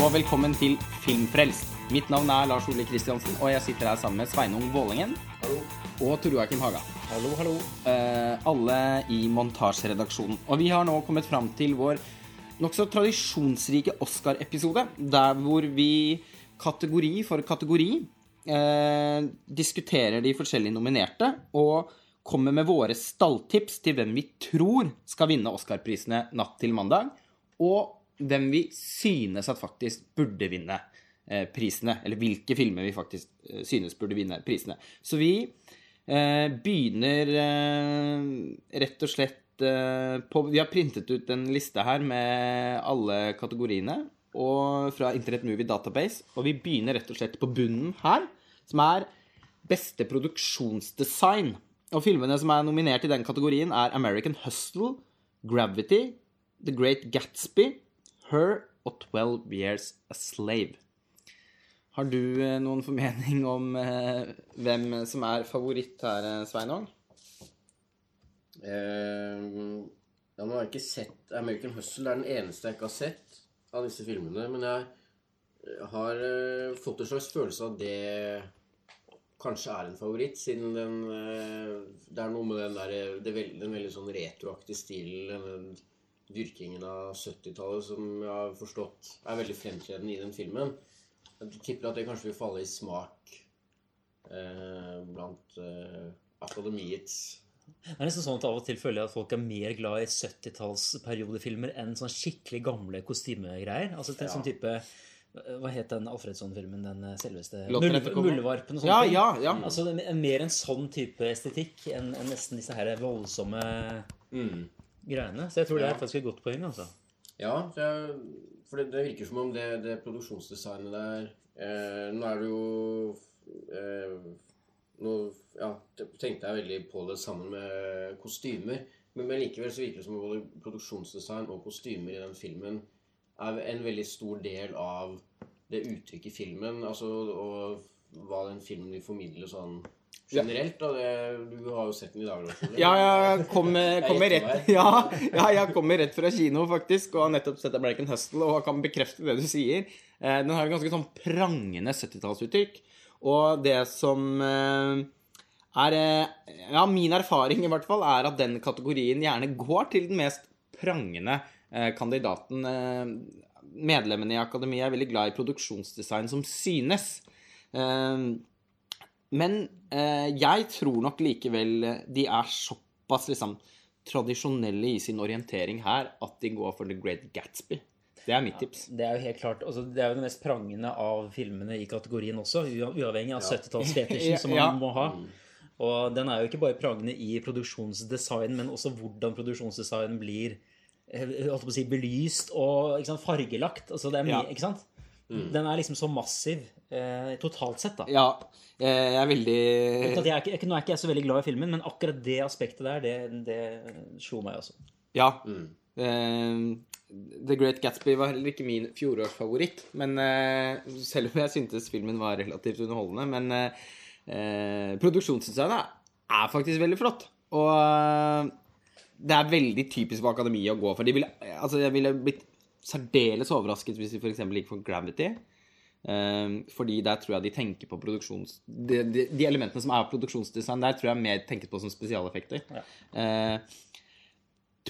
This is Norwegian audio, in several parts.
Og velkommen til Filmfrelst. Mitt navn er Lars Ole Kristiansen, og jeg sitter her sammen med Sveinung Vålingen og Tor Joakim Haga. Hallo, hallo. Eh, alle i montasjeredaksjonen. Og vi har nå kommet fram til vår nokså tradisjonsrike Oscar-episode, der hvor vi kategori for kategori eh, diskuterer de forskjellige nominerte og kommer med våre stalltips til hvem vi tror skal vinne Oscar-prisene natt til mandag, og hvem vi synes at faktisk burde vinne eh, prisene. Eller hvilke filmer vi faktisk eh, synes burde vinne prisene. Så vi eh, begynner rett og slett på Vi har printet ut en liste her med alle kategoriene og fra Internet Movie Database, og vi begynner rett og slett på bunnen her, som er beste produksjonsdesign. Og filmene som er nominert i den kategorien, er American Hustle, Gravity, The Great Gatsby, Her og 12 Years a Slave. Har du eh, noen formening om eh, hvem som er favoritt her, eh, Sveinung? Eh, ja, nå har jeg ikke sett American Hustle. Det er den eneste jeg ikke har sett av disse filmene. Men jeg har eh, fått en slags følelse av det kanskje er en favoritt, siden den eh, Det er noe med den der det veld, Den veldig sånn retroaktige stilen, den dyrkingen av 70-tallet, som jeg har forstått er veldig fremtredende i den filmen. Jeg tipper at det kanskje vil falle i smak eh, blant eh, akademiets Det er nesten sånn at Av og til føler jeg at folk er mer glad i 70-tallsperiodefilmer enn sånn skikkelig gamle kostymegreier. Altså til Ja. sånn type Hva het den Alfredsson-filmen? Den eh, selveste. Muldvarpen og sånne Ja, ting. ja, ja. Altså er Mer en sånn type estetikk enn enn nesten disse her voldsomme mm. Greiene. Så jeg tror det er faktisk et godt poeng. altså. Ja, for det, det virker som om det, det produksjonsdesignet der eh, Nå er det jo eh, Nå ja, tenkte jeg veldig på det sammen med kostymer. Men, men likevel så virker det som om både produksjonsdesign og kostymer i den filmen er en veldig stor del av det uttrykket i filmen. Altså, og hva den filmen vil formidle sånn generelt. Og Det, du har jo sett den i dag, Ja, jeg kommer, kommer, rett, ja, ja, jeg kommer rett fra kino, faktisk, og har nettopp sett American Hustle og kan bekrefte det du sier. Eh, Den har et ganske sånn prangende 70-tallsuttrykk. Og det som eh, er eh, Ja, min erfaring i hvert fall er at den kategorien gjerne går til den mest prangende eh, kandidaten. Eh, Medlemmene i akademiet er veldig glad i produksjonsdesign som synes. Eh, Men eh, jeg tror nok likevel eh, de er såpass liksom tradisjonelle i sin orientering her at de går for The Great Gatsby. Det er mitt tips. Det er jo helt klart, altså, det er jo det mest prangende av filmene i kategorien også, uavhengig av 70-tallsfetisjen som man Ja. må ha. Og den er jo ikke bare prangende i produksjonsdesign, men også hvordan produksjonsdesign blir eh, holdt på å si, belyst og sant, fargelagt. Altså, det er mye, Ja. ikke sant? Den er liksom så massiv eh, totalt sett, da. Ja, eh, jeg er veldig jeg er ikke, nå er ikke jeg så veldig glad i filmen, men akkurat det aspektet der, det, det slo meg også. Ja. Eh, The Great Gatsby var heller ikke min fjorårsfavoritt. Men eh, selv om jeg syntes filmen var relativt underholdende. Men eh, eh, produksjonsdesignet er faktisk veldig flott. Og det er veldig typisk for akademiet å gå for. De ville, altså, jeg ville blitt særdeles overrasket hvis de f.eks. gikk for Gravity. Eh, fordi der tror jeg de tenker på produksjons... De, de, de elementene som er produksjonsdesign der, tror jeg er mer tenket på som spesialeffekter. Ja.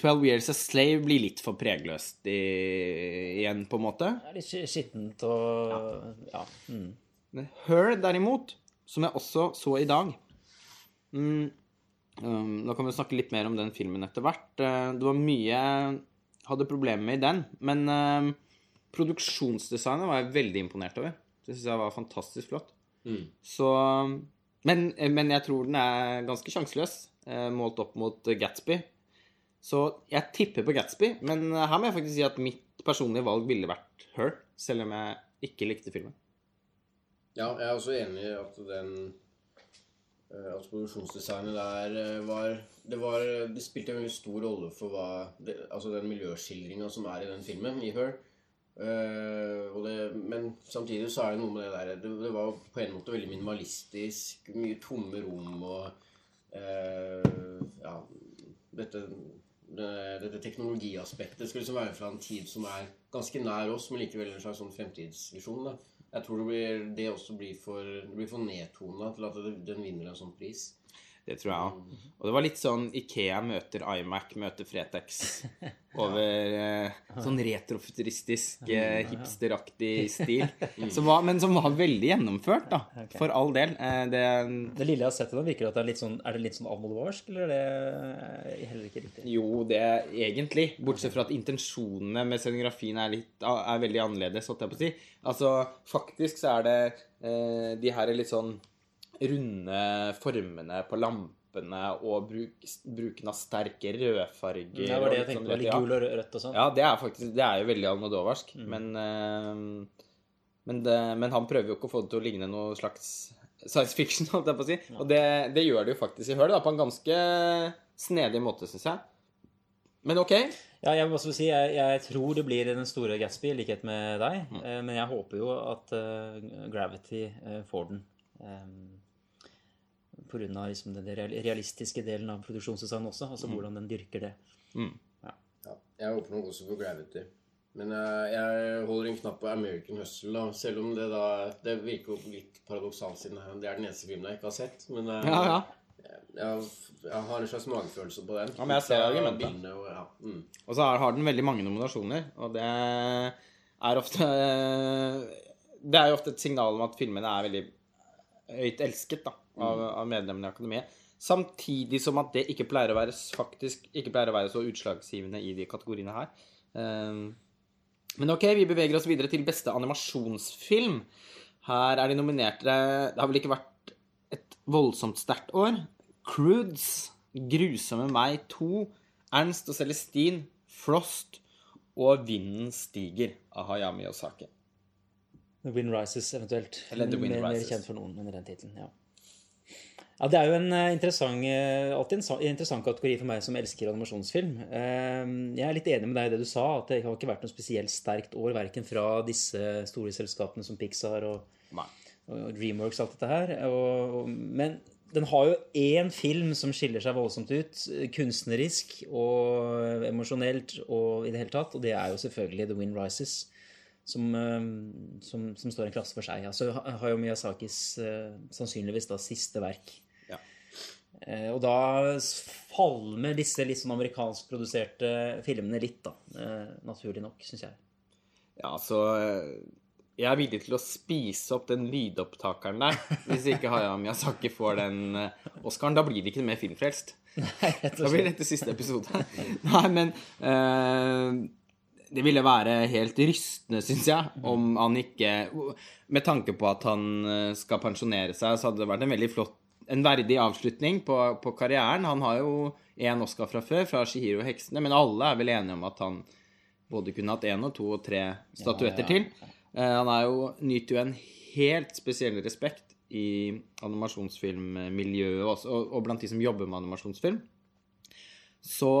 12 Years a Slave blir litt for pregløst i, igjen, på en måte. Det er litt skittent og Ja. mm. Her, derimot, som jeg også så i dag mm, um, Nå kan vi snakke litt mer om den filmen etter hvert. Eh, Det var mye hadde problemer med i den. Men uh, produksjonsdesignet var jeg veldig imponert over. Det syns jeg var fantastisk flott. Mm. Så men, men jeg tror den er ganske sjanseløs uh, målt opp mot Gatsby. Så jeg tipper på Gatsby, men her må jeg faktisk si at mitt personlige valg ville vært Her, selv om jeg ikke likte filmen. Ja, jeg er også enig i at den eh, At produksjonsdesignet der eh, var Det, var, det spilte en veldig stor rolle for hva det, Altså den miljøskildringa som er i den filmen, i Her. Uh, det, men samtidig så er det noe med det der Det, det var på en måte veldig minimalistisk. Mye tomme rom og uh, Ja, dette det, dette teknologiaspektet skal liksom være fra en tid som er ganske nær oss, men likevel en slags sånn fremtidsvisjon. da. Jeg tror det, blir, det også blir for, det for nedtona til at den vinner en sånn pris. Det tror jeg òg. Og det var litt sånn Ikea møter iMac møter Fretex. Over eh, sånn retrofuturistisk, eh, hipsteraktig stil. Som var, men som var veldig gjennomført, da. For all del. Eh, det, Det lille jeg har sett av den, virker det at det er litt sånn, er det litt sånn almodovarsk, eller er det heller ikke riktig? jo, det er egentlig. Bortsett fra at intensjonene med scenografien er, litt, er veldig annerledes, holdt jeg på å si. Altså, faktisk så er det eh, de her er litt sånn runde formene på lampene og bruk, bruken av sterke rødfarger. Det var det jeg tenkte sånn på. Litt ja. gul og rødt og sånn. Ja, det er faktisk Det er jo veldig almodovarsk, Mm. men eh, men, det, men han prøver jo ikke å få det til å ligne noe slags science fiction, holdt jeg på å si. Og det, det gjør det jo faktisk i Høl, på en ganske snedig måte, syns jeg. Men ok. Ja, jeg vil også si, jeg, jeg tror det blir den store Gatsby, i likhet med deg. Mm. eh, Men jeg håper jo at uh, Gravity uh, får den. Um, av liksom den realistiske delen av produksjonsdesign også. Altså Mm. hvordan den dyrker det. Ja, jeg håper nok også på Gravity. Men jeg, jeg holder en knapp på American Hustle, da. Selv om det da Det virker jo litt paradoksalt, siden det er den eneste filmen jeg ikke har sett. Men eh, Ja, ja. Jeg, jeg har en slags magefølelse på den. Ja, men jeg ser argumentet. Og, ja. mm. Og så er- har den veldig mange nominasjoner, og det er ofte Det er jo ofte et signal om at filmene er veldig høyt elsket da, av, av medlemmene i akademiet. Samtidig som at det ikke pleier å være faktisk ikke pleier å være så utslagsgivende i de kategoriene her. Ehm, Men ok, vi beveger oss videre til beste animasjonsfilm. Her er de nominerte Det har vel ikke vært et voldsomt sterkt år. Crudes, Grusomme meg 2, Ernst og Celestin, Frost og Vinden stiger av Hayami Miyazaki. The Wind Rises eventuelt. Eller The Wind mer, mer kjent for noen under den tittelen. Ja. Ja, det er jo en eh, interessant, eh, alltid en sa- interessant kategori for meg som elsker animasjonsfilm. Eh, Jeg er litt enig med deg i det du sa, at det har ikke vært noe spesielt sterkt år, verken fra disse store selskapene som Pixar og, og Dreamworks og alt dette her. Og, men den har jo én film som skiller seg voldsomt ut, eh, kunstnerisk og emosjonelt og i det hele tatt, og det er jo selvfølgelig The Wind Rises som, eh, som, som står en klasse for seg. Altså ha- har jo Miyazakis sannsynligvis da siste verk. Eh, og da falmer disse litt sånn amerikanskproduserte filmene litt, da. Eh, naturlig nok, syns jeg. Ja, så eh, jeg er villig til å spise opp den lydopptakeren der. Hvis ikke Hayao Miyazaki får den Oscaren. Da blir det ikke mer filmfrelst. Da blir dette siste episode. Nei, men uh det ville være helt rystende, syns jeg, om han ikke Med tanke på at han skal pensjonere seg, så hadde det vært en veldig flott en verdig avslutning på, på karrieren. Han har jo én Oscar fra før, fra Shihiro og heksene, men alle er vel enige om at han både kunne hatt én og to og tre statuetter ja. til. Eh, han jo, nyter jo en helt spesiell respekt i animasjonsfilmmiljøet også, og, og blant de som jobber med animasjonsfilm. Så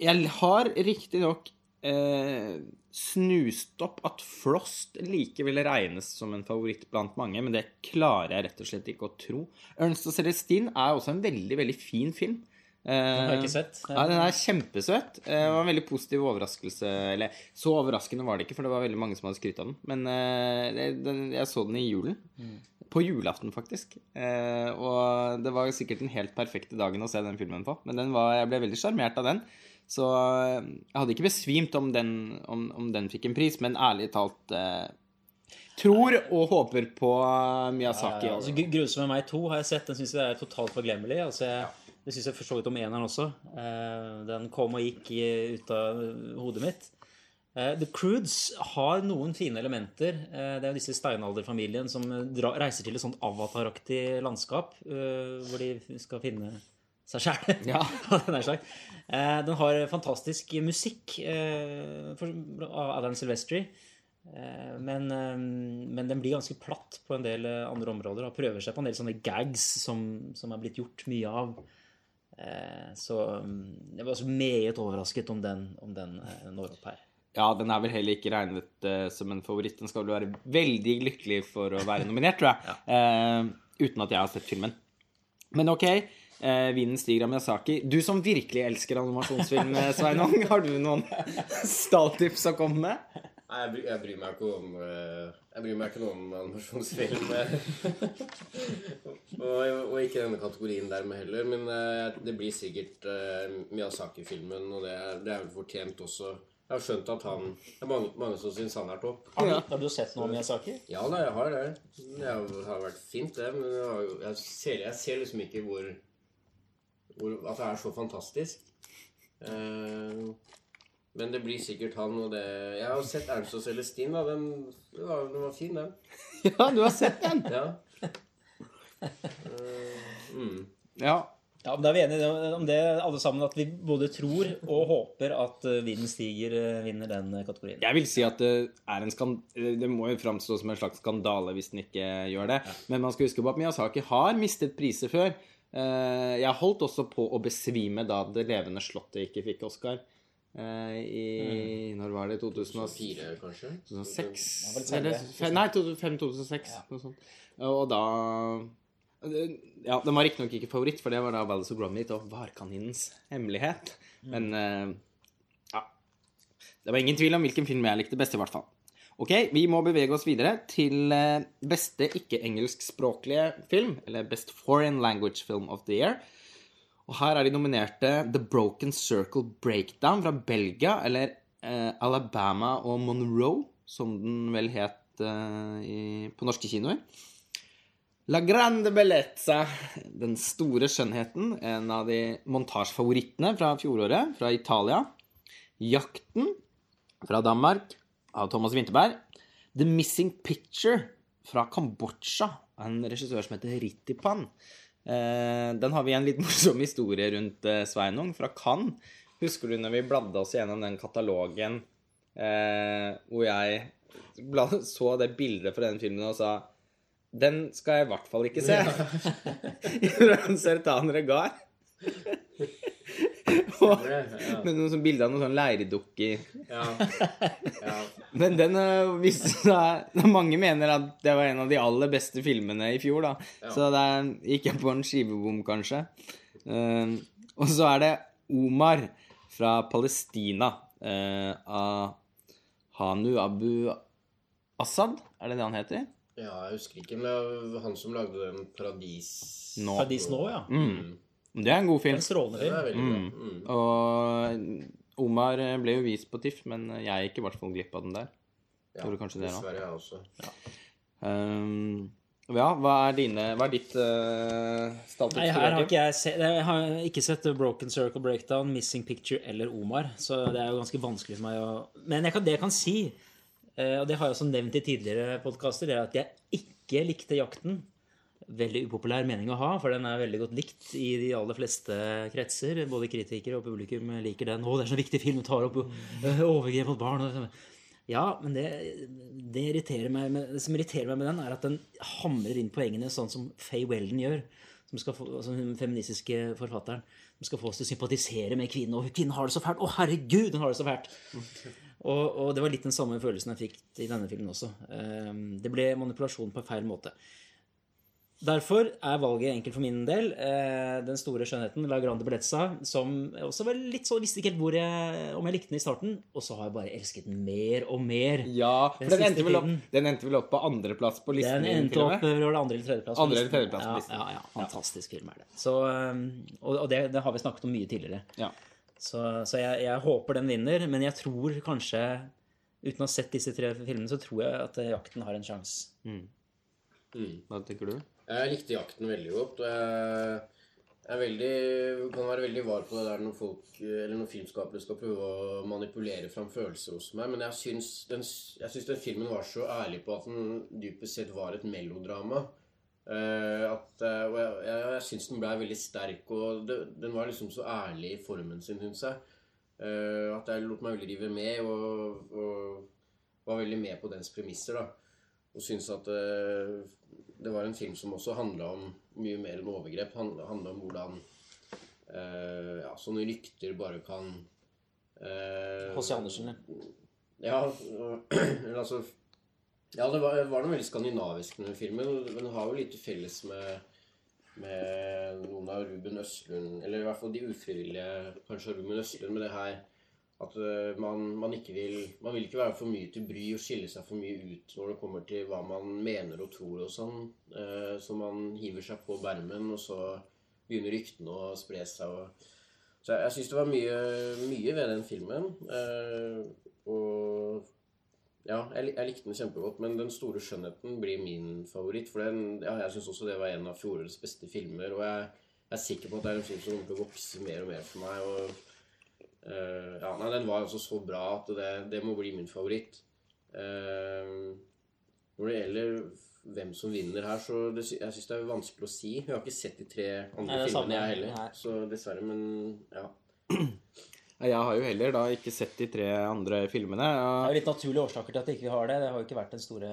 jeg har riktignok eh, snust opp at Frost likevel regnes som en favoritt blant mange, men det klarer jeg rett og slett ikke å tro. Ernst og Celestine er også en veldig, veldig fin film. Eh, Den har jeg ikke sett. Ja, den er kjempesøt. Eh, Det var en veldig positiv overraskelse. Eller så overraskende var det ikke, for det var veldig mange som hadde skrytt av den. Men eh, den, jeg så den i julen. På julaften, faktisk. Eh, og det var sikkert den helt perfekte dagen å se den filmen på. Men den var, jeg ble veldig sjarmert av den. Så eh, jeg hadde ikke besvimt om den, om, om den fikk en pris, men ærlig talt eh, Tror og håper på Miyazaki. Ja, altså, Gru- Grusomme meg 2 har jeg sett. Den syns jeg er totalt forglemmelig. Altså, jeg, det syns jeg for så vidt om eneren også. Eh, den kom og gikk ut av hodet mitt. Eh, The Crudes har noen fine elementer. Eh, det er jo disse steinalderfamilien som reiser til et sånt avataraktig landskap, eh, hvor de skal finne seg sjæl. Ja. den. Eh, den har fantastisk musikk eh, av Alan Silvestri. Eh, Men, men den blir ganske platt på en del andre områder. Og prøver seg på en del sånne gags som, som er blitt gjort mye av. Eh, Så mm, jeg var også meget overrasket om den, om den når opp her. Ja, den er vel heller ikke regnet som en favoritt. Den skal vel være veldig lykkelig for å være nominert, tror jeg. Eh, uten at jeg har sett filmen. Men ok. Eh, Vinen stiger av Miyazaki. Du som virkelig elsker animasjonsfilm, eh, Sveinung, har du noen stalltips å komme med? Nei, jeg, bry, jeg bryr meg ikke om eh, Jeg bryr meg ikke noe om animasjonsfilm. og, og ikke denne kategorien dermed heller. Men det blir sikkert Miyazaki-filmen, og det, er- det er vel fortjent også. Jeg har skjønt at han Det er mange, mange som syns han er topp. Har, Ja. du, har du sett noe om Miyazaki? Ja da, jeg har det. Det har, vært fint, det. Men jeg, jo- jeg, ser, jeg ser liksom ikke hvor At det er så fantastisk. Eh, men det blir sikkert han, og det Jeg har sett Ernst og Celestin, da. Den, den, var, den var fin, den. Ja, du har sett den? Ja. Eh, mm. Ja. Ja, men Da er vi enige om det alle sammen, at vi både tror og håper at eh, Vinden stiger vinner den kategorien. Jeg vil si at det er Det må jo framstå som en slags skandale hvis den ikke gjør det. Men man skal huske på at Miyazaki har mistet priser før. Eh, Jeg holdt også på å besvime da Det levende slottet ikke fikk Oscar. Eh, I Når var det? 2004? Kanskje? 2006? var vel. Eller, nei, 2005-2006. Ja. Og da Ja, den var riktignok ikke favoritt, for det var da Wallace og Gromit og Varkaninens hemmelighet. Men eh, ja. Det var ingen tvil om hvilken film jeg likte best, i hvert fall. Ok, vi må bevege oss videre til eh, beste ikke-engelskspråklige film, eller Best Foreign Language Film of the Year. Og her er de nominerte The Broken Circle Breakdown fra Belgia, eller eh, Alabama og Monroe, som den vel het eh, i, på norske kinoer. La Grande Bellezza, Den store skjønnheten, en av de montasjefavorittene fra fjoråret, fra Italia. Jakten, fra Danmark, av Thomas Winterberg. The Missing Picture, fra Kambodsja, en regissør som heter Rittipan. Eh, den har vi en litt morsom historie rundt eh, Sveinung, fra Cannes. Husker du når vi bladde oss gjennom den katalogen eh, hvor jeg så det bildet fra den filmen og sa den skal jeg i hvert fall ikke se. I Sertan Regar. Og Ja, ja. med noen sånn bilder av noen sånn leirdukker. ja. ja. Men den øh, viste seg Mange mener at det var en av de aller beste filmene i fjor, da. Så der gikk jeg på en skivebom, kanskje. Uh, og så er det Omar fra Palestina uh, av Hanu Abu Assad, er det det han heter? ja, jeg husker ikke, men han som lagde den Paradis... Nå. Paradis nå, ja. Mm. Det er en god film. En strålende Det er film. Mm. bra. Mm. Og Omar eh, ble jo vist på TIFF, men jeg gikk i hvert fall glipp av den der. Ja, Gjorde kanskje det da. Dessverre, jeg også. Um, ja, hva er dine Hva er ditt uh, Nei, her har ikke jeg se, Jeg har ikke sett Broken Circle Breakdown, Missing Picture eller Omar, så det er jo ganske vanskelig for meg å Men jeg kan, det jeg kan si, eh, og det har jeg også nevnt i tidligere podkaster, er at jeg ikke likte Jakten. Veldig upopulær mening å ha, for den er veldig godt likt i de aller fleste kretser. Både kritikere og publikum liker den. 'Å, det er så viktig film, tar opp eh, overgrep mot barn'. Ja, men det, det, irriterer meg med, det som irriterer meg med den, er at den hamrer inn poengene sånn som Faye Weldon gjør. Som få, altså den feministiske forfatteren. Som skal få oss til å sympatisere med kvinnen. Og kvinnen har det så fælt! Å, herregud, hun har det så fælt! Og, og det var litt den samme følelsen jeg fikk i denne filmen også. Ehm, Det ble manipulasjon på feil måte. Derfor er valget enkelt for min del. Eh, den store skjønnheten, La Grande Bellezza, som også var litt så visste ikke helt hvor jeg, om jeg likte den i starten. Og så har jeg bare elsket den mer og mer. Ja, for Den den endte, vel opp, den endte vel opp på andreplass på listen? Den endte opp på andre eller tredjeplass. Andre eller tredjeplass på listen. Ja, ja, fantastisk film er det. Så, um, og og det, det har vi snakket om mye tidligere. Ja. Så, så jeg, jeg håper den vinner, men jeg tror kanskje, uten å ha sett disse tre filmene, så tror jeg at eh, Jakten har en sjanse. Hva tenker du? Jeg likte jakten veldig godt. og jeg er veldig, kan være veldig var på det der når folk, når filmskapere skal prøve å manipulere fram følelser hos meg. Men jeg syns den, jeg den filmen var så ærlig på at den dypest sett var et melodrama. Uh, at, uh, og jeg, jeg, jeg syns den ble veldig sterk, og det, den var liksom så ærlig i formen sin, syns jeg. Uh, at jeg lot meg veldig rive med, og, og var veldig med på dens premisser. da og syns at det var en film som også handla om mye mer enn overgrep. Det handla om hvordan eh, ja, sånne rykter bare kan eh, H.C. Andersen, ja. Eller altså Ja, det var, var noe veldig skandinavisk med filmen. Den har jo litt felles med med noen av Ruben Østlund Eller i hvert fall de ufrivillige, kanskje Ruben Østlund, med det her at eh, man, man ikke vil Man vil ikke være for mye til bry og skille seg for mye ut når det kommer til hva man mener og tror og sånn. Eh, så man hiver seg på bermen, og så begynner ryktene å spre seg. og så jeg, jeg syns det var mye, mye ved den filmen. Eh, og ja, jeg, jeg likte den kjempegodt, men Den store skjønnheten blir min favoritt. For den, ja, jeg syns også det var en av fjorårets beste filmer. Og jeg, jeg er sikker på at det er en film som kommer til å vokse mer og mer for meg. Og eh, ja, nei, Den var altså så bra at det, det må bli min favoritt. Uh, når det gjelder hvem som vinner her, så det, jeg syns det er vanskelig å si. Jeg har ikke sett de tre andre Nei, filmene, jeg heller. Nei. Så dessverre, men ja. Ja, Jeg har jo heller da ikke sett de tre andre filmene. Det er jo litt naturlige årsaker til at ikke har det. Det har jo ikke vært den store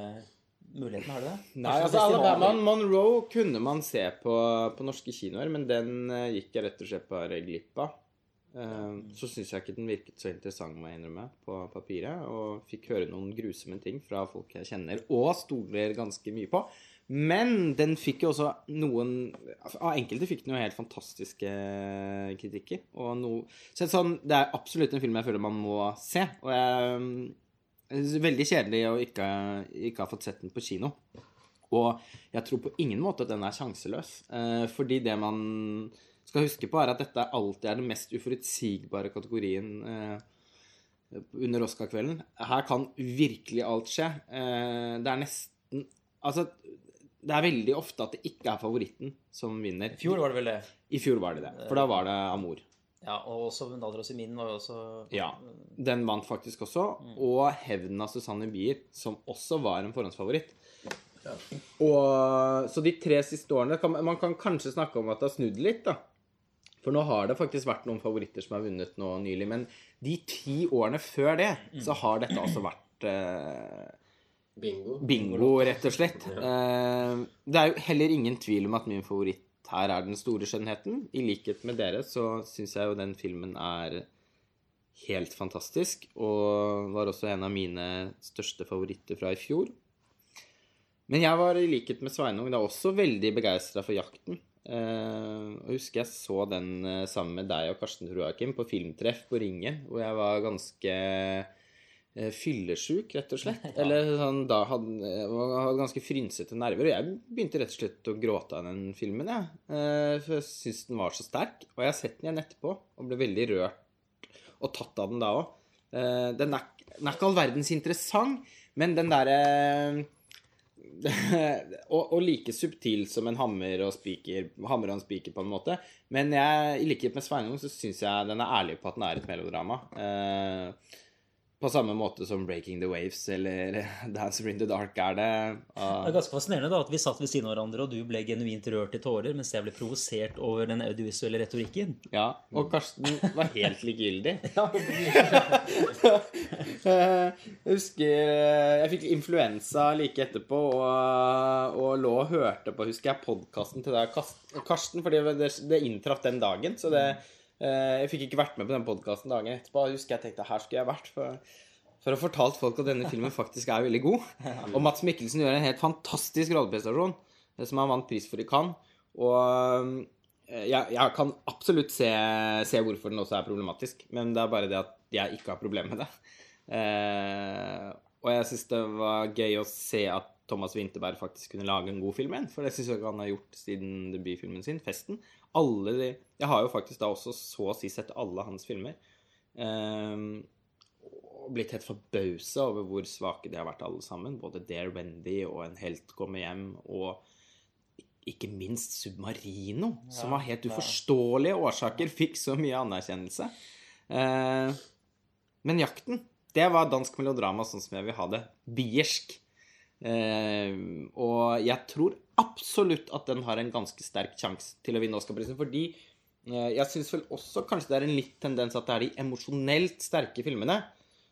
muligheten, har du det? Nei, altså. Alabama Monroe kunne man se på, på norske kinoer, men den eh, gikk jeg rett og slett bare glipp av. Eh, så syns jeg ikke den virket så interessant, må jeg innrømme, på papiret. Og fikk høre noen grusomme ting fra folk jeg kjenner og stoler ganske mye på. Men den fikk jo også noen Av enkelte fikk den jo helt fantastiske kritikker. Og noe, så sånn, det er absolutt en film jeg føler man må se. Og jeg jeg det er Veldig kjedelig å ikke, ikke ha fått sett den på kino. Og jeg tror på ingen måte at den er sjanseløs. Eh, fordi det man skal huske på, er at dette alltid er den mest uforutsigbare kategorien eh, under Oscar-kvelden. Her kan virkelig alt skje. Eh, det er nesten Altså, det er veldig ofte at det ikke er favoritten som vinner. I fjor var det vel det. I fjor var det det. For da var det Amor. Ja, og også Nadros i min var jo også Ja. Den vant faktisk også. Og Hevnen av Susanne Bier, som også var en forhåndsfavoritt. Og, så de tre siste årene kan, Man kan kanskje snakke om at det har snudd litt, da. For nå har det faktisk vært noen favoritter som har vunnet nå nylig. Men de ti årene før det, så har dette altså vært eh, Bingo. bingo, rett og slett. Eh, det er jo heller ingen tvil om at min favoritt her er Den store skjønnheten. I likhet med dere så syns jeg jo den filmen er helt fantastisk. Og var også en av mine største favoritter fra i fjor. Men jeg var i likhet med Sveinung da også veldig begeistra for Jakten. Eh, og husker jeg så den eh, sammen med deg og Karsten Troakim på filmtreff på Ringen, hvor jeg var ganske fyllesjuk, fyllesyk, rett og slett. Eller sånn, da hadde, jeg hadde ganske frynsete nerver. Og jeg begynte rett og slett å gråte av den filmen, jeg. Eh, for jeg syntes den var så sterk. Og jeg har sett den igjen etterpå og ble veldig rørt og tatt av den da òg. Den, den er ikke all verdens interessant, men den derre og, og like subtil som en hammer og spiker Hammer og en spiker, på en måte. Men jeg, i likhet med Sveinung så syns jeg den er ærlig på at den er et melodrama. Eh, på samme måte som 'Breaking the Waves' eller 'Dancer in the Dark' er det. Det er ganske fascinerende da, at vi satt ved siden av hverandre, og du ble genuint rørt i tårer, mens jeg ble provosert over den audiovisuelle retorikken. Ja, og Karsten var helt likegyldig. jeg husker eh, jeg fikk influensa like etterpå og, og lå og hørte på husker jeg, podkasten til deg, Karsten, fordi det, det inntraff den dagen. Så det, jeg fikk ikke vært med på den podkasten dagen etterpå. Jeg husker jeg tenkte her skulle jeg vært. For, for å ha fortalt folk at denne filmen faktisk er veldig god. Og Mats Mikkelsen gjør en helt fantastisk rolleprestasjon, eh, som han vant pris for i Cannes. Og eh, jeg, jeg kan absolutt se, se hvorfor den også er problematisk, men det er bare det at jeg ikke har problemer med det. Eh, og jeg syns det var gøy å se at Thomas Winterberg faktisk kunne lage en god film igjen, for det syns jeg ikke han har gjort siden debutfilmen sin, 'Festen'. Alle de, jeg har jo faktisk da også så å si sett alle hans filmer. Og blitt helt forbausa over hvor svake de har vært alle sammen. Både Dare Wendy og En helt kommer hjem og ikke minst Submarino, som av helt uforståelige årsaker fikk så mye anerkjennelse. Eh, men Jakten, det var dansk melodrama sånn som jeg vil ha det. Biersk. Eh, og jeg tror absolutt at den har en ganske sterk sjanse til å vinne Oscar-prisen, fordi eh, jeg syns vel også kanskje det er en litt tendens at det er de emosjonelt sterke filmene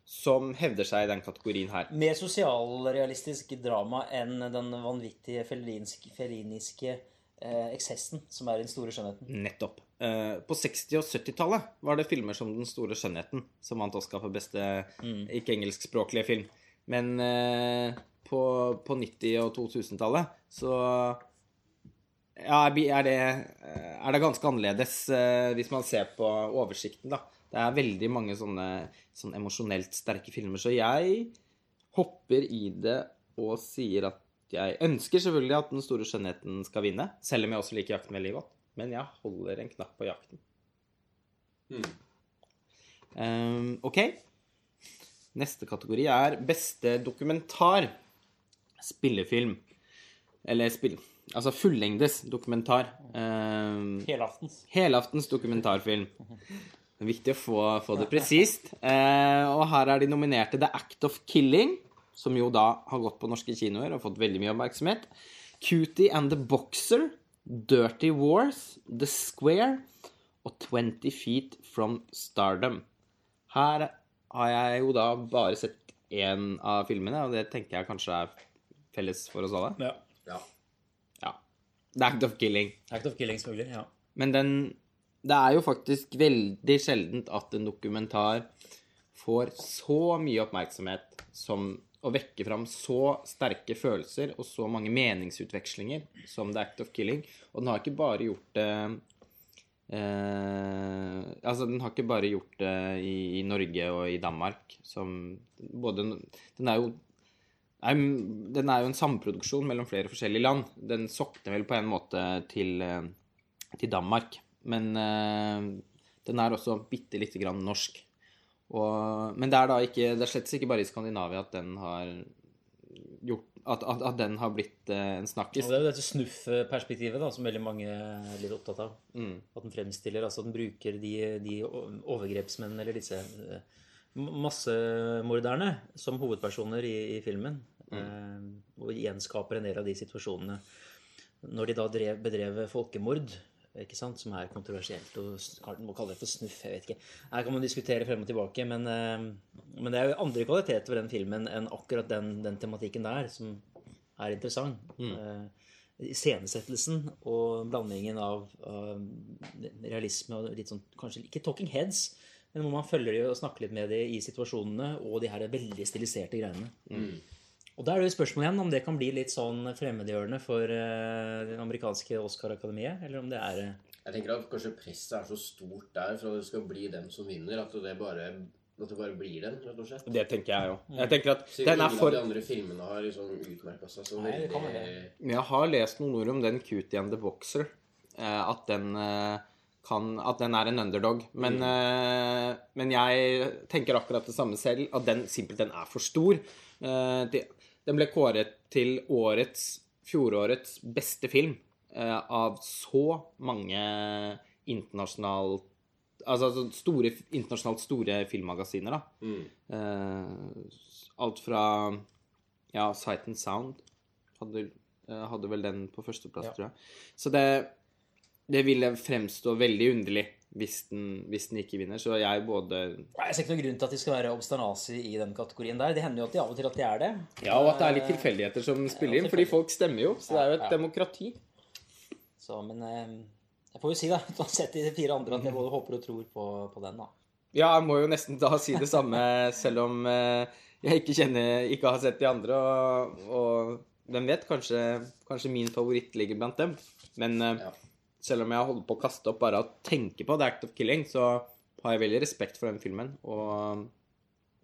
som hevder seg i den kategorien her. Mer sosialrealistisk drama enn den vanvittige feliniske eh, eksessen som er Den store skjønnheten. Nettopp. Eh, på 60- og 70-tallet var det filmer som Den store skjønnheten som vant Oscar for beste ikke-engelskspråklige film. Men eh, på, på 90- og 2000-tallet så ja, er det, er det ganske annerledes eh, hvis man ser på oversikten, da. Det er veldig mange sånne sånne emosjonelt sterke filmer, så jeg hopper i det og sier at jeg ønsker selvfølgelig at Den store skjønnheten skal vinne, selv om jeg også liker Jakten veldig godt. Men jeg holder en knapp på Jakten. Mm. Um, OK. Neste kategori er beste dokumentar. Spillefilm. Eller spill... Altså fullengdes dokumentar. Eh, Helaftens. helaftens dokumentarfilm. Det er viktig å få, få det presist. Eh, og her er de nominerte The Act of Killing, som jo da har gått på norske kinoer og fått veldig mye oppmerksomhet. Cutie and the Boxer, Dirty Wars, The Square og 20 Feet from Stardom. Her har jeg jo da bare sett én av filmene, og det tenker jeg kanskje er felles for oss alle. Ja. Ja. Ja. The Act of Killing. Act of Killing, selvfølgelig. ja. Men den Det er jo faktisk veldig sjeldent at en dokumentar får så mye oppmerksomhet som å vekke fram så sterke følelser og så mange meningsutvekslinger som The Act of Killing. Og den har ikke bare gjort det eh, Altså, den har ikke bare gjort det i, i Norge og i Danmark, som både Den er jo den er jo en samproduksjon mellom flere forskjellige land. Den sokner vel på en måte til, eh, til Danmark. Men eh, den er også bitte lite grann norsk. Og, men det er da ikke Det er slett ikke bare i Skandinavia at den har gjort At, at, at den har blitt eh, en Og snakkis. det er jo dette snuff-perspektivet som veldig mange er litt opptatt av. Mm. At den fremstiller, altså at den bruker de, de overgrepsmennene eller disse eh, massemorderne som hovedpersoner i, i filmen. Eh, og gjenskaper en del av de situasjonene. Når de da drev, bedrev folkemord, ikke sant, som er kontroversielt og s- må kalle det for snuff, jeg vet ikke. Her kan man diskutere frem og tilbake, men, eh, men det er jo andre kvaliteter ved den filmen enn akkurat den, den tematikken der som er interessant. Eh, Iscenesettelsen og blandingen av, av realisme og litt sånn Kanskje ikke talking heads, men hvor man følger de og snakker litt med de i situasjonene og de her veldig stiliserte greiene. Og da er det jo spørsmålet igjen om det kan bli litt sånn fremmedgjørende for uh, det amerikanske Oscar-akademiet, eller om det er uh... Jeg tenker at kanskje presset er så stort der for at det skal bli den som vinner, at det bare, at det bare blir den, rett og slett. Det tenker jeg jo. Jeg tenker at Siden den er ingen for av de andre filmene har liksom utmerka seg så Nei, det kan veldig være Jeg har lest noen ord om den Cutie and the Boxer. eh, At den eh, kan At den er en underdog. Men, eh, men jeg tenker akkurat det samme selv. At den simpelthen er for stor. Uh, de, Den ble kåret til årets fjorårets beste film uh, av så mange internasjonalt Altså altså store, internasjonalt store filmmagasiner, da. Mm. Eh, alt fra ja, Sight and Sound hadde, eh, hadde vel den på førsteplass, Ja. tror jeg. Så det, det ville fremstå veldig underlig hvis den, hvis den ikke vinner. Så jeg både Nei, Jeg ser ikke noen grunn til at de skal være obsternasi i den kategorien der. Det hender jo at de av og til at de er det. Ja, og at det er litt tilfeldigheter som spiller inn, fordi folk stemmer jo. Så det er jo et Ja. demokrati. Så, men eh, jeg får jo si, da, uansett de fire andre, at jeg både håper og tror på, på den, da. Ja, jeg må jo nesten da si det samme, selv om eh, jeg ikke kjenner Ikke har sett de andre, og, og hvem vet? Kanskje, kanskje min favoritt ligger blant dem. Men eh, Ja. Selv om jeg holder på å kaste opp bare å tenke på The Act of Killing, så har jeg veldig respekt for den filmen, og,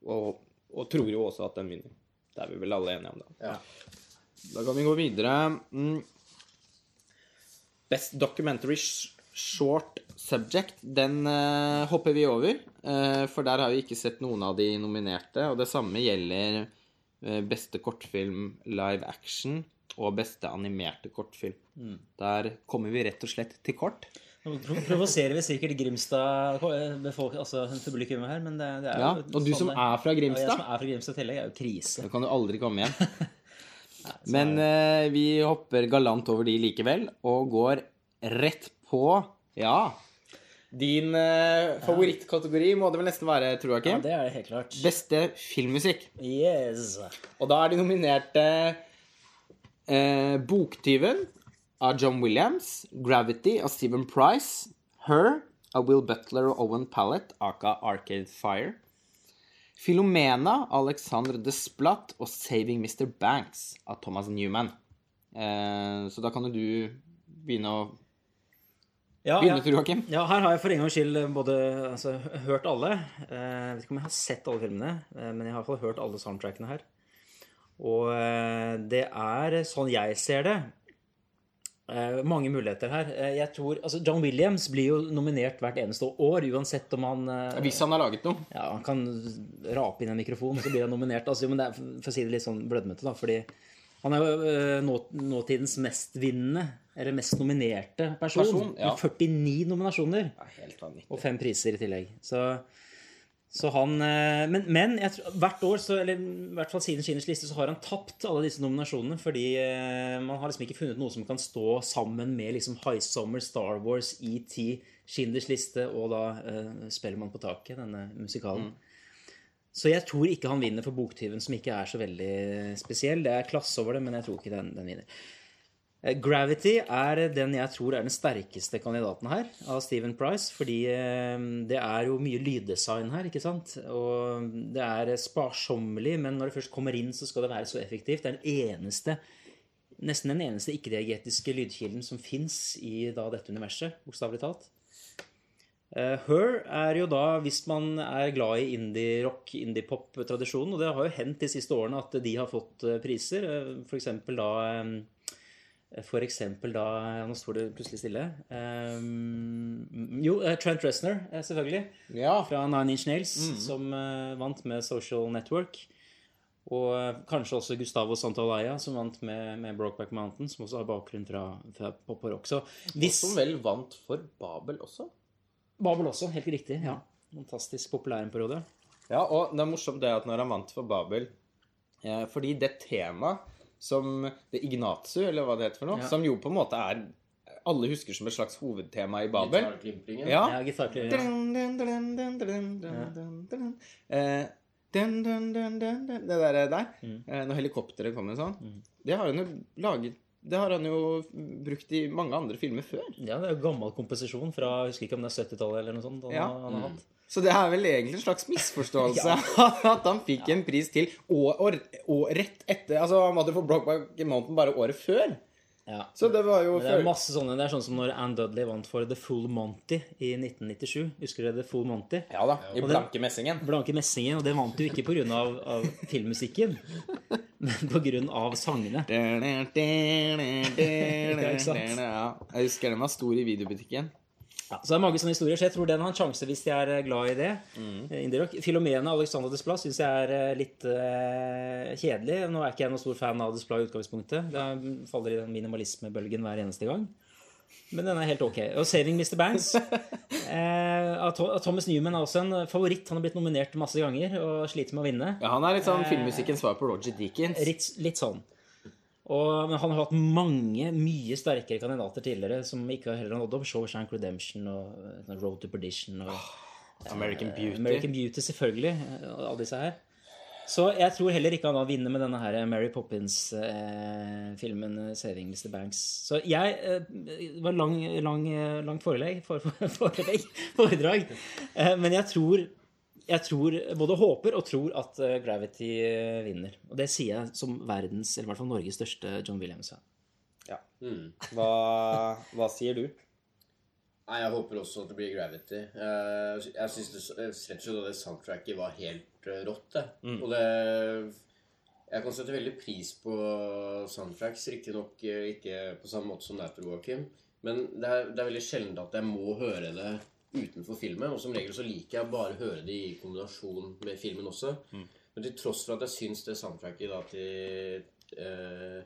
og, og tror jo også at den vinner. Det er vi vel alle enige om, da. Ja. Da kan vi gå videre. Mm. Best Documentary Short Subject, den uh, hopper vi over. Uh, for der har vi ikke sett noen av de nominerte. Og det samme gjelder uh, beste kortfilm live action og beste animerte kortfilm. Der kommer vi rett og slett til kort. Nå pro- provoserer vi sikkert Grimstad eh, befolk, altså publikummet her, men det, det er Ja, jo Og du sånn som er fra Grimstad? Ja, jeg som er fra Grimstad i tillegg, er jo krise. da kan du aldri komme igjen. Men eh, vi hopper galant over de likevel, og går rett på Ja. Din eh, favorittkategori må det vel nesten være, tror jeg, Ja, det er det helt klart. Beste filmmusikk. Yes. Og da er de nominerte eh, Boktyven av John Williams, Gravity av Stephen Price, Her av Will Butler og Owen Pallett, aka Arcade Fire, Filomena av Alexander Desplat og Saving Mr. Banks av Thomas Newman. Eh, så da kan jo du begynne å Ja, begynne, ja. Joakim? Ja, her har jeg for en gangs skyld både altså, hørt alle. Eh, Jeg vet ikke om jeg har sett alle filmene, eh, men jeg har i hvert fall hørt alle soundtrackene her. Og eh, det er, sånn jeg ser det, eh, mange muligheter her. Eh, Jeg tror, altså John Williams blir jo nominert hvert eneste år, uansett om han Hvis han har laget noe. ja, han kan rape inn en mikrofon, så blir han nominert. Altså, men det er, for å si det litt sånn blødmete, da, fordi han er jo nå, nåtidens mestvinnende, eller mest nominerte person. Person, ja. Med 49 nominasjoner er og fem priser i tillegg. Så, så han øh, Men, men tror, hvert år, så, eller i hvert fall siden Schindlers liste, så har han tapt alle disse nominasjonene fordi øh, man har liksom ikke funnet noe som kan stå sammen med liksom High Summer, Star Wars, ET, Schindlers liste og da uh, Spellemann på taket, denne musikalen. Så jeg tror ikke han vinner for Boktyven, som ikke er så veldig spesiell. Det er klasse over det, men jeg tror ikke den, den vinner. Eh, Gravity er den jeg tror er den sterkeste kandidaten her, av Stephen Price. Fordi eh, det er jo mye lyddesign her, ikke sant? Og det er sparsommelig, men når det først kommer inn, så skal det være så effektivt. Det er den eneste Nesten den eneste ikke-diagetiske lydkilden som fins i da, dette universet, bokstavelig talt. Eh, Her er jo da, hvis man er glad i indie-rock, indie-pop-tradisjonen, og det har jo hendt de siste årene at de har fått priser, f.eks. da For eksempel da Nå står det plutselig stille. Um, Jo, eh, Trent Reznor, eh, selvfølgelig. Ja. Fra Nine Inch Nails, som uh, vant med Social Network. Og kanskje også Gustavo Santalaya, som vant med, med Brokeback Mountain, som også har bakgrunn fra, fra pop og rock. Så hvis Som vel vant for Babel også. Babel også, helt riktig. ja. Fantastisk populær en periode. Ja, og det er morsomt det at når han vant for Babel eh, Fordi det temaet som Det Ignatsu, eller hva det heter for noe, Ja. som jo på en måte er Alle husker som et slags hovedtema i Babel. Gitarklimplingen. Ja. Ja, ja. Dun, dun, dun, dun, dun, dun. Eh. Det der, der. Mm. når helikopteret kommer sånn. Det har han jo laget Det har han jo brukt i mange andre filmer før. Ja, det er jo gammel komposisjon fra jeg husker ikke om det er 70-tallet eller noe sånt. Han, Ja. han har hatt. Så det er vel egentlig en slags misforståelse at han fikk en pris til og, og, og rett etter Altså, han hadde fått Blockback Mountain bare året før. Ja. Så det var jo Men det er før- masse sånne, det er sånn som når Anne Dudley vant for The Full Monty i 1997. Husker dere The Full Monty? Ja da. I Og blanke messingen. Blanke Messingen, og det vant du ikke pga. Av, av filmmusikken, men pga. sangene. ikke? Ja, jeg husker den var stor i videobutikken. Ja, så det er mange sånne historier, så jeg tror den har en sjanse hvis de er eh, glad i det. Mm. eh, Filomena Alexander Desplat syns jeg er eh, litt uh, kjedelig. Nå er ikke jeg noen stor fan av Desplat i utgangspunktet. Det er- faller i den minimalismebølgen hver eneste gang. Men den er helt ok. Og 'Saving Mr. Banks' eh, Thomas Newman er også en favoritt. Han har blitt nominert masse ganger og sliter med å vinne. Ja, Han er litt sånn filmmusikkens svar på Roger Deakins. Litt, litt sånn. Og, men han har hatt mange, mye sterkere kandidater tidligere som ikke har heller nådd opp. Shawshank Redemption og eh, Road to Perdition og American Beauty. American Beauty, selvfølgelig. eh, Alle disse her. Så jeg tror heller ikke han da vinner med denne her Mary Poppins-filmen 'Saving Mr. Banks'. Så jeg eh, Det var lang, lang, lang forelegg, for, forelegg, foredrag. Eh, men jeg tror jeg tror, både håper og tror at eh, Gravity vinner. Og det sier jeg som verdens, eller i hvert fall Norges største John Williams. Ja. Mm. Hva, hva sier du? Nei, jeg håper også at det blir Gravity. Eh, Jeg syns det, rett og slett at det soundtracket var helt eh, rått, det. Og det Jeg kan sette veldig pris på soundtracks, riktignok ikke på samme måte som deg, Joakim. Men det er, det er veldig sjelden at jeg må høre det utenfor filmen. Og som regel så liker jeg bare å høre det i kombinasjon med filmen også. Men til tross for at jeg syns det soundtracket da til eh,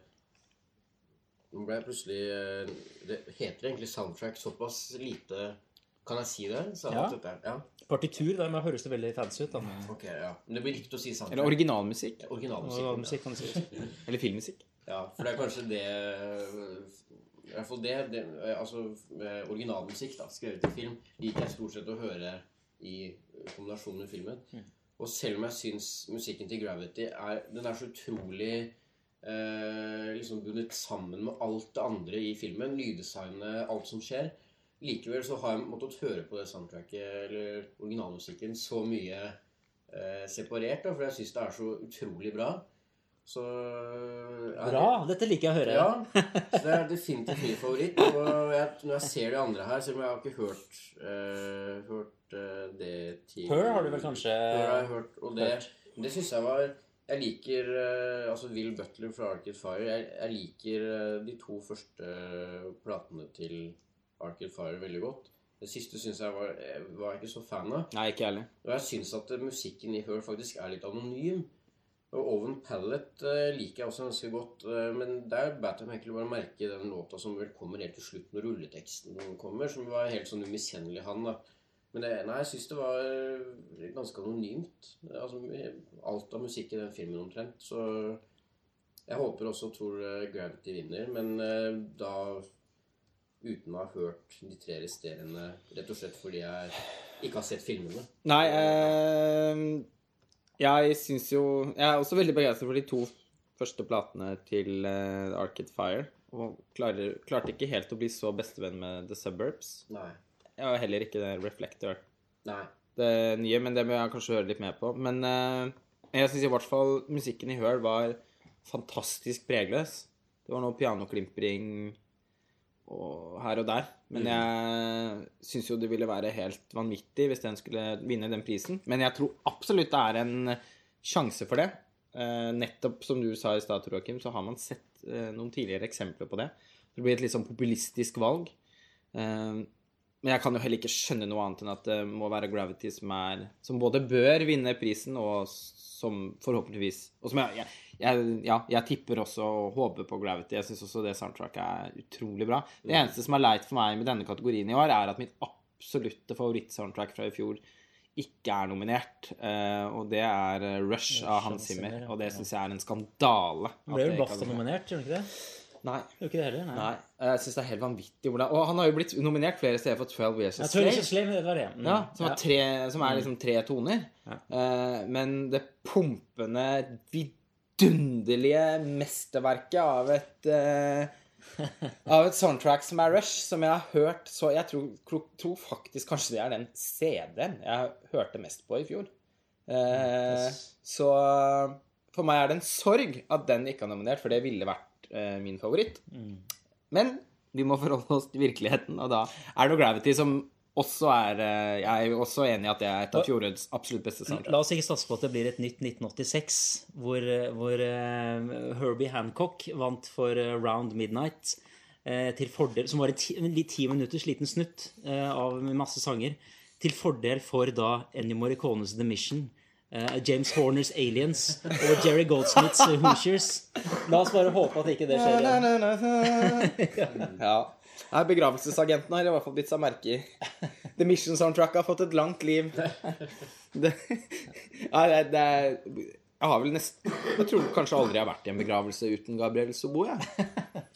Nå ble jeg plutselig eh, Det heter egentlig soundtrack såpass lite Kan jeg si det? Ja. dette ja. Partitur, da men høres det veldig fancy ut. da. Ok, ja. Men det blir riktig å si soundtrack. Eller originalmusikk? Originalmusikk. originalmusikk musikk kan du si. Eller filmmusikk? Ja, for det er kanskje det I hvert fall det, det Altså eh, originalmusikk, da, skrevet til film, liker jeg stort sett å høre i kombinasjon med filmen. Og selv om jeg syns musikken til Gravity er Den er så utrolig eh, liksom bundet sammen med alt det andre i filmen, lyddesignet, alt som skjer, likevel så har jeg måttet høre på det soundtracket, eller originalmusikken, så mye eh, separert, da, for jeg syns det er så utrolig bra. Så er Bra! Dette liker jeg å høre. Ja. Så det er definitivt min favoritt. Og jeg, når jeg ser de andre her, selv om jeg har ikke hørt, uh, hørt uh, det til Her har du vel kanskje Her har jeg hørt, og det, hørt. det syns jeg var Jeg liker uh, altså Will Butler fra Arcade Fire. Jeg, jeg liker de to første platene til Arcade Fire veldig godt. Det siste syns jeg var, jeg ikke så fan av. Nei, ikke heller. Og jeg syns at musikken i Hør faktisk er litt anonym. Og Oven Pallet eh, liker jeg også ganske godt, eh, men der bet jeg meg egentlig bare merke den låta som vel kommer helt til slutt når rulleteksten kommer, som var helt sånn umiskjennelig han, da. Men det, nei, jeg syns det var eh, ganske anonymt. Altså, alt av musikk i den filmen omtrent. Så jeg håper også tror eh, Gravity vinner, men eh, da uten å ha hørt de tre resterende, rett og slett fordi jeg ikke har sett filmene. Nei, eh, jeg syns jo Jeg er også veldig begeistret for de to første platene til uh, Arcade Fire. Og klarer, klarte ikke helt å bli så bestevenn med The Suburbs. Nei. Jeg har heller ikke det Reflector, Nei. det nye, men det må jeg kanskje høre litt mer på. Men uh, jeg syns i hvert fall musikken i Høl var fantastisk pregløs. Det var noe pianoklimpring og her og der. Men jeg syns jo det ville være helt vanvittig hvis den skulle vinne den prisen. Men jeg tror absolutt det er en sjanse for det. Eh, nettopp som du sa i stad, Joakim, så har man sett eh, noen tidligere eksempler på det. Det blir et litt sånn populistisk valg. Eh, men jeg kan jo heller ikke skjønne noe annet enn at det må være Gravity som er Som både bør vinne prisen, og som forhåpentligvis Og som jeg, jeg, jeg, ja, jeg tipper også og håper på Gravity. Jeg syns også det soundtracket er utrolig bra. Det eneste som er leit for meg med denne kategorien i år, er at mitt absolutte favorittsoundtrack fra i fjor ikke er nominert. eh, og det er eh, Rush av Hans Zimmer. Og det syns jeg er en skandale. Han ble jo ikke BAFTA er nominert, gjorde han ikke det? Nei. Gjorde ikke det heller? Nei. Nei, jeg syns det er helt vanvittig hvordan Og han har jo blitt nominert flere steder for 12 Years tror Slave. Slave, det var det. Mm. Ja, som, er tre, som er liksom tre toner. Ja. Eh, men det pumpende, vidunderlige mesterverket av et eh, Av et soundtrack som er Rush, som jeg har hørt så Jeg tror, tror, faktisk kanskje det er den CD-en jeg hørte mest på i fjor. Eh, så for meg er det en sorg at den ikke er nominert, for det ville vært eh, min favoritt. Men vi må forholde oss til virkeligheten, og da er det Gravity som også er eh, Jeg er også enig i at det er et av fjorårets absolutt beste soundtrack. La oss ikke satse på at det blir et nytt 1986, hvor, hvor eh, Herbie Hancock vant for eh, Round Midnight. eh, til fordel, Som var en ti, ti minutters liten snutt eh, av masse sanger. Til fordel for da Ennio Morricones The Mission. Eh, James Horners Aliens og Jerry Goldsmiths Hoosiers. La oss bare håpe at ikke det skjer igjen. Ja. Nei, Begravelsesagenten har i hvert fall bitt seg merke i. The Mission Soundtrack har fått et langt liv. Det, ja, det, det er Jeg har vel nesten Jeg tror kanskje aldri jeg har vært i en begravelse uten Gabriel Sobo, jeg.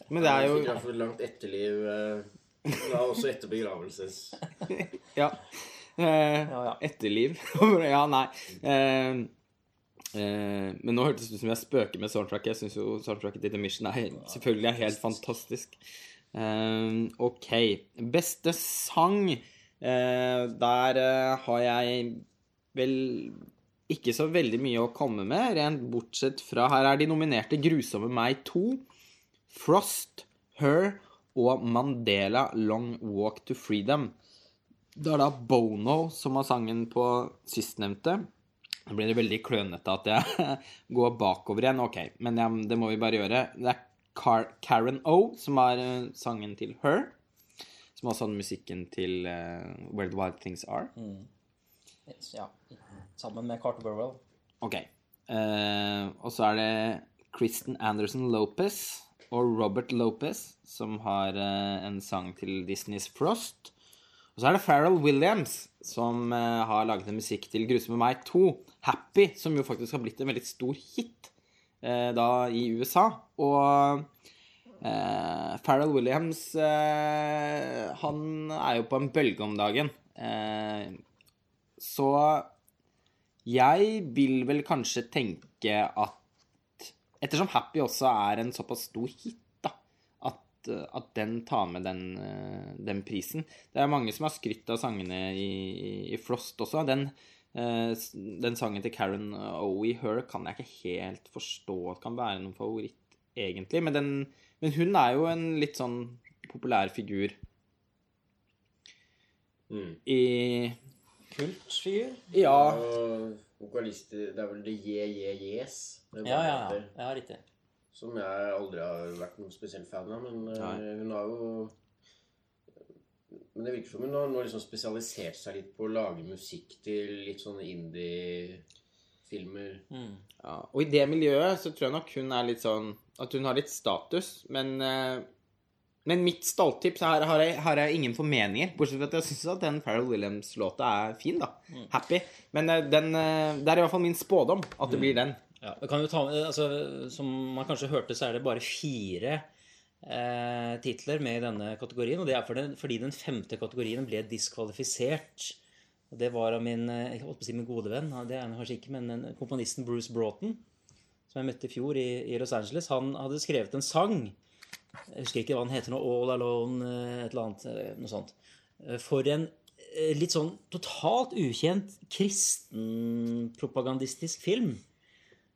Men det er jo Fikk iallfall langt etterliv eh, da også etter begravelses... Ja. Eh, ja. Etterliv. ja, nei. Eh, eh, men nå hørtes det ut som jeg spøker med soundtracket. Jeg syns jo soundtracket til The Mission er selvfølgelig er helt fantastisk. Ok. Beste sang. Der har jeg vel ikke så veldig mye å komme med, rent bortsett fra Her er de nominerte 'Grusomme meg 2', 'Frost', 'Her' og 'Mandela Long Walk to Freedom'. Det er da Bono som har sangen på sistnevnte. Nå blir det veldig klønete at jeg går bakover igjen. Ok, men ja, det må vi bare gjøre. Det er Car Karen O som har eh, sangen til Her. Som også hadde musikken til uh, Where the Wild Things Are. Ja. Sammen med Carter Burwell. Ok. Uh, og så er det Kristen Anderson Lopez og Robert Lopez som har uh, en sang til Disneys Frost. Og så er det Pharrell Williams som eh, har laget en musikk til 'Grusomme meg 2', 'Happy', som jo faktisk har blitt en veldig stor hit eh, da i USA. Og Uh, Pharrell Williams uh, han er jo på en bølge om dagen. Uh, så jeg vil vel kanskje tenke at Ettersom Happy også er en såpass stor hit, at, at den tar med den, eh, den prisen. Det er mange som har skrytt av sangene i, i Frost også. Den Eh, den sangen til Karen Owie, Her, kan jeg ikke helt forstå at kan være noen favoritt, egentlig. Men, den, men hun er jo en litt sånn populær figur Mm. i Kultfyr? Ja. Og vokalister Det er vel The Yeah Yeah Yes. det Ja, ja, jeg ja. ja. Riktig. Som jeg aldri har vært noen spesiell fan av. Men eh, Nei. hun har jo Men det virker som hun har nå liksom spesialisert seg litt på å lage musikk til litt sånne indie-filmer. Mm. Ja, og i det miljøet så tror jeg nok hun er litt sånn At hun har litt status, men eh, Men mitt stalltips her har jeg, har jeg ingen formeninger. Bortsett fra at jeg syns at den Pharrell Williams-låta er fin, da. Happy. Men eh, den, det er i hvert fall min spådom at det blir den. Ja, ta, altså, Som man kanskje hørte, så er det bare fire eh, titler med i denne kategorien. Og det er for den, fordi den femte kategorien ble diskvalifisert. Og Det var av min jeg på å si min gode venn, det er han kanskje ikke, men komponisten Bruce Broughton, som jeg møtte i fjor i, i Los Angeles. Han hadde skrevet en sang. Jeg husker ikke hva den heter nå. All Alone, eh, et eller annet. eh, Noe sånt. Eh, For en litt sånn totalt ukjent kristenpropagandistisk film.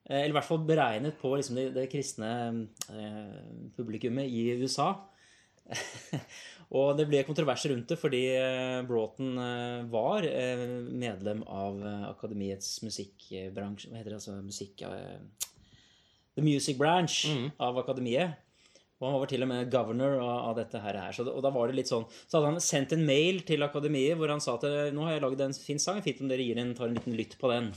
Eh, Eller i hvert fall beregnet på liksom, det, det kristne eh, publikummet i USA. og det ble kontrovers rundt det fordi eh, Broughton eh, var medlem av Akademiets musikkbransje Hva heter det? altså musikk... The Music Branch av Akademiet. Og han var til og med governor av, dette her. Så, og da var det litt sånn Så hadde han sendt en mail til Akademiet hvor han sa at nå har jeg lagd en fin sang, fint om dere gir en, tar en liten lytt på den.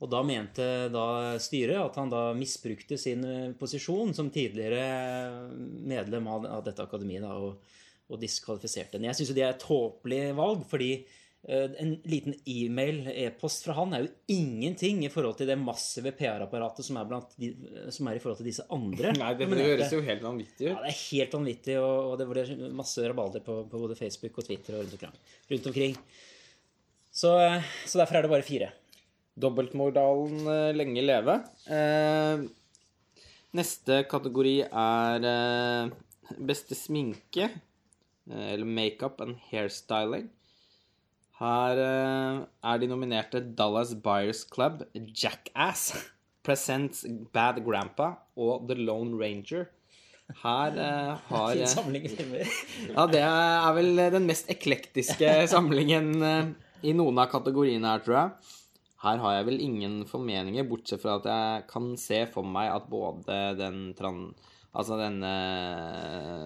Og da mente da styret at han da misbrukte sin eh, posisjon som tidligere medlem av, av dette akademiet da, og, og diskvalifiserte den. Jeg syns jo det er et tåpelig valg, fordi eh, en liten e-mail, e-post fra han, er jo ingenting i forhold til det massive PR-apparatet som, som er i forhold til disse andre. Nei, det, det høres jo helt vanvittig Ja, det er helt vanvittig, og, det ble masse rabalder på, på både Facebook og Twitter og rundt omkring. Rundt omkring. Så, eh, så derfor er det bare fire. Dobbeltmoralen eh, lenge leve. Eh, neste kategori er eh, beste sminke. eller makeup and hairstyling. Her er de nominerte Dallas Buyers Club, Jackass, Presents Bad Grandpa og The Lone Ranger. Her eh, har Fin samling ja, det er vel den mest eklektiske samlingen eh, i noen av kategoriene her, tror jeg. Her har jeg vel ingen formeninger, bortsett fra at jeg kan se for meg at både den tran... Altså denne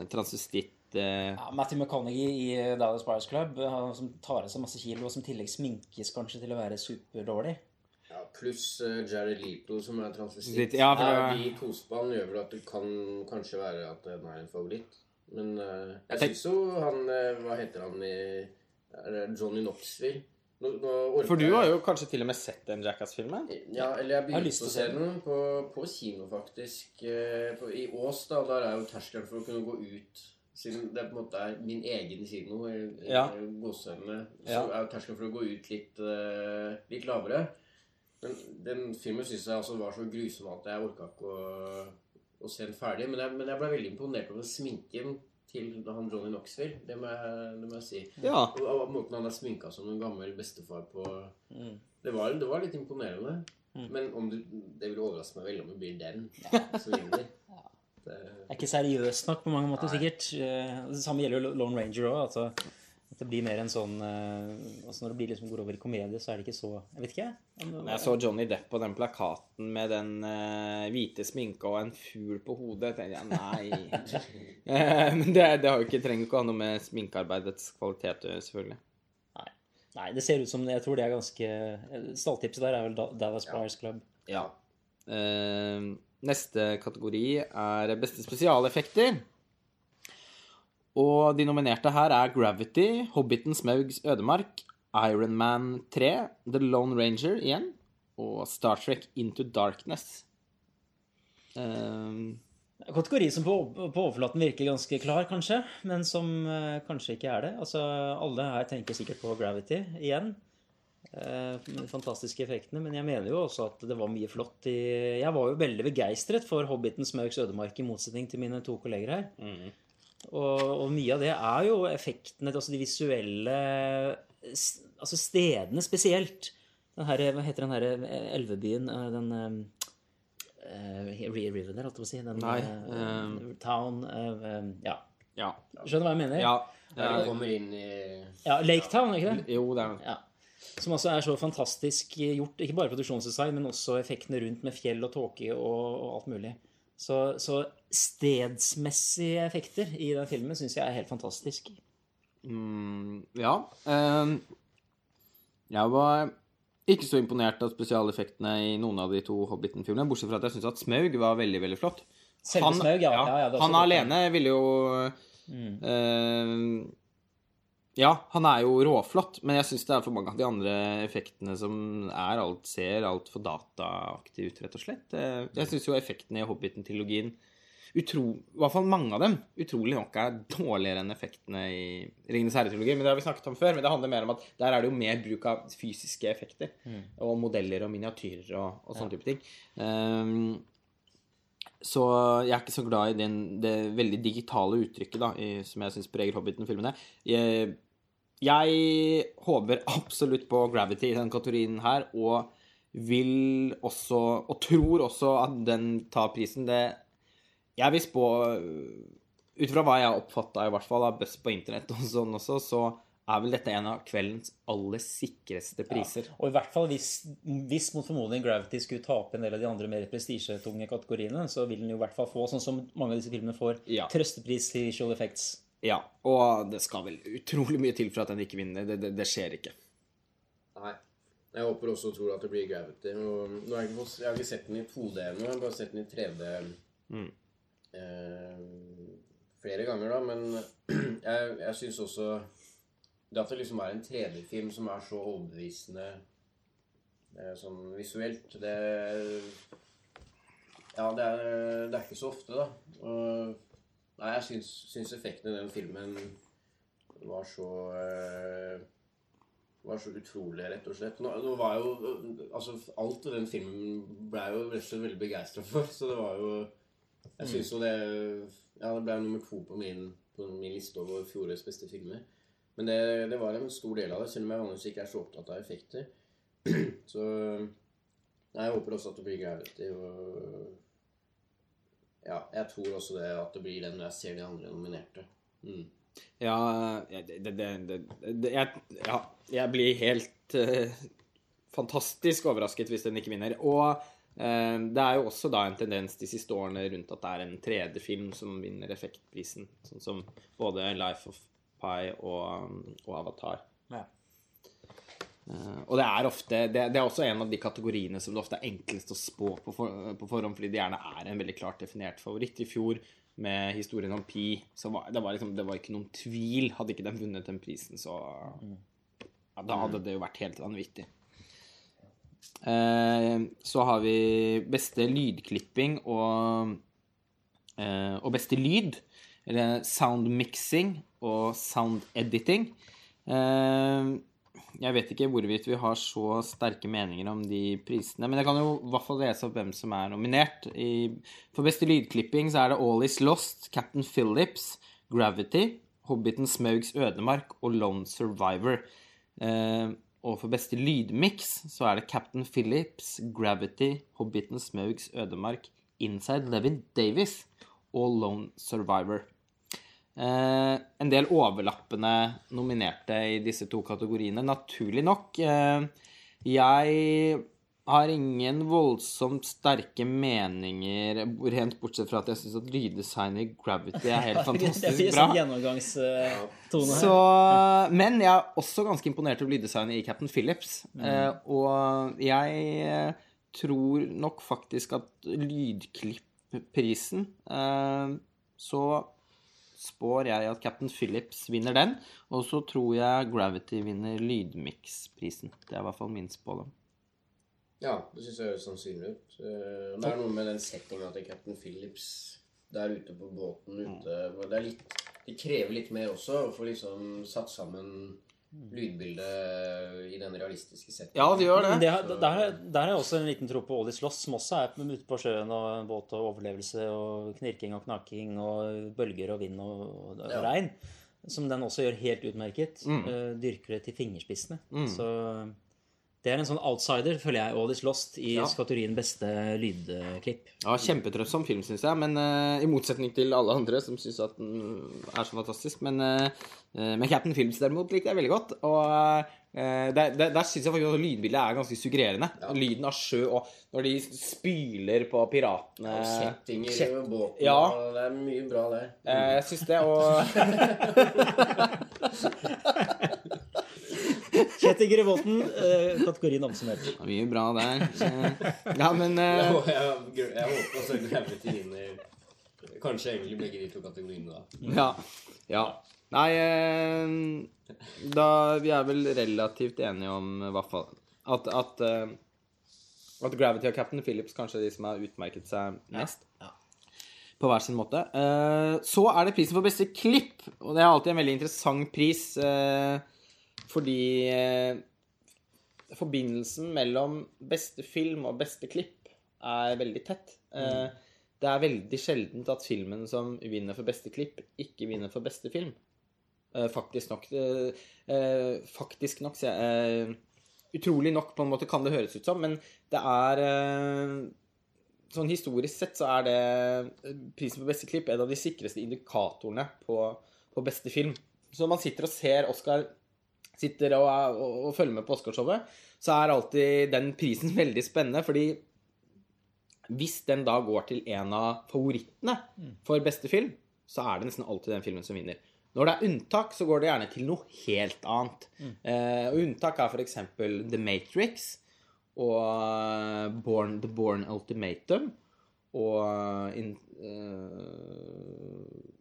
transvestitt... eh, Ja, Matthew McConaughey i Dallas Buyers Club, han som tar av seg masse kilo, og som i tillegg sminkes kanskje til å være superdårlig. Ja, Pluss uh, Jared Leto, som er transvestitt. Ja, for Ja, de tospann gjør vel at det kan kanskje være at den er en favoritt. Men uh, jeg syns jo han eh, Hva heter han i er det Johnny Knoxville? Nå, nå For du har jo kanskje til og med sett den Jackass-filmen? Ja, eller jeg begynte å se den på, på kino, faktisk. Eh, På, I Ås, da. Der er jo terskelen for å kunne gå ut Siden det på en måte er min egen kino, i, Ja. gåseøynene, så Ja. er jo terskelen for å gå ut litt, eh, litt lavere. Men den filmen syns jeg altså var så grusom at jeg orka ikke å, å se den ferdig. Men jeg, men jeg ble veldig imponert over sminken til han Johnny Knoxville. Det må jeg, det må jeg si. Ja. Og, og måten han er sminka som en gammel bestefar på Mm. det, var, det var litt imponerende. Men om du, det vil overraske meg veldig om det blir den som vinner. Det, Det er ikke seriøst nok på mange måter, Nei. sikkert. Eh, Det samme gjelder jo Lone Ranger òg. Altså, at det blir mer en sånn eh, altså Når det blir liksom går over i komedie, så er det ikke så Jeg vet ikke, jeg. Men jeg så Johnny Depp på den plakaten med den uh, hvite sminka og en fugl på hodet. Jeg tenkte, ja, nei Men det, det har jo ikke, trenger ikke å ha noe med sminkearbeidets kvalitet å gjøre, selvfølgelig. Nei. Nei, det ser ut som Jeg tror det er ganske Stalltipset der er vel Dallas Buyers Club. Ja. Uh, neste kategori er beste spesialeffekter. Og de nominerte her er Gravity, Hobbiten Smaugs ødemark, Iron Man 3, The Lone Ranger igjen, og Star Trek Into Darkness. Um, Kategori som på, på overflaten virker ganske klar, kanskje, men som uh, kanskje ikke er det. Altså, Alle her tenker sikkert på Gravity igjen. Uh, fantastiske effektene. Men jeg mener jo også at det var mye flott i Jeg var jo veldig begeistret for Hobbiten Smaugs ødemark, i motsetning til mine to kolleger her. Og, og mye av det er jo effektene, altså de visuelle Altså stedene spesielt. Den her, hva heter den her eh, elvebyen? eh, Den uh, River der, holdt jeg på å si. Den, Nei, eh, eh, Town uh, eh, Ja. Ja. Skjønner hva jeg mener? ja. Der du kommer inn i Ja, Lake Town, ikke det? Jo, det er Ja. Som altså er så fantastisk gjort. Ikke bare produksjonsdesign, men også effektene rundt med fjell og tåke og, og alt mulig. Så, så stedsmessige effekter i den filmen syns jeg er helt fantastisk. Mm, ja. ehm, jeg var ikke så imponert av spesialeffektene i noen av de to Hobbiten-filmene, bortsett fra at jeg syns at Smaug var veldig, veldig flott. Selve Smaug, ja. ja, ja han alene ville jo Mm. eh, Ja, han er jo råflott, men jeg syns det er for mange av de andre effektene som er alt ser altfor dataaktig ut, rett og slett. Eh, Jeg syns jo effektene i Hobbiten-trilogien utro, I hvert fall mange av dem utrolig nok er dårligere enn effektene i Ringenes herre-trilogien. Men det har vi snakket om før. Men det handler mer om at der er det jo mer bruk av fysiske effekter. Og modeller og miniatyrer og, og sånne type ting. Um, så jeg er ikke så glad i den, det veldig digitale uttrykket da, i, som jeg syns preger Hobbiten-filmene. Jeg, jeg håper absolutt på Gravity i den kategorien her, og vil også Og tror også at den tar prisen. Det Jeg vil spå Ut fra hva jeg har oppfatta, i hvert fall av buzz på internett og sånn også, så er vel dette en av kveldens aller sikreste priser. Og i hvert fall hvis, hvis mot formodning Gravity skulle tape en del av de andre mer prestisjetunge kategoriene, så vil den jo i hvert fall få, sånn som mange av disse filmene får, Ja. trøstepris i Visual Effects. Ja, og det skal vel utrolig mye til for at den ikke vinner. Det, det, det skjer ikke. Nei. Jeg håper også og tror at det blir Gravity. Og nå har jeg, ikke, jeg har ikke sett den i 2D ennå, jeg har bare sett den i 3D Mm. eh, flere ganger, da. Men jeg, jeg syns også det at det liksom er en 3D-film som er så overbevisende eh, sånn visuelt, det Ja, det er, det er ikke så ofte, da. Og, nei, jeg syns, syns effekten i den filmen var så eh, var så utrolig, rett og slett. Nå, nå var jo Altså, alt i den filmen ble jeg jo rett og slett veldig begeistra for, så det var jo Jeg syns jo det Ja, det ble nummer to på min, på min liste over fjorårets beste filmer. Men det, det var en stor del av det, selv om jeg vanligvis ikke er så opptatt av effekter. Så Nei, jeg håper også at det blir Gravity. Og ja, jeg tror også det at det blir den når jeg ser de andre nominerte. Mm. Ja, det, det, det, det jeg, ja, jeg blir helt uh, fantastisk overrasket hvis den ikke vinner. Og uh, det er jo også da en tendens de siste årene rundt at det er en 3D-film som vinner effektprisen. Sånn som både Life of Pi og, og Avatar. Ja. Uh, og det er ofte det, det er også en av de kategoriene som det ofte er enklest å spå på, for, på forhånd, fordi det gjerne er en veldig klart definert favoritt. I fjor med historien om Pi så var det, var liksom, det var ikke noen tvil. Hadde ikke den vunnet den prisen, så ja, Da hadde det jo vært helt vanvittig. Uh, så har vi beste lydklipping og, uh, og beste lyd. Eller sound mixing og sound editing. Eh, jeg vet ikke hvorvidt vi har så sterke meninger om de prisene, men jeg kan jo i hvert fall lese opp hvem som er nominert. For beste lydklipping så er det All Is Lost, Captain Phillips, Gravity, Hobbiten Smaugs ødemark og Lone Survivor. Eh, og for beste lydmiks så er det Captain Phillips, Gravity, Hobbiten Smaugs ødemark, Inside Levin Davis og Lone Survivor. Eh, en del overlappende nominerte i disse to kategoriene, naturlig nok. Eh, jeg har ingen voldsomt sterke meninger, rent bortsett fra at jeg syns at lyddesignet i Gravity er helt fantastisk bra. sånn Så, men jeg er også ganske imponert over lyddesignet i Captain Phillips. Eh, og jeg eh, tror nok faktisk at lydklippprisen eh, Så spår jeg at Captain Phillips vinner den. Og så tror jeg Gravity vinner lydmix-prisen. Det er i hvert fall min spådom. Ja, det syns jeg høres sannsynlig ut. Eh, Det er noe med den settinga til Captain Phillips der ute på båten ute Det er litt det krever litt mer også, å få liksom satt sammen lydbildet i den realistiske settingen. Ja, det gjør det. det, har- der, er- der er også en liten tro på Odis Loss, som også er ute på sjøen og en båt og overlevelse og knirking og knaking og bølger og vind og, og Ja. regn. Som den også gjør helt utmerket. Eh, dyrker det til fingerspissene. Så Det er en sånn outsider, føler jeg, og Is Lost i Ja. Skatorien beste lydklipp. Ja, Kjempetrøttsom film, syns jeg. Men uh, I motsetning til alle andre som syns at den er så fantastisk. Men, uh, eh, men Captain Films derimot likte jeg veldig godt. Og uh, der, der, der syns jeg faktisk at lydbildet er ganske suggererende. Lyden av sjø og når de spyler på piratene Og settinger i Kjet... båten. Ja. og Det er mye bra der. Eh, Jeg syns det, og Kjetil Grevotten, uh, kategorien oppsummert. Mye bra der. Eh, Ja, men uh... Jeg, jeg, jeg håper også Gravity vinner kanskje egentlig begge de to kategoriene, da. Ja. ja. Nei uh, Da Vi er vel relativt enige om i hvert fall at, at, eh, at Gravity og Captain Phillips kanskje er de som har utmerket seg mest. På hver sin måte. Eh, så er det prisen for beste klipp, og det er alltid en veldig interessant pris. Fordi eh, forbindelsen mellom beste film og beste klipp er veldig tett. Eh, Det er veldig sjeldent at filmen som vinner for beste klipp, ikke vinner for beste film. Eh, faktisk nok. eh, eh, faktisk nok, sier jeg. Eh, utrolig nok, på en måte, kan det høres ut som, men det er eh, Sånn historisk sett så er det prisen for beste klipp en av de sikreste indikatorene på, på beste film. Så man sitter og ser Oscar sitter og, og, og følger med på Oscarshowet, så er alltid den prisen veldig spennende, fordi hvis den da går til en av favorittene for beste film, så er det nesten alltid den filmen som vinner. Når det er unntak, så går det gjerne til noe helt annet. Eh, og unntak er f.eks. The Matrix og eh, Born, The Born Ultimatum og in, eh,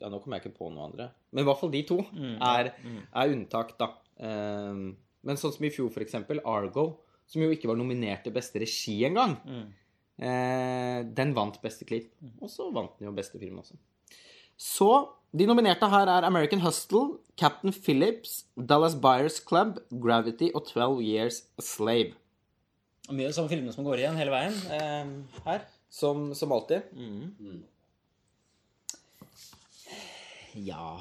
Ja, nå kommer jeg ikke på noe andre. Men i hvert fall de to er, er unntak, da. Um, men sånn som i fjor, for eksempel, Argo, som jo ikke var nominert til beste regi engang, eh, den vant beste klipp. Og så vant den jo beste film også. Så de nominerte her er American Hustle, Captain Phillips, Dallas Buyers Club, Gravity og 12 Years a Slave. Mye av de samme filmene som går igjen hele veien eh, her. Som, som alltid. Ja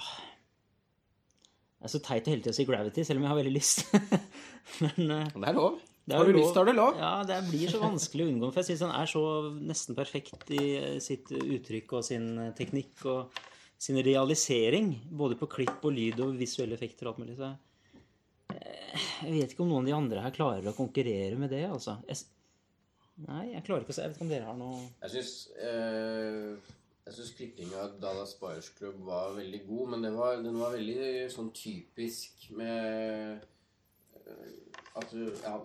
Det er så teit å hele tida si Gravity, selv om jeg har veldig lyst. Men uh, Det er lov. det er Har du lov. lyst, har du lov. Ja, det blir så vanskelig å unngå. For jeg syns han er så nesten perfekt i eh, sitt uttrykk og sin eh, teknikk og sin realisering. Både på klipp og lyd og visuelle effekter og alt mulig. Så eh, jeg vet ikke om noen av de andre her klarer å konkurrere med det, altså. Jeg, nei, jeg klarer ikke å se. Jeg vet ikke om dere har noe Jeg syns eh, Jeg syns klippinga av Dallas Buyers Club var veldig god, men var, den var veldig sånn typisk med eh, at du Ja,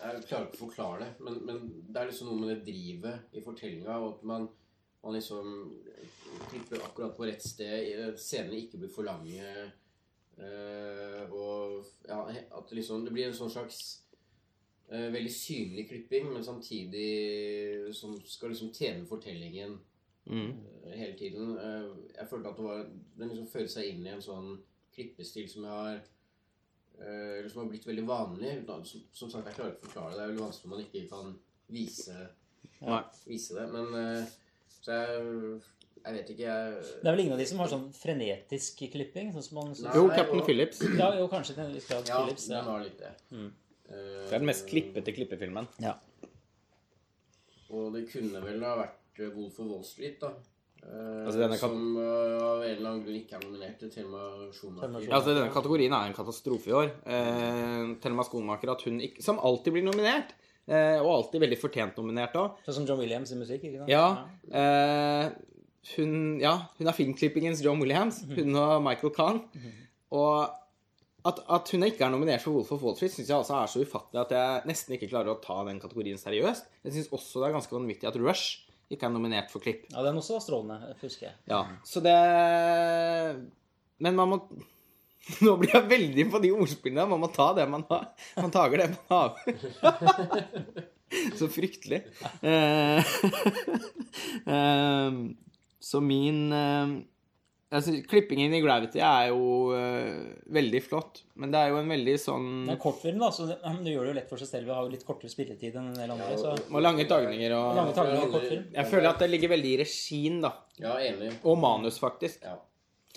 jeg klarer ikke å forklare det, men, men det er liksom noe med det drivet i fortellinga, og at man, man liksom klipper akkurat på rett sted, scenene ikke blir for lange, eh, og ja, at liksom Det blir en sånn slags eh, veldig synlig klipping, men samtidig som skal liksom tjene fortellingen Mm. eh, hele tiden. Eh, jeg følte at det var Den liksom fører seg inn i en sånn klippestil som jeg har eh, eller som har blitt veldig vanlig. Som, som sagt, jeg klarer ikke å forklare det. Det er veldig vanskelig når man ikke kan vise, ja. vise det. Men Så jeg Jeg vet ikke, jeg Det er vel ingen av de som har sånn frenetisk klipping? Sånn som man så... Nei. Jo, Captain Phillips. Ja, jo, kanskje til en viss grad Ja, den Ja. har litt det. Mm. Eh, Det er den mest klippete klippefilmen. ja. Og det kunne vel ha vært Wolf of Wall Street, da. Eh, Altså, denne Som uh, av en eller annen grunn ikke er nominert til Thelma Schumacher. Ja, altså, denne kategorien er en katastrofe i år. Uh, Thelma Skomaker, at hun ikke Som alltid blir nominert. uh, og alltid veldig fortjent nominert òg. Sånn som John Williams i musikk, ikke sant? Ja. Eh, hun, ja, hun er filmklippingens John Williams. Hun og Michael Kahn. Og at, at hun ikke er nominert for Wolf of Wall Street, syns jeg altså er så ufattelig at jeg nesten ikke klarer å ta den kategorien seriøst. Jeg syns også det er ganske vanvittig at Rush ikke er nominert for klipp. Ja, den også var strålende, husker jeg. Ja, så det Men man må Nå blir jeg veldig på de ordspillene. Man må ta det man har. Man tager det man har. Så fryktelig. Eh, eh, så min eh, altså, Klippingen i Gravity er jo uh, veldig flott. Men det er jo en veldig sånn Det er kortfilm, da, så det, det gjør det jo lett for seg selv. Vi har jo litt kortere spilletid enn en del andre. Så Og lange tagninger og lange tagninger i kortfilm. Jeg føler at det ligger veldig i regien, da. Ja, enig. Og manus, faktisk. Ja.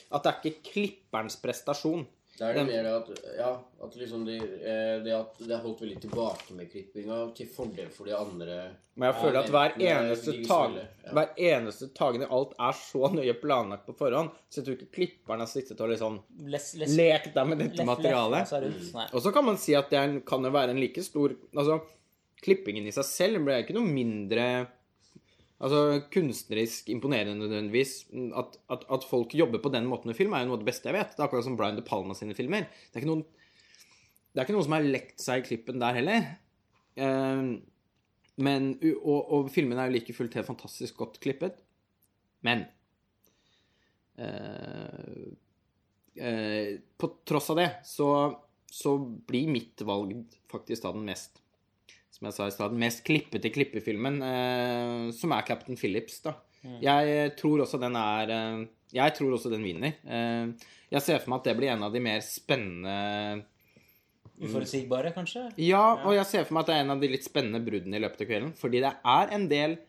At det er ikke klipperens prestasjon. Det er det mer at Ja, at liksom de, eh, det at det er holdt veldig tilbake med klippinga til fordel for de andre Men jeg føler at hver eneste, tag, ja. hver eneste tagen i alt er så nøye planlagt på forhånd, så jeg tror ikke klipperen har sittet og liksom Les, les, lekt deg med dette materialet. seg Og så kan man si at det er, kan jo være en like stor Altså, klippingen i seg selv ble ikke noe mindre Altså, kunstnerisk imponerende nødvendigvis. At, at, at folk jobber på den måten med film, er jo noe av det beste jeg vet. Det er akkurat som Brian De Palma sine filmer. Det er ikke noen, det er ikke noen som har lekt seg i klippen der heller. Eh, men, og, og filmene er jo like fullt helt fantastisk godt klippet. Men eh, eh, På tross av det så, så blir mitt valg faktisk da den mest som jeg sa i stad, den mest klippete klippefilmen, eh, som er Captain Phillips. da. Jeg tror også den er eh, Jeg tror også den vinner. Eh, jeg ser for meg at det blir en av de mer spennende Uforutsigbare, kanskje? Ja, og jeg ser for meg at det er en av de litt spennende bruddene i løpet av kvelden. Fordi det er en del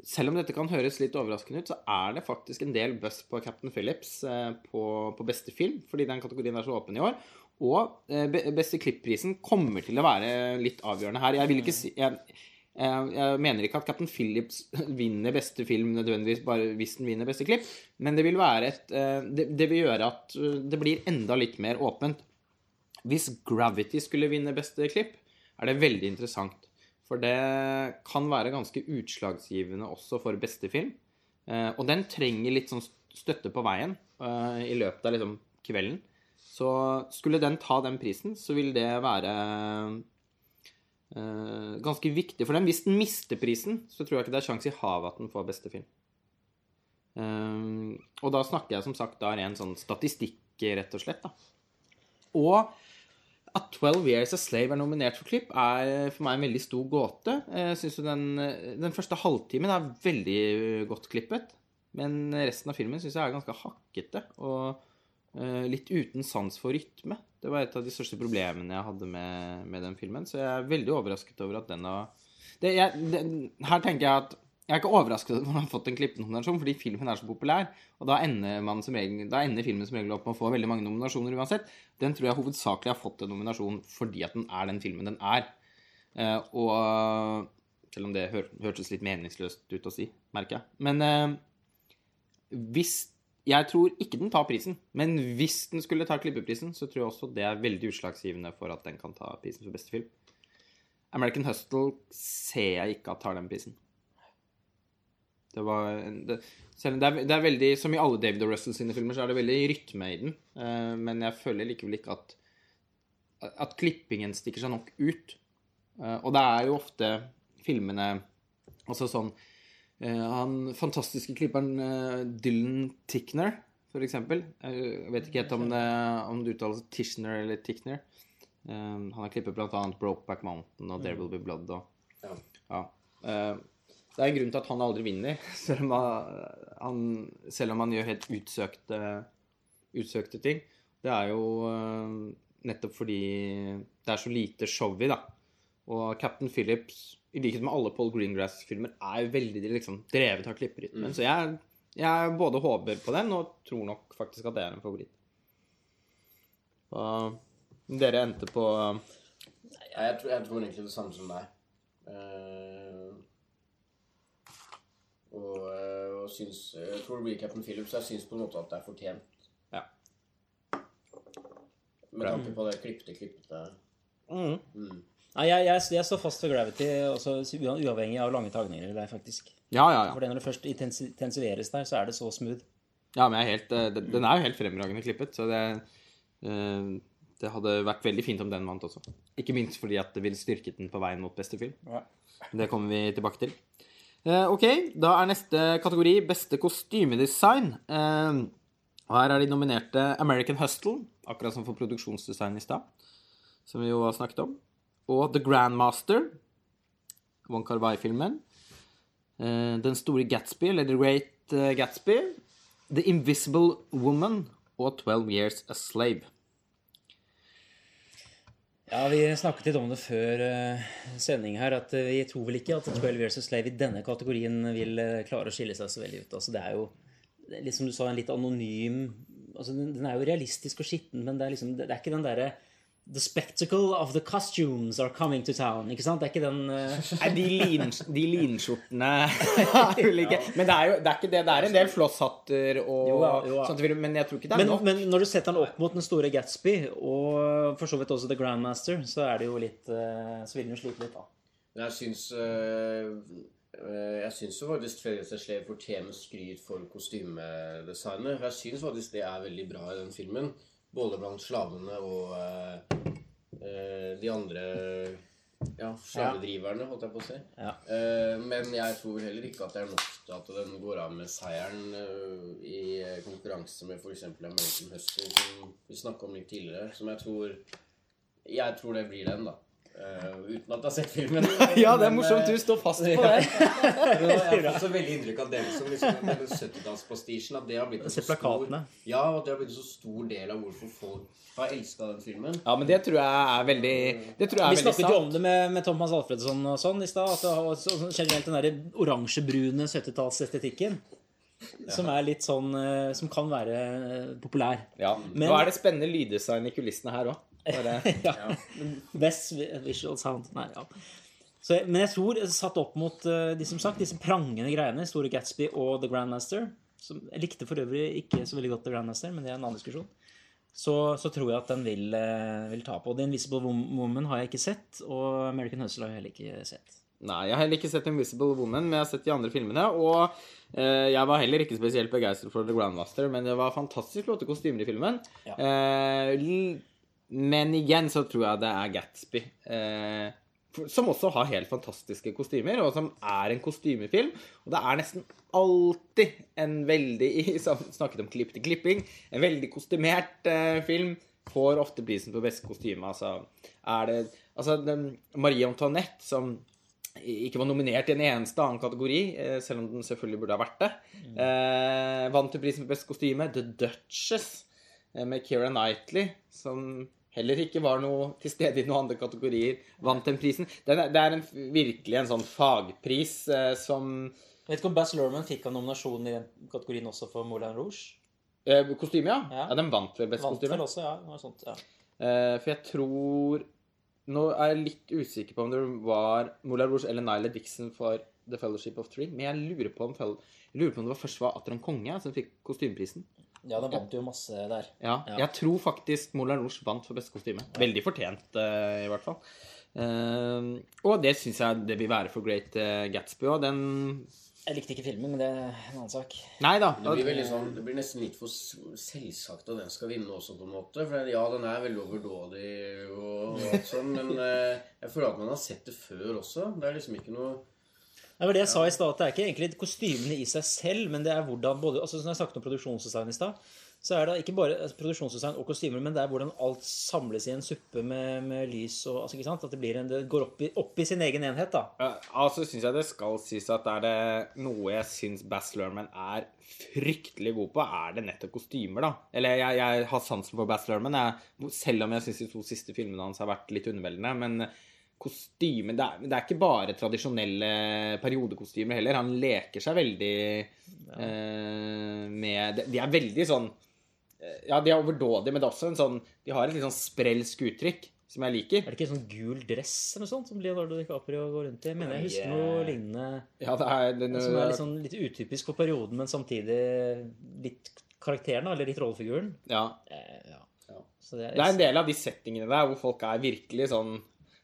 Selv om dette kan høres litt overraskende ut, så er det faktisk en del buzz på Captain Phillips eh, på, på beste film, fordi den kategorien er så åpen i år. Og eh, be- beste klipprisen kommer til å være litt avgjørende her. Jeg vil ikke si jeg, jeg, mener ikke at Captain Phillips vinner beste film nødvendigvis bare hvis den vinner beste klipp, men det vil være et eh, det, vil gjøre at eh, det blir enda litt mer åpent. Hvis Gravity skulle vinne beste klipp, er det veldig interessant. For det kan være ganske utslagsgivende også for beste film. Og den trenger litt sånn støtte på veien i løpet av liksom kvelden. Så skulle den ta den prisen, så vil det være uh, ganske viktig for den. Hvis den mister prisen, så tror jeg ikke det er sjanse i havet at den får beste film. Eh, og da snakker jeg som sagt da ren sånn statistikk, rett og slett. da. Og at 12 Years a Slave er nominert for klipp, er for meg en veldig stor gåte. Jeg synes jo den, den første halvtimen er veldig godt klippet. Men resten av filmen syns jeg er ganske hakkete og litt uten sans for rytme. Det var et av de største problemene jeg hadde med, med den filmen. Så jeg er veldig overrasket over at den har det, jeg, det, Her tenker jeg at jeg er ikke overrasket over at man har fått en klippenominasjon, fordi filmen er så populær. Og da ender, regel, da ender filmen som regel opp med å få veldig mange nominasjoner uansett. Den tror jeg hovedsakelig har fått en nominasjon fordi at den er den filmen den er. Eh, og Selv om det hør, hørtes litt meningsløst ut å si, merker jeg. Men eh, hvis Jeg tror ikke den tar prisen, men hvis den skulle ta klippeprisen, så tror jeg også det er veldig utslagsgivende for at den kan ta prisen for beste film. American Hustle ser jeg ikke at tar den prisen. Det var det, selv det, er, det er veldig Som i alle David og Russell sine filmer, så er det veldig rytme i den. Uh, men jeg føler likevel ikke at at klippingen stikker seg nok ut. Uh, og det er jo ofte filmene Altså sånn Han fantastiske klipperen eh, Dylan Tickner, for eksempel. Jeg vet ikke helt om det, om det uttales Tishner eller Tickner. Um, han har klippet annet Brokeback Mountain og There Will Be Blood og Ja. ja. Eh, det er en grunn til at han aldri vinner, selv om han, selv om han gjør helt utsøkte, utsøkte ting. Det er jo uh, nettopp fordi det er så lite show i, da. Og Captain Phillips, i likhet med alle Paul Greengrass-filmer, er veldig liksom, drevet av klipperytmen. Så jeg, jeg både håper på den og tror nok faktisk at det er en favoritt. Og dere endte på Nei, jeg, tror, jeg tror egentlig det samme som deg. Uh, og, eh, og syns Jeg tror det blir Captain Phillips. Jeg syns på en måte at det er fortjent. Ja. Med tanke på det klippete, klippete mm. mm. Nei, jeg, jeg, jeg står fast ved Gravity, også, uavhengig av lange tagninger. Der, faktisk. Ja, ja, ja. For når det først intensiveres der, så er det så smooth. Ja, men er helt, eh, den er jo helt fremragende klippet, så det, eh, det hadde vært veldig fint om den vant også. Ikke minst fordi at det ville styrket den på veien mot beste film. Ja. Det kommer vi tilbake til. Eh, ok, da er neste kategori beste kostymedesign. Og her er de nominerte American Hustle, akkurat som for produksjonsdesign i stad, som vi jo har snakket om. Og The Grandmaster, Wong Kar-wai-filmen. Eh, Den store Gatsby, eller The Great eh, Gatsby. The Invisible Woman og 12 Years a Slave. Ja, Vi snakket litt om det før uh, sending her, at eh, vi tror vel ikke at 12 Years a Slave i denne kategorien vil eh, klare å skille seg så veldig ut. Altså, det er jo, det er litt som du sa, en litt anonym altså, den, er jo realistisk og skitten, men det er liksom det er ikke den derre The spectacle of the costumes are coming to town. Ikke sant? Det er ikke den uh... Nei, de, lin, de linskjortene er Men det er jo det er ikke det. Det er en del flosshatter og Jo da, jo sånt, men jeg tror ikke det er men, nok. men når du setter den opp mot den store Gatsby, og for så vidt også The Grandmaster, så er det jo litt uh, Så vil den jo slite litt, da. Men jeg syns øh, Jeg syns jo faktisk Fredrikstad Slev fortjener skryt for kostymedesignet. Jeg syns faktisk det er veldig bra i den filmen. Både blant slavene og øh, øh, de andre ja, slavedriverne, holdt jeg på å si. Ja. Eh, men jeg tror heller ikke at det er nok til at den går av med seieren eh, i konkurranse med f.eks. American Hustle, som vi snakka om litt tidligere. Som jeg tror Jeg tror det blir den, da. Uh, uten at jeg har sett filmen. Ja, det er morsomt. eh, Du står fast på det. Jeg har fått så veldig inntrykk av den som liksom, denne 70-tallsprestisjen. At det har blitt en Se så stor. Ja, og det har blitt en så stor del av hvorfor folk har elska den filmen. Ja, men det tror jeg er veldig Det tror jeg er Vi snakket jo om det med, med Thomas Alfredsson og sånn i stad. At det har så- så generelt den derre oransjebrune 70-tallsestetikken. Som er litt sånn eh, Som kan være eh, populær. Ja. Men- Nå er det spennende lyddesign i kulissene her òg. ja. Best visual sound. Nei, ja. Så, men jeg tror, satt opp mot eh, de som sagt, disse prangende greiene, Store Gatsby og The Grandmaster som, Jeg likte for øvrig ikke så veldig godt The Grandmaster, men det er en annen diskusjon. Så, så tror jeg at den vil, eh, vil ta på. The Invisible Woman har jeg ikke sett, og American Hustle har jeg heller ikke sett. Nei, jeg har heller ikke sett Invisible Woman, men jeg har sett de andre filmene. Og eh, jeg var heller ikke spesielt begeistret for The Grandmaster, men det var fantastisk flotte kostymer i filmen. Ja. Eh, men igjen så tror jeg det er Gatsby. Eh, som også har helt fantastiske kostymer, og som er en kostymefilm. Og det er nesten alltid en veldig Snakket om klipp til klipping. En veldig kostymert eh, film får ofte prisen for beste kostyme. Altså, er det Altså, den, Marie Antoinette, som ikke var nominert i en eneste annen kategori, eh, selv om den selvfølgelig burde ha vært det. Eh, vant til prisen for beste kostyme. The Duchess eh, med Keira Knightley, som heller ikke var noe til stede i noen andre kategorier, vant den prisen. Den er, det er en, virkelig en sånn fagpris eh, som Jeg vet ikke om Bass Lerman fikk han nominasjon i den kategorien også for Moulin Rouge? eh, Kostyme, ja. Ja. ja. Den vant vel Best kostyme. også, ja. Noe sånt, ja. Eh, for jeg tror Nå er jeg litt usikker på om det var Moulin Rouge eller Nyla Dixon for The Fellowship of Three, men jeg lurer på om, lurer på om det var først var Atter en konge som fikk kostymeprisen. Ja, den vant jo masse der. Ja, Ja. Jeg tror faktisk Moulin Rouge vant for beste kostyme. Veldig fortjent, uh, i hvert fall. Uh, og det syns jeg det vil være for Great eh, Gatsby òg. Den Jeg likte ikke filmen, men det er en annen sak. Nei da. Det blir, sånn, det blir nesten litt for selvsagt at den skal vinne også, på en måte. For ja, den er veldig overdådig og, og alt sånn, men uh, jeg føler at man har sett det før også. Det er liksom ikke noe Det var det jeg sa i stad, at det er ikke egentlig kostymene i seg selv, men det er hvordan både altså Som jeg snakket om produksjonsdesign i stad, så er det ikke bare altså, produksjonsdesign og kostymer, men det er hvordan alt samles i en suppe med, med lys og altså, ikke sant? At det, blir en, det går opp i, opp i sin egen enhet, da. Ja, altså syns jeg det skal sies at er det noe jeg syns Bass Lerman er fryktelig god på, er det nettopp kostymer, da. Eller jeg, jeg har sansen for Bass Lerman, jeg, selv om jeg syns de to siste filmene hans har vært litt underveldende. Men kostyme det er, det er ikke bare tradisjonelle periodekostymer heller. Han leker seg veldig eh, med de, er veldig sånn eh, Ja, de er overdådige, men det er også en sånn De har et litt sånn sprelsk uttrykk som jeg liker. Er det ikke en sånn gul dress eller noe sånt som Leonardo DiCaprio går rundt i? Mener jeg husker yeah. noe eh, lignende. Ja, det er, den, Som er litt, sånn, litt utypisk for perioden, men samtidig litt karakteren, eller litt rollefiguren. ja. Eh, ja. Så det, Det er en del av de settingene der hvor folk er virkelig sånn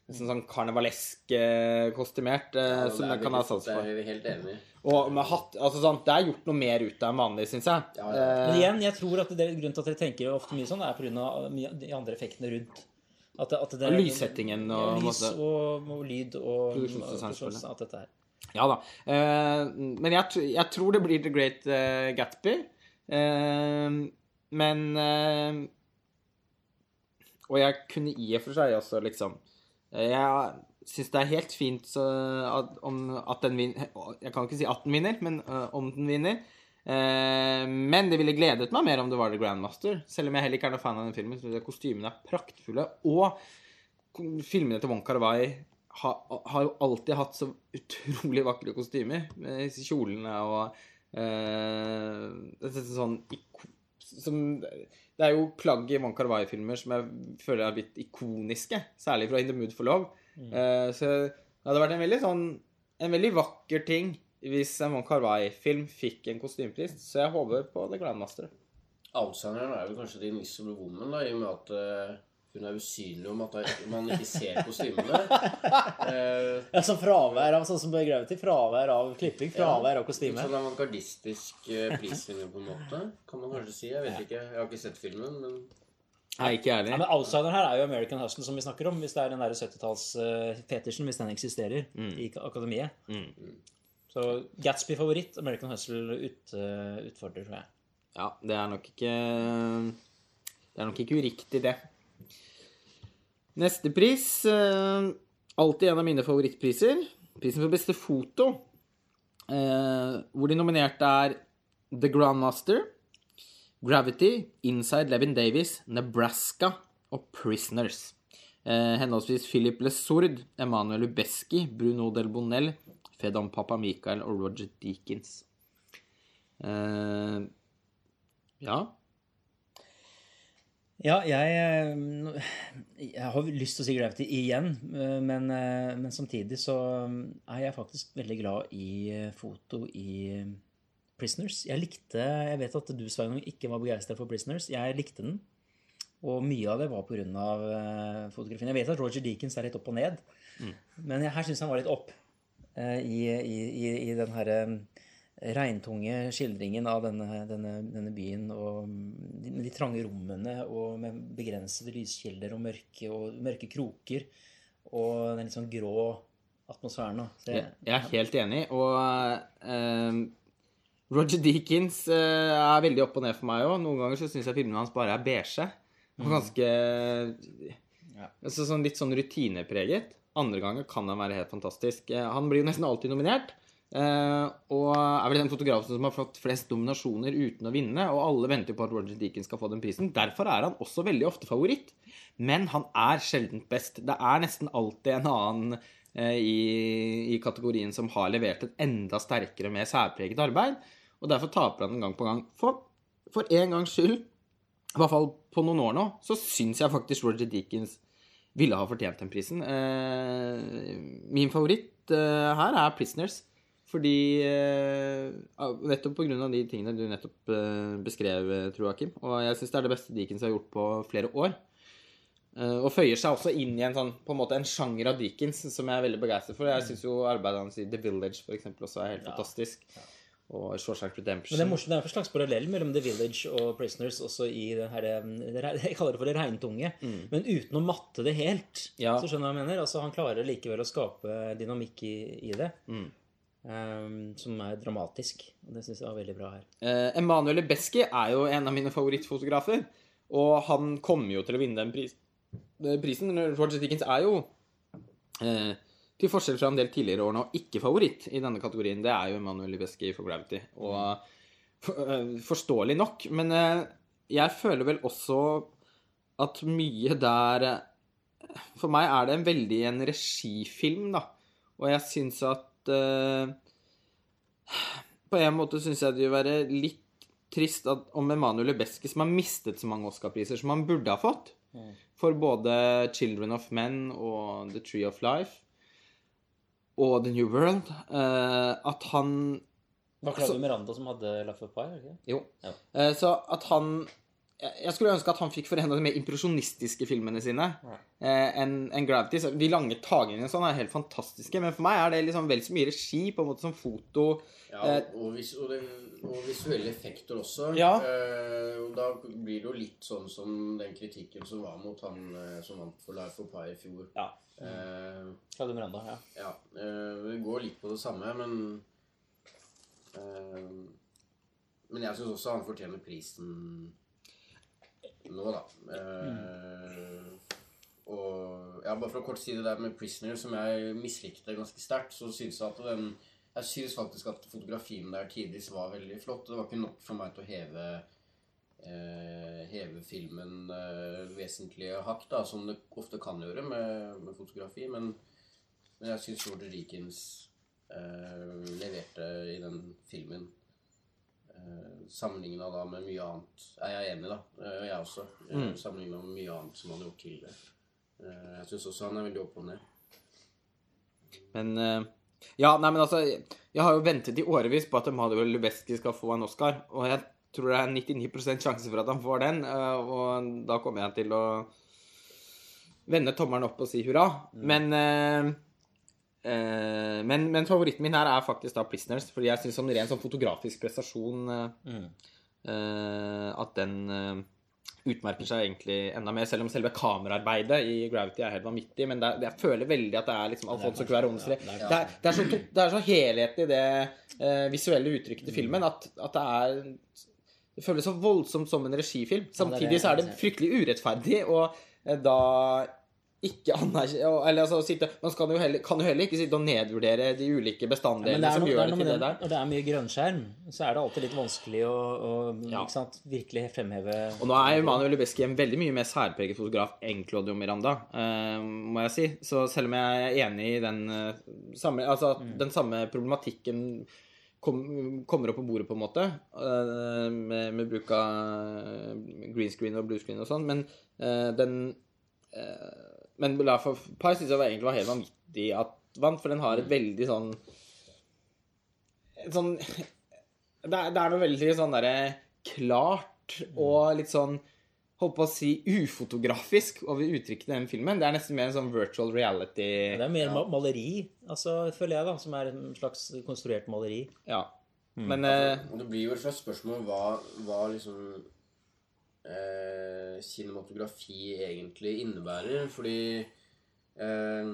Nesten sånn karnevalesk eh, kostymert, eh, Ja, som er jeg kan ha sans for. Det er vi helt enig i. Og med hatt altså sånn, Det er gjort noe mer ut av enn vanlig, syns jeg. Ja, ja. Men Eh, igjen, jeg tror at det, grunnen til at dere tenker ofte mye sånn, er pga. de andre effektene rundt. At det, at det Og lyssettingen og ja, lys og, og lyd og Produksjonsdesign, alt dette her. ja da. Eh, men jeg, jeg tror det blir The Great uh, Gatsby. Eh, men Og jeg kunne i og for seg også liksom Jeg syns det er helt fint at, om at den vinner Jeg kan ikke si at den vinner, men om den vinner. Eh, men det ville gledet meg mer om det var The Grandmaster. Selv om jeg heller ikke er noen fan av den filmen. Synes jeg kostymene er praktfulle. Og filmene til Wong Kar-wai har, har jo alltid hatt så utrolig vakre kostymer. Med disse kjolene og uh, dette sånn som Det er jo plagg i Von Carvai-filmer som jeg føler er blitt ikoniske, særlig fra In the Mood for Love. Eh, så det hadde vært en veldig sånn En veldig vakker ting hvis en Von Carvai-film fikk en kostymepris, så jeg håper på The Grandmaster. Outsideren er jo kanskje The Invisible Woman, da, i og med at eh, hun er usynlig om at man ikke ser kostymene. Eh, altså fravær av sånn som Gravity. Fravær av klipping, fravær av Litt kostyme. sånn avantgardistisk eh, prisvinner, på en måte. Kan man kanskje si. Jeg vet ikke. Jeg har ikke sett filmen, men Nei, ikke jeg Ja, men Outsideren her er jo American Hustle, som vi snakker om. Hvis det er den der 70-talls-fetisjen, hvis den eksisterer i akademiet. Mm. Så Gatsby favoritt, American Hustle ut, uh, utfordrer, tror jeg. Ja, det er nok ikke Det er nok ikke uriktig, det. Neste pris eh, Alltid en av mine favorittpriser. Prisen for beste foto. Eh, hvor de nominerte er The Grandmaster, Gravity, Inside Levin Davis, Nebraska og Prisoners. Eh, henholdsvis Philip Lesourd, Emanuel Ubeski, Bruno Del Bonel, Fedon Papa Michael og Roger Deakins. Eh, ja. Ja, jeg, eh, jeg har lyst til å si Gravity igjen, eh, men, eh, men samtidig så er jeg faktisk veldig glad i foto i Prisoners. Jeg likte Jeg vet at du, Sveinung, ikke var begeistra for Prisoners. Jeg likte den. Og mye av det var pga. Fotografien. Jeg vet at Roger Deakins er litt opp og ned, men jeg, her syns han var litt opp i, i, i, i den herre regntunge skildringen av denne, denne, denne byen og de, de trange rommene og med begrensede lyskilder og mørke, og mørke kroker og den litt sånn grå atmosfæren. Så Jeg, jeg, er helt enig, og eh, Roger Deakins eh, er veldig opp og ned for meg òg. Noen ganger så syns jeg filmene hans bare er beige. Og ganske altså sånn Litt sånn rutinepreget. Andre ganger kan han være helt fantastisk. Eh, han blir jo nesten alltid nominert. Eh, og er vel den fotografen som har fått flest dominasjoner uten å vinne. Og alle venter på at Roger Deakins skal få den prisen. Derfor er han også veldig ofte favoritt. Men han er sjelden best. Det er nesten alltid en annen uh, i, i kategorien som har levert et enda sterkere, mer særpreget arbeid. Og derfor taper han den gang på gang. For, for en gangs skyld, i hvert fall på noen år nå, så syns jeg faktisk Roger Deakins ville ha fortjent den prisen. Uh, min favoritt her er 'Prisoners'. Fordi eh, Nettopp pga. de tingene du nettopp eh, beskrev, eh, tror jeg, Kim. Og jeg syns det er det beste Dickens har gjort på flere år. Eh, og føyer seg også inn i en sånn, på en måte en sjanger av Dickens som jeg er veldig begeistret for. Jeg syns jo arbeidet hans i The Village for eksempel, også er helt fantastisk. Og Shawshank Redemption. men det er morsomt, det er en slags parallell mellom The Village og Prisoners også i det her eh, det re- Jeg kaller det for det regntunge, men uten å matte det helt. Ja. Så skjønner du hva jeg mener? Altså, han klarer likevel å skape dynamikk i, i det. Mm. Eh, som er dramatisk. Og det syns jeg var veldig bra her. Eh, Emanuel Beski er jo en av mine favorittfotografer. Og han kommer jo til å vinne den pris, prisen. Roger Dickens er jo, eh, til forskjell fra en del tidligere år nå, ikke favoritt i denne kategorien. Det er jo Emanuel Beski for Gravity. Og for, eh, forståelig nok. Men eh, jeg føler vel også at mye der eh, For meg er det en veldig en regifilm, da. Og jeg syns at eh, på en måte syns jeg det vil være litt trist at, om Emanuel Lebeski, som har mistet så mange Oscar-priser som han burde ha fått, for både 'Children of Men' og 'The Tree of Life' og 'The New World', uh, at han var Claudio Miranda som hadde Life of Pi? er ikke? Jo. Ja. Eh, så at han jeg skulle ønske at han fikk for en av de mer impresjonistiske filmene sine ja. enn en 'Gravity'. Så de lange tagene sånn er helt fantastiske, men for meg er det liksom vel så mye regi, på en måte som foto. Ja, Eh, og, vis, og, det, og visuelle effekter også. Ja. Eh, og da blir det jo litt sånn som den kritikken som var mot han eh, som vant for Life of Pie i fjor. Ja. Eh, Claudio Miranda, ja. ja. Eh, det går litt på det samme, men eh, Men jeg syns også han fortjener prisen nå, da. Eh, Og ja, bare for å kort si det der med 'Prisoner', som jeg mislikte ganske sterkt, så syns jeg at den Jeg syns faktisk at fotografien der tidvis var veldig flott. Det var ikke nok for meg til å heve eh, heve filmen eh, vesentlige hakk, da, som det ofte kan gjøre med, med fotografi. Men, men jeg syns Jorde Rikens eh, leverte i den filmen sammenligna da med mye annet Jeg Er enig, da? Eh, Jeg også. Mm. Sammenligna med mye annet som han har gjort tidligere. Eh, Jeg syns også han er veldig opp og ned. Men eh, Ja, nei, men altså Jeg har jo ventet i årevis på at Emanuel Lubezki skal få en Oscar, og jeg tror det er 99% sjanse for at han får den, eh, og da kommer jeg til å vende tommelen opp og si hurra. Men eh, eh, men, men favoritten min her er faktisk da 'Prisoners', fordi jeg syns som ren sånn fotografisk prestasjon mm. uh, at den uh, utmerker seg egentlig enda mer, selv om selve kameraarbeidet i Gravity er helt vanvittig. Men det er, jeg føler veldig at det er liksom Alfonso Cuarones det, det er- det, er, så, det er så helhetlig, det uh, visuelle uttrykket til filmen, at, at det er Det føles så voldsomt som en regifilm. Samtidig så er det fryktelig urettferdig og eh, da ikke anerkjenne Eller altså sitte Man skal jo heller, kan jo heller ikke sitte og nedvurdere de ulike bestanddelene er som gjør det til det der. når det er mye grønnskjerm, så er det alltid litt vanskelig å, å Ja. sant, virkelig fremheve Og nå er Emanuel Lubeski en veldig mye mer særpreget fotograf enn Claudio Miranda, uh, må jeg si. Så selv om jeg er enig i den uh, samme Altså at den samme problematikken kom, kommer opp på bordet, på en måte, eh, med, med bruk av green screen og blue screen og sånn, men den Men La of Pai syns jeg var- egentlig var helt vanvittig at vant, for den har et veldig sånn et sånn det er, det er noe veldig sånn derre klart og litt sånn Holdt på å si ufotografisk over uttrykket i den filmen. Det er nesten mer en sånn virtual reality Det er mer ja. maleri, altså, føler jeg, da, som er en slags konstruert maleri. Ja. Men altså, det blir jo et slags spørsmål hva, hva liksom eh, cinematografi egentlig innebærer. Fordi eh,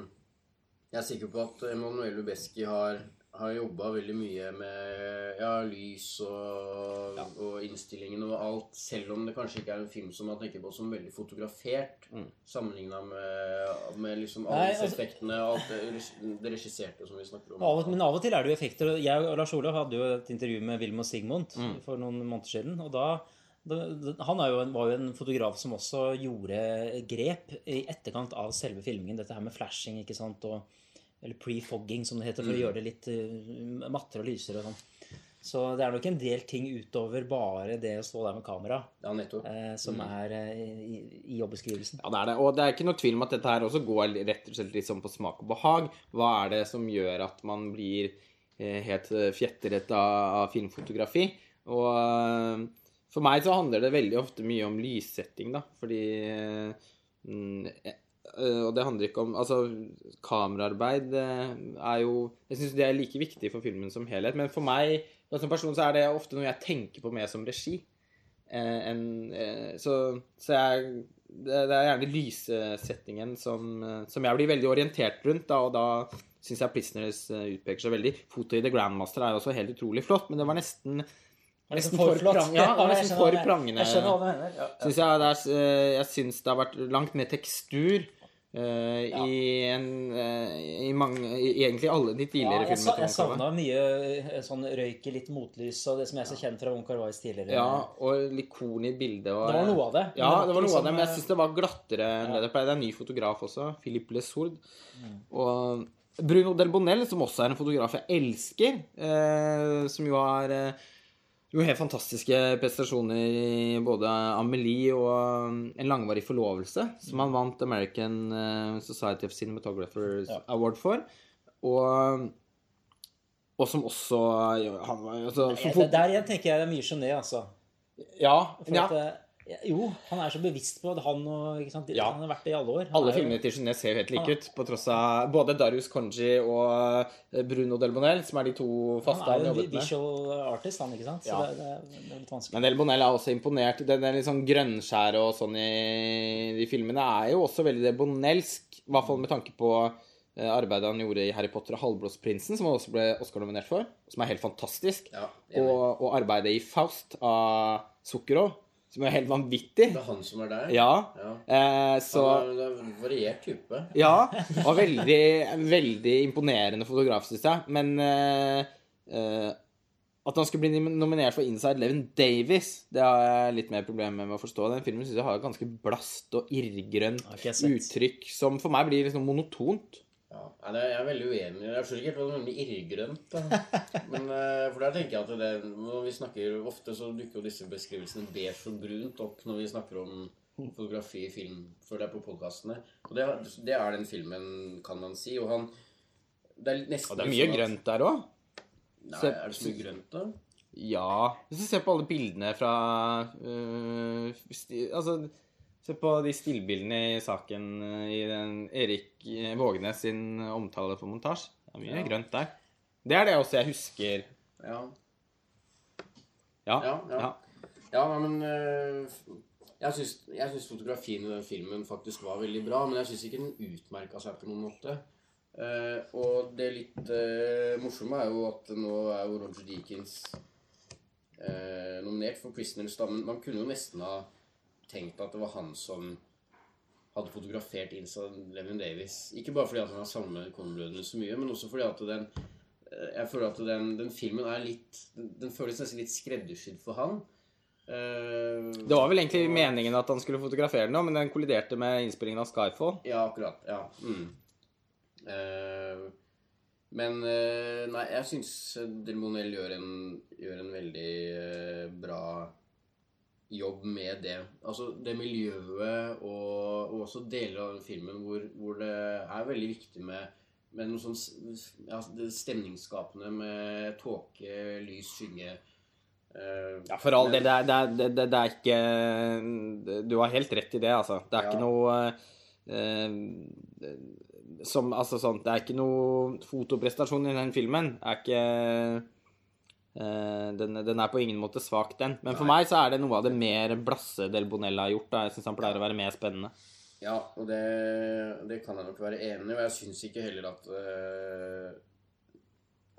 jeg er sikker på at Emanuel Lubeski har, har jobba veldig mye med ja, lys og, og innstillingen og alt, selv om det kanskje ikke er en film som man tenker på som veldig fotografert, Mm. sammenligna med, med liksom alle disse altså- effektene og alt det, regisserte som vi snakker om. Av og, men av og til er det jo effekter. Jeg og Lars Olav hadde jo et intervju med Wilhelm Sigmund for noen måneder siden. og da Han er jo en, var jo en fotograf som også gjorde grep i etterkant av selve filmingen. Dette her med flashing, ikke sant, og, eller pre-fogging, som det heter, for å gjøre det litt uh, mattere og lysere og sånn. Så det er nok en del ting utover bare det å stå der med kamera, Ja, eh, som er eh, i, i jobbeskrivelsen. ja, det er det. Og det er ikke noe tvil om at dette her også går rett og slett sånn på smak og behag. Hva er det som gjør at man blir eh, helt fjetteret fjetret av, av filmfotografi? Og eh, for meg så handler det veldig ofte mye om lyssetting, da. Fordi eh, mm, eh, Og det handler ikke om Altså, kameraarbeid eh, er jo Jeg syns det er like viktig for filmen som helhet. Men for meg som person så er det ofte noe jeg tenker på mer som regi. Eh, eh, så, så jeg det, er gjerne lyssettingen som, eh, som jeg blir veldig orientert rundt, da, og da syns jeg 'Prisoners' eh, utpeker seg veldig. Fotoet i 'The Grandmaster' er jo også helt utrolig flott, men det var nesten Nesten for, prang, ja, ja, nesten for prangende. Jeg skjønner hva du mener. Ja. Synes jeg, er, eh, jeg syns det har vært langt mer tekstur eh, i, en, uh, i mange i Egentlig alle de Ja, tidligere jeg, filmene. jeg savna mye sånn røyk i litt motlys og det som jeg er så kjent fra Onkar Kar-wais tidligere. Ja, og litt korn i bildet. Og, Det var noe av det. Ja, det var noe liksom, av det, men jeg syns det var glattere enn det det pleide. Det er en ny fotograf også, Philippe Lesourd. Mm. Og Bruno Del Bonell, som også er en fotograf jeg elsker, uh, som jo har jo helt fantastiske prestasjoner i både Amelie og um, En langvarig forlovelse, som han vant American eh, Society of Cinematographers Ja. Award for. Og, og som også han altså, for- Der igjen tenker jeg det er mye gené, altså. Ja, For ja. at, eh, jo, han er så bevisst på at han og ikke sant? Ja. Han har vært det i alle år. Han Alle jo- filmene til Genet ser jo helt like ut, på tross av både Darius Conji og eh, Bruno Del Bonell, som er de to faste Han han er jo jobbet med. visual artist, han, ikke sant? Så Ja. det, det, er, det er litt vanskelig. Men Del Bonell er også imponert. Den der litt sånn grønnskjæret og sånn i de filmene er jo også veldig delbonelsk, i hvert fall med tanke på eh, arbeidet han gjorde i Harry Potter og Halvblodsprinsen, som han også ble Oscar-nominert for, som er helt fantastisk. Ja. Og, og arbeidet i Faust av Zucchero, som er helt vanvittig. Det er han som er der? Ja. Ja. Eh, så Han er, det er en variert type. Ja, og veldig, veldig imponerende fotograf, syns jeg. Men eh, eh, at han skulle bli nominert for Inside Leven Davis, det har jeg litt mer problemer med å forstå. Den filmen syns jeg har et ganske blast og irrgrønt uttrykk som for meg blir liksom monotont. Ja, Nei, jeg er veldig uenig. Jeg skjønner ikke helt hva du mener irrgrønt. Men, eh, for der tenker jeg at det, når vi snakker Ofte så dukker jo disse beskrivelsene beige og brunt opp når vi snakker om fotografi i film før det er på podkastene. Og det, det er den filmen, kan man si. Og han Det er nesten Og det er mye sånn at- grønt der òg. Nei, er det så mye grønt, da? Ja Hvis du ser på alle bildene fra øh, sti, Altså, se på de stillbildene i saken øh, i den Erik øh, Vågenes sin omtale på montasje. Det er mye Ja. grønt der. Det er det også jeg husker. Ja. Ja. Ja, ja. ja. Men eh, Jeg syns, jeg syns fotografien i den filmen faktisk var veldig bra, men jeg syns ikke den utmerka seg på noen måte. Uh, og det litt uh, morsomme er jo at nå er jo Roger Deakins uh, nominert for 'Prisoners', da, men man kunne jo nesten ha tenkt at det var han som hadde fotografert Insa Levin Davis. Ikke bare fordi at han har samme Coen-brødrene så mye, men også fordi at den eh, jeg føler at den, den filmen er litt Den, den føles nesten litt skreddersydd for han. Uh, Det var vel egentlig meningen at han skulle fotografere den, men den kolliderte med innspillingen av Skyfall. Ja, akkurat. Ja. Mm. Uh, men uh, Nei, jeg syns Delmonel gjør en, gjør en veldig bra jobb med det. Altså det miljøet og, og også deler av den filmen hvor, hvor det er veldig viktig med, med noe sånn ja, stemningsskapende med tåke, lys, skygge. Uh, Ja, for all del. Det det, det, det, er ikke Du har helt rett i det, altså. Det er Ja. ikke noe uh, som, altså sånn, Det er ikke noe fotoprestasjon i den filmen. Det er ikke eh, den, den er på ingen måte svak, den. Men for Nei. meg så er det noe av det mer blasse Del Bonella har gjort. Da. Jeg syns han pleier å være mer spennende. Ja, og det, det kan jeg nok være enig i. Og jeg syns ikke heller at eh,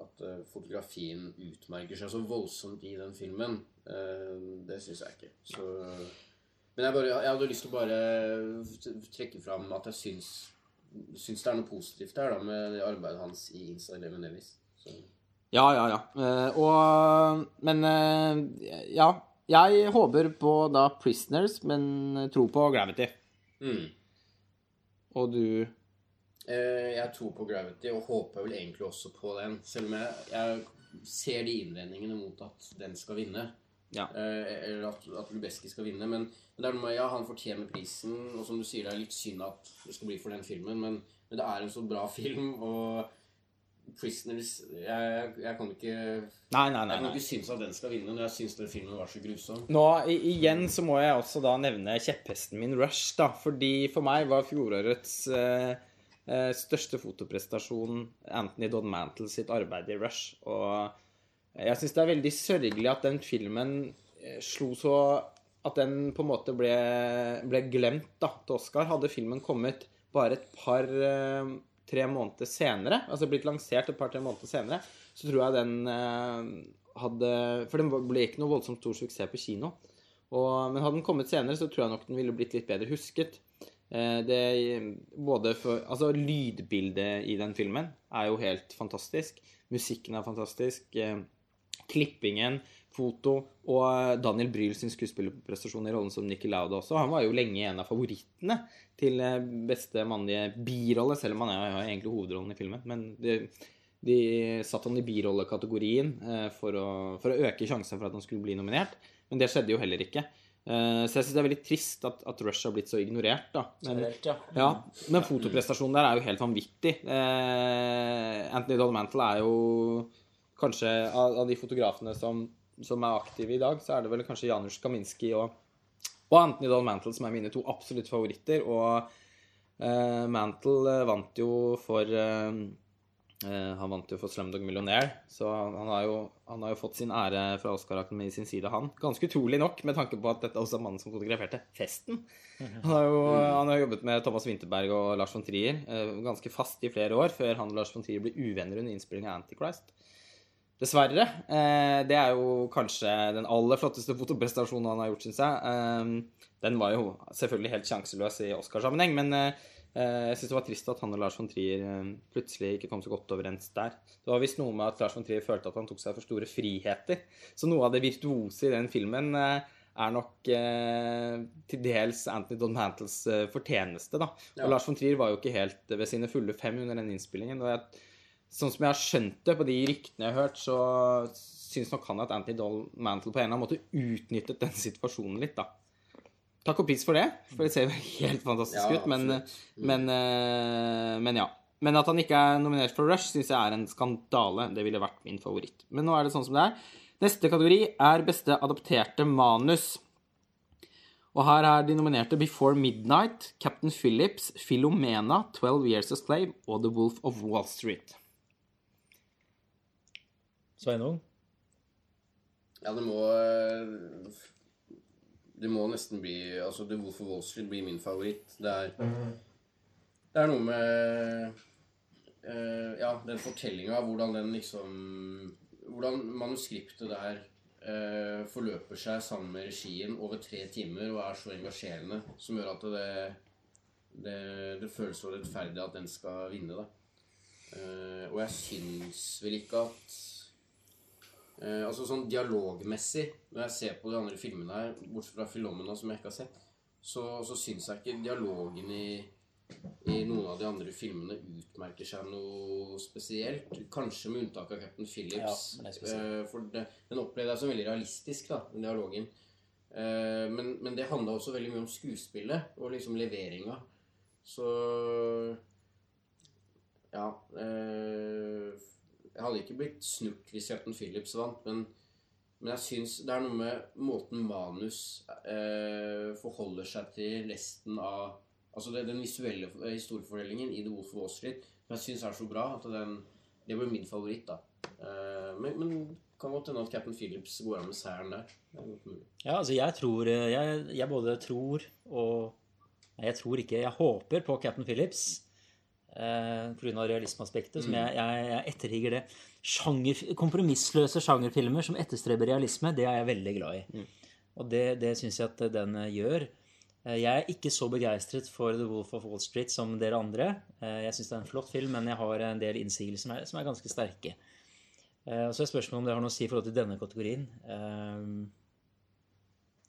at eh, fotografien utmerker seg så voldsomt i den filmen. Eh, det syns jeg ikke. Så, men jeg, bare, jeg hadde lyst til å bare trekke fram at jeg syns, syns det er noe positivt her da, med det arbeidet hans i Insta Eleven Ellis. Så, Ja, ja, ja. Eh, og Men eh, ja. Jeg håper på da Prisoners, men tror på Gravity. mm. Og du Eh, jeg tror på Gravity og håper vel egentlig også på den. Selv om jeg, jeg ser de innvendingene mot at den skal vinne. Ja. Eller at, at Lubeski skal vinne. Men, men det er noe med, ja, han fortjener prisen. Og som du sier, det er litt synd at det skal bli for den filmen. Men, men det er en så bra film. Og Prisoners Jeg, jeg kan ikke Nei, nei, nei. Jeg kan ikke synes at den skal vinne når jeg syns den filmen var så grusom. Nå, i, igjen så må jeg også da nevne kjepphesten min Rush, da. Fordi for meg var fjorårets eh, eh, største fotoprestasjon Anthony Don Mantle sitt arbeid i Rush. Og jeg syns det er veldig sørgelig at den filmen eh, slo så At den på en måte ble, ble glemt da, til Oscar. Hadde filmen kommet bare et par eh, tre måneder senere, altså blitt lansert et par-tre måneder senere, så tror jeg den eh, hadde For den ble ikke noe voldsomt stor suksess på kino. Og, men hadde den kommet senere, så tror jeg nok den ville blitt litt bedre husket. Eh, det, både for, altså Lydbildet i den filmen er jo helt fantastisk. Musikken er fantastisk. Eh, klippingen, foto og Daniel Bryl sin skuespillerprestasjon i rollen som Nicky Lauda også. Han var jo lenge en av favorittene til eh, beste mannlige birolle, selv om han er jo egentlig hovedrollen i filmen. Men de, de satte han i birollekategorien eh, for, å, for å øke sjansen for at han skulle bli nominert. Men det skjedde jo heller ikke. Eh, Så jeg syns det er veldig trist at, at Rush har blitt så ignorert. da. Men, Generelt, ja. ja, men fotoprestasjonen der er jo helt vanvittig. Eh, Anthony Dolmantle er jo kanskje av, av de fotografene som, som er aktive i dag, så er det vel kanskje Janusz Kaminski og, og Anthony Don Mantle som er mine to absolutt favoritter. Og uh, Mantle eh, vant jo for uh, uh, Han vant jo for Slumdog Millionaire, så han, han, har jo, han har jo fått sin ære fra Oscar-akademiet i sin side, han. Ganske utrolig nok, med tanke på at dette også er mannen som fotograferte festen. Han har jo han har jobbet med Thomas Winterberg og Lars von Trier ganske fast i flere år, før han og Lars von Trier ble uvenner under innspilling av Antichrist. Dessverre. Eh, det er jo kanskje den aller flotteste fotoprestasjonen han har gjort, syns jeg. Eh, den var jo selvfølgelig helt sjanseløs i Oscarsammenheng, men eh, jeg syns det var trist at han og Lars von Trier plutselig ikke kom så godt overens der. Det var visst noe med at Lars von Trier følte at han tok seg for store friheter. Så noe av det virtuose i den filmen er nok eh, til dels Anthony Don Mantles fortjeneste, da. Ja. Og Lars von Trier var jo ikke helt ved sine fulle fem under den innspillingen. og jeg, Sånn som jeg har skjønt det på de ryktene jeg har hørt, så syns nok han at Anthony Doll Mantle på en eller annen måte utnyttet den situasjonen litt, da. Takk og pris for det, for det ser jo helt fantastisk Ja, ut. Men, men, eh, men ja. Men at han ikke er nominert for Rush, syns jeg er en skandale. Det ville vært min favoritt. Men nå er det sånn som det er. Neste kategori er beste adopterte manus. Og her er de nominerte Before Midnight, Captain Phillips, Philomena, 12 Years a Slave og The Wolf of Wall Street. Sveinung? Ja, det må eh, Det må nesten bli Altså, The Wolf of Wall Street blir min favoritt. Det er Det er noe med eh, Ja, den fortellinga, hvordan den liksom Hvordan manuskriptet der eh, forløper seg sammen med regien over tre timer og er så engasjerende, som gjør at det det, det føles så rettferdig at den skal vinne, da. Og jeg syns vel ikke at Eh, altså sånn dialogmessig, når jeg ser på de andre filmene her, bortsett fra Filomena, som jeg ikke har sett, så, så syns jeg ikke dialogen i, i noen av de andre filmene utmerker seg noe spesielt. Kanskje med unntak av Captain Phillips. Ja, eh, for det, den opplevde jeg som veldig realistisk, da, den dialogen. Eh, men, men det handla også veldig mye om skuespillet og liksom leveringa. Så Ja. Eh, jeg hadde ikke blitt snurt hvis Captain Phillips vant, men, men jeg syns det er noe med måten manus eh, forholder seg til resten av Altså den visuelle historiefordelingen i The Wolf of Wall Street som jeg syns er så bra at den, det ble min favoritt, da. Eh, men, men kan godt hende at Captain Phillips går av med seieren der. Er. Ja, altså jeg tror Jeg, jeg både tror og Nei, jeg tror ikke. Jeg håper på Captain Phillips. Eh, Pga. realismeaspektet. Som jeg, jeg, jeg etterrigger det. Sjanger, kompromissløse sjangerfilmer som etterstreber realisme, det er jeg veldig glad i. Og det, det syns jeg at den gjør. Eh, Jeg er ikke så begeistret for The Wolf of Wall Street som dere andre. Eh, Jeg syns det er en flott film, men jeg har en del innsigelser som som er ganske sterke. Eh, så er spørsmålet om det har noe å si i forhold til denne kategorien.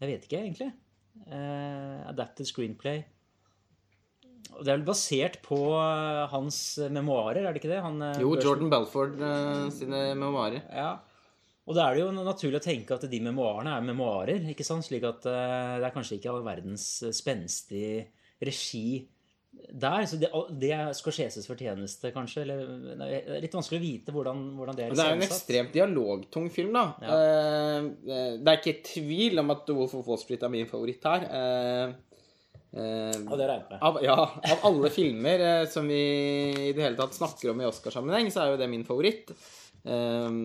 Jeg vet ikke, egentlig. Adapted screenplay. Det er vel basert på eh, hans memoarer, er det ikke det? Han, eh, Jo, Jordan Belford uh, sine memoarer. ja. Og da er det jo naturlig å tenke at de memoarene er memoarer. ikke sant? Slik at uh, det er kanskje ikke all verdens eh, spenstig regi der. Så det, det er Scorseses fortjeneste, kanskje? Eller, det er litt vanskelig å vite hvordan, hvordan det er Men det er jo en ekstremt dialogtung film, da. Ja. Uh, det er ikke tvil om at Wolf of Wall Street er min favoritt her. Eh, eh, Ja, det regner jeg av, ja, av alle filmer eh, som vi i det hele tatt snakker om i Oscarsammenheng, så er jo det min favoritt. Eh,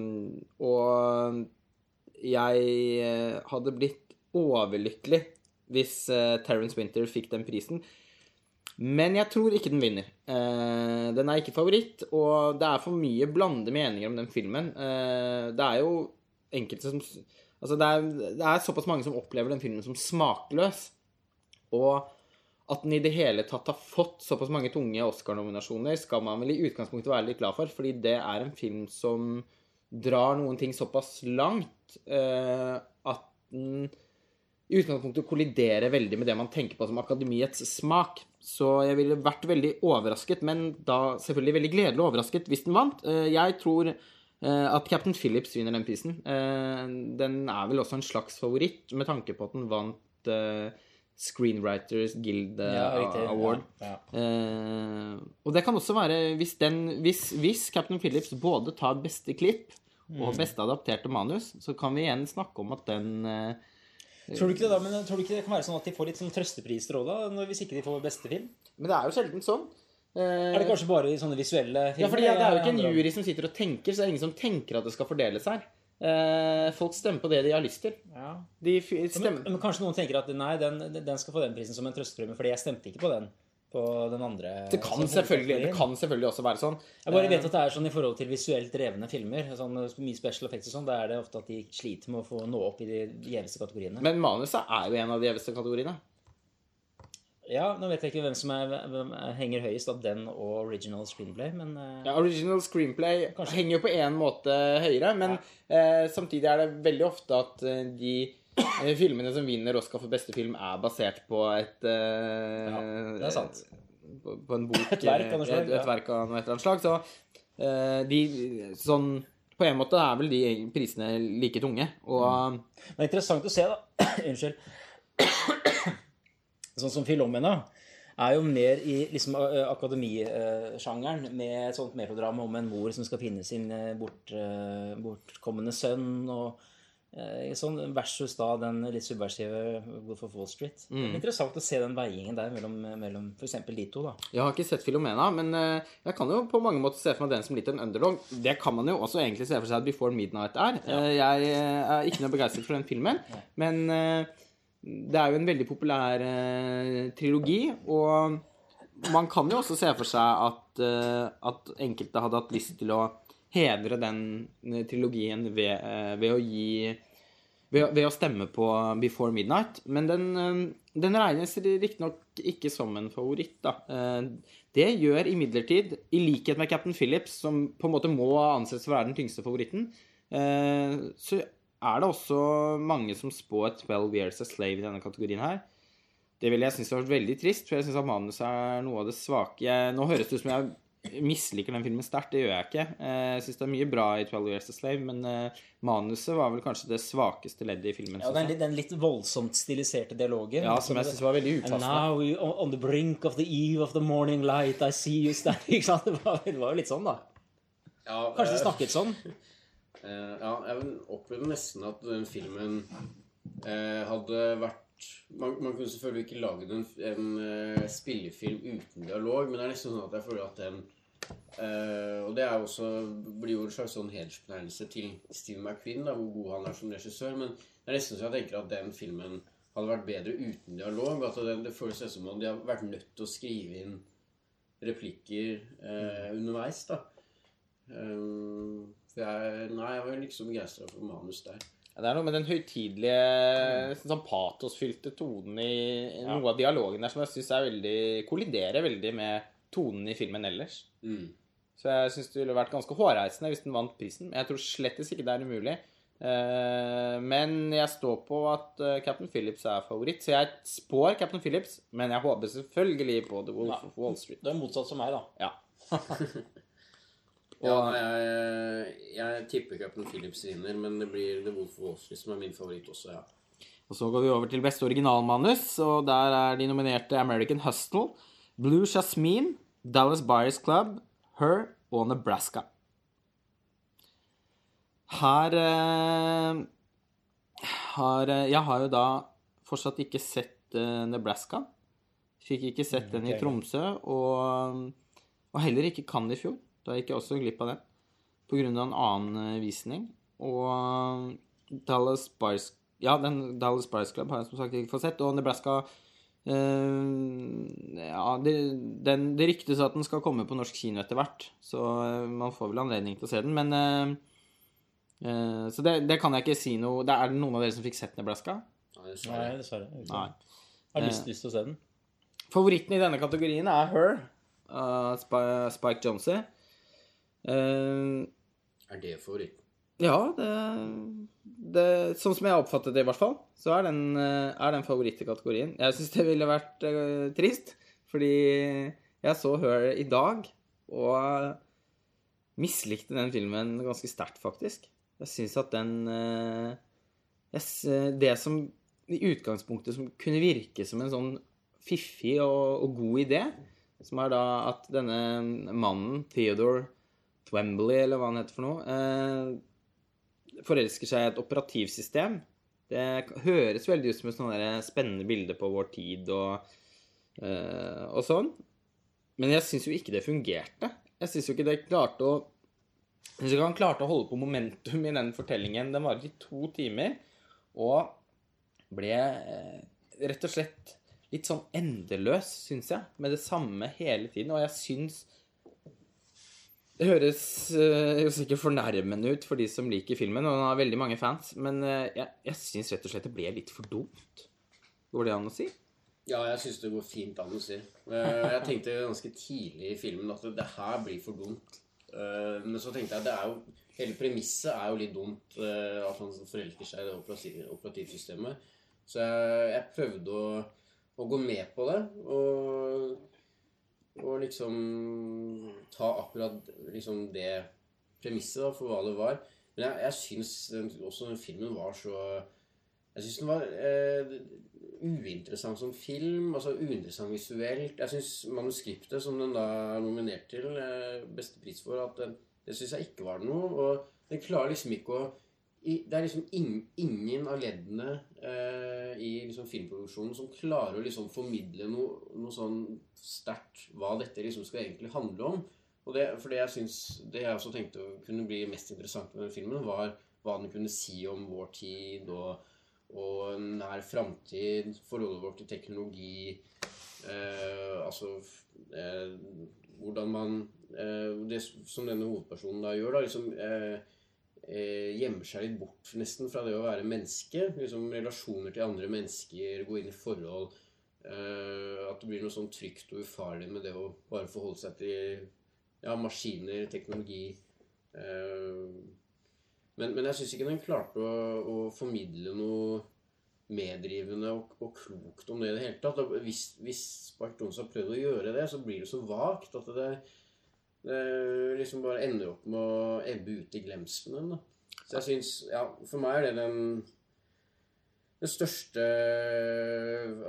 og jeg eh, hadde blitt overlykkelig hvis uh, Terence Winter fikk den prisen. Men jeg tror ikke den vinner. Eh, den er ikke favoritt, og det er for mye blande meninger om den filmen. Eh, det er jo enkelte som Altså, det er, det er såpass mange som opplever den filmen som smakløs. Og at den i det hele tatt har fått såpass mange tunge Oscar-nominasjoner, skal man vel i utgangspunktet være litt glad for, fordi det er en film som drar noen ting såpass langt eh, at den i utgangspunktet kolliderer veldig med det man tenker på som akademiets smak. Så jeg ville vært veldig overrasket, men da selvfølgelig veldig gledelig overrasket hvis den vant. Eh, Jeg tror eh, at Captain Phillips vinner den prisen. Eh, Den er vel også en slags favoritt, med tanke på at den vant eh, Screenwriters Guild eh, Ja, riktig. Award. Ja, ja. Eh, og det kan også være hvis, den, hvis, hvis Captain Phillips både tar beste klipp og Mm. beste adapterte manus, så kan vi igjen snakke om at den eh, Tror du ikke det da, men tror du ikke det kan være sånn at de får litt sånn trøstepriser òg, da? Hvis ikke de får beste film? Men det er jo sjelden sånn. Eh, Er det kanskje bare i sånne visuelle filmer? Ja, fordi det er jo ikke en jury som sitter og tenker, så det er ingen som tenker at det skal fordeles her. Eh, folk stemmer på det de har lyst til. Ja. De Men, men kanskje noen tenker at nei, den, den skal få den prisen som en trøstepremie, fordi jeg stemte ikke på den. På den andre det kan, selvfølgelig, det kan selvfølgelig også være sånn. Jeg bare Eh, vet at det er sånn i forhold til visuelt drevne filmer, sånn mye special effects og sånn, da er det ofte at de sliter med å få nå opp i de gjeveste kategoriene. Men manuset er jo en av de gjeveste kategoriene. Ja, nå vet jeg ikke hvem som er, hvem er, henger høyest av den og original screenplay, men eh, Ja, Original screenplay Kanskje. henger jo på en måte høyere, men eh, samtidig er det veldig ofte at eh, de eh, filmene som vinner Oscar for beste film, er basert på et eh, Ja, det er sant. På, på en bok Et verk av noe slag, et, et verk av noe et eller annet slag. Så eh, de sånn På en måte er vel de prisene like tunge. Og Mm. Det er interessant å se, da. Unnskyld. Sånn som Filomena er jo mer i liksom akademisjangeren, med et sånt melodrama om en mor som skal finne sin bort, bortkommende sønn, og sånn versus da den litt subversive Wolf of Wall Street. Det er interessant å se den veiingen der mellom, mellom f.eks. de to, da. Jeg har ikke sett Filomena, men jeg kan jo på mange måter se for meg den som litt en underdog. Det kan man jo også egentlig se for seg at Before Midnight er. Ja. Jeg eh, er ikke noe begeistret for den filmen, men det er jo en veldig populær eh, trilogi, og man kan jo også se for seg at, eh, at enkelte hadde hatt lyst til å hedre den eh, trilogien ved, eh, ved å gi ved, ved å stemme på Before Midnight. Men den, den regnes riktignok ikke som en favoritt, da. Det gjør imidlertid, i likhet med Captain Phillips, som på en måte må anses for å være den tyngste favoritten, så er det også mange som spår 12 Years a Slave i denne kategorien her. Det ville jeg synes vært veldig trist, for jeg syns at manuset er noe av det svake. Jeg, nå høres det ut som jeg misliker den filmen sterkt, det gjør jeg ikke. Eh, Jeg syns det er mye bra i 12 Years a Slave, men eh, manuset var vel kanskje det svakeste leddet i filmen. Ja, den, den litt voldsomt stiliserte dialogen. Ja, som jeg synes var veldig And upassende. now we, on the brink of the eve of the morning light, I see you standing Ikke sant? Det var, det var jo litt sånn, da. Ja, Kanskje de eh, snakket sånn? Eh, ja, jeg opplevde nesten at den filmen eh, hadde vært man, man kunne selvfølgelig ikke laget en, en uh, spillefilm uten dialog, men det er nesten sånn at jeg føler at den uh, Og det er også, blir jo en slags sånn hedersbenærelse til Steve McQueen, da, hvor god han er som regissør. Men det er nesten så jeg tenker at den filmen hadde vært bedre uten dialog. At det, det føles som om de har vært nødt til å skrive inn replikker uh, underveis. da Um, jeg, nei, jeg var så begeistra for manus der. Ja, Det er noe med den høytidelige, sånn patosfylte tonen i ja. noe av dialogen der som jeg syns veldig kolliderer veldig med tonen i filmen ellers. Mm. Så jeg syns det ville vært ganske hårreisende hvis den vant prisen. Men jeg tror slettes ikke det er umulig. Eh, men jeg står på at eh, Captain Phillips er favoritt, så jeg spår Captain Phillips. Men jeg håper selvfølgelig på The Wolf of Wall Street. Du er motsatt som meg, da. Ja. Ja, jeg, jeg tipper Captain Phillips vinner, men det blir The Wolf of Wall Street som er min favoritt også, ja. Og så går vi over til beste originalmanus, og der er de nominerte American Hustle, Blue Jasmine, Dallas Buyers Club, Her og Nebraska. Her eh, har eh, Jeg har jo da fortsatt ikke sett eh, Nebraska. Fikk ikke sett den i. Tromsø, og, og heller ikke Cannes i fjor. Da gikk jeg også glipp av den av en annen eh, visning. Og Dallas Spice Ja, den Dallas Spice Club har jeg som sagt ikke fått sett. Og Nebraska eh, Ja, det, den, det ryktes at den skal komme på norsk kino etter hvert, så eh, man får vel anledning til å se den. Men eh, eh, Så det, det kan jeg ikke si noe det Er det noen av dere som fikk sett Nebraska? Nei, dessverre. Nei. Jeg har lyst, lyst til å se den. Favoritten i denne kategorien er Her Uh, Spike Jonze. Eh, Er det favoritten? Ja, det, det Sånn som jeg oppfattet det, i hvert fall, så er den, eh, er den favoritt i kategorien. Jeg syns det ville vært uh, trist, fordi jeg så Her i dag, og mislikte den filmen ganske sterkt, faktisk. Jeg syns at den uh, jeg, Det som i utgangspunktet som kunne virke som en sånn fiffig og, og god idé, som er da at denne mannen, Theodore Twembley, eller hva han heter for noe, eh, forelsker seg i et operativsystem. Det høres veldig ut som et sånn spennende bilde på vår tid og, eh, og sånn. Men jeg syns jo ikke det fungerte. Jeg syns jo ikke det klarte å Jeg synes ikke han klarte å holde på momentum i den fortellingen. Den varer i to timer og ble eh, rett og slett litt sånn endeløs, syns jeg, med det samme hele tiden. Og jeg syns det høres eh, jo sikkert fornærmende ut for de som liker filmen, og den har veldig mange fans, men eh, jeg, jeg syns rett og slett det ble litt for dumt. Går det an å si? Ja, jeg syns det går fint an å si. Eh, Jeg tenkte ganske tidlig i filmen at det her blir for dumt. Men så tenkte jeg er jo Hele premisset er jo litt dumt. at han forelsker seg i det operativsystemet. Så jeg, jeg prøvde å, å gå med på det. Og, og liksom ta akkurat liksom det premisset da, for hva det var. Men jeg, jeg syns også den filmen var så Jeg syns den var eh, uinteressant som film. altså Uinteressant visuelt. Jeg syns manuskriptet, som den da er nominert til eh, beste pris for, at den, det syns jeg ikke var noe. Og den klarer liksom ikke å i, Det er liksom in, ingen av leddene eh, i liksom filmproduksjonen som klarer å liksom formidle noe, noe sånn sterkt hva dette liksom skal egentlig handle om. Og det, for det jeg synes, det jeg også tenkte kunne bli mest interessant med den filmen, var hva den kunne si om vår tid og, og nær framtid, forholdet vårt til teknologi eh, Altså eh, hvordan man eh, Det som denne hovedpersonen da gjør, da liksom eh, gjemmer seg litt bort nesten fra det å være menneske. Liksom Relasjoner til andre mennesker, gå inn i forhold. Eh, at det blir noe sånn trygt og ufarlig med det å bare forholde seg til ja, maskiner, teknologi. Eh, men, men jeg syns ikke den klarte å, å formidle noe meddrivende og, og klokt om det i det hele tatt. Hvis, hvis Jones har prøvd å gjøre det, så blir det så vagt at det, det liksom bare ender opp med å ebbe ut i glemselen. Da. Så jeg syns Ja, for meg er det den den største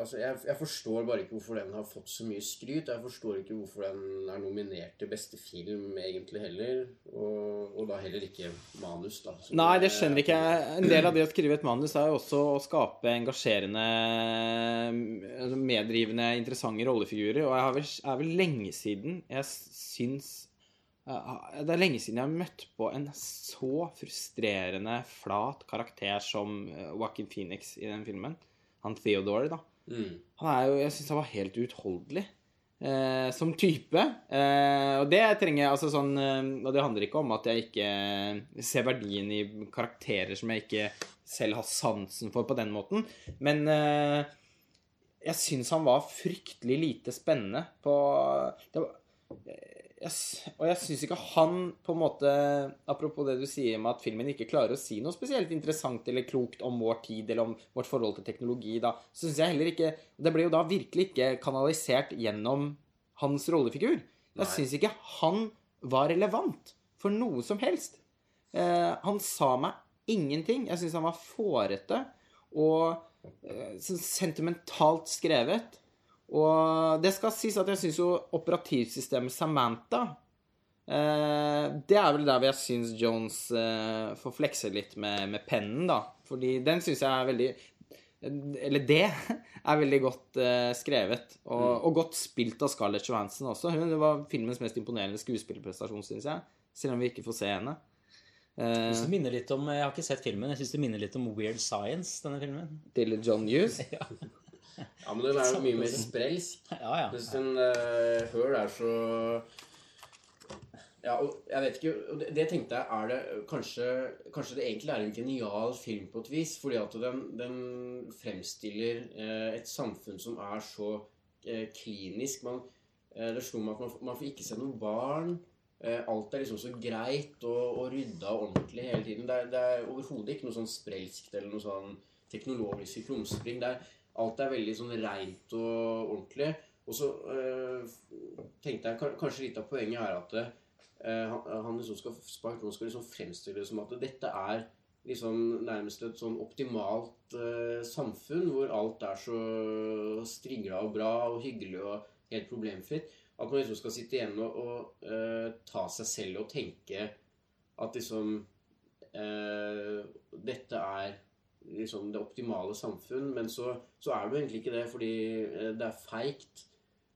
Altså, jeg, jeg forstår bare ikke hvorfor den har fått så mye skryt. Jeg forstår ikke hvorfor den er nominert til beste film, egentlig, heller. Og, og da heller ikke manus, da. Nei, det skjønner ikke jeg. En del av det å skrive et manus er jo også å skape engasjerende, altså meddrivende, interessante rollefigurer. Og jeg har vel, er vel lenge siden jeg syns Det er lenge siden jeg har møtt på en så frustrerende flat karakter som eh, Joaquin Phoenix i den filmen. Han Theodore, da. Mm. Han er jo, Jeg syns han var helt uutholdelig eh, som type. Eh, og det trenger jeg altså sånn eh, Og det handler ikke om at jeg ikke ser verdien i karakterer som jeg ikke selv har sansen for på den måten. Men eh, jeg syns han var fryktelig lite spennende på det var, jeg, s- og jeg syns ikke han på en måte Apropos det du sier med at filmen ikke klarer å si noe spesielt interessant eller klokt om vår tid eller om vårt forhold til teknologi, da, syns jeg heller ikke Det ble jo da virkelig ikke kanalisert gjennom hans rollefigur. Jeg syns ikke han var relevant for noe som helst. Eh, han sa meg ingenting. Jeg syns han var fårete og eh, sånn sentimentalt skrevet. Og det skal sies at jeg syns jo operativsystemet Samantha eh, Det er vel der hvor jeg syns Jones eh, får flekse litt med, med pennen, da. Fordi den syns jeg er veldig Eller det er veldig godt eh, skrevet. Og, og godt spilt av Scarlett Johansson også. Hun var filmens mest imponerende skuespillerprestasjon, syns jeg. Selv om vi ikke får se henne. Jeg Eh, synes det minner litt om, jeg har ikke sett filmen, jeg syns det minner litt om Weird Science, denne filmen. til John Hughes. Ja, men den er jo mye mer sprelsk. Ja, ja. Mens den uh, Her er så Ja, og jeg vet ikke og det, tenkte jeg er det kanskje, kanskje det egentlig er en genial film på et vis. Fordi at den, den fremstiller eh, et samfunn som er så eh, klinisk. Man, eh, det slo meg at man, man får ikke se noen barn. Eh, alt er liksom så greit og, og rydda og ordentlig hele tiden. Det er, det er overhodet ikke noe sånn sprelskt eller noe sånn teknologisk krumspring. Det er, alt er veldig sånn reint og ordentlig. Og så øh, tenkte jeg kanskje litt av poenget er at øh, han, liksom skal, spart, Jones skal liksom fremstille det som at dette er liksom nærmest et sånn optimalt øh, samfunn hvor alt er så strigla og bra og hyggelig og helt problemfritt. At man liksom skal sitte igjen og, og ta seg selv og tenke at liksom Dette er liksom det optimale samfunn, men så, så er det jo egentlig ikke det, fordi eh, det er feigt.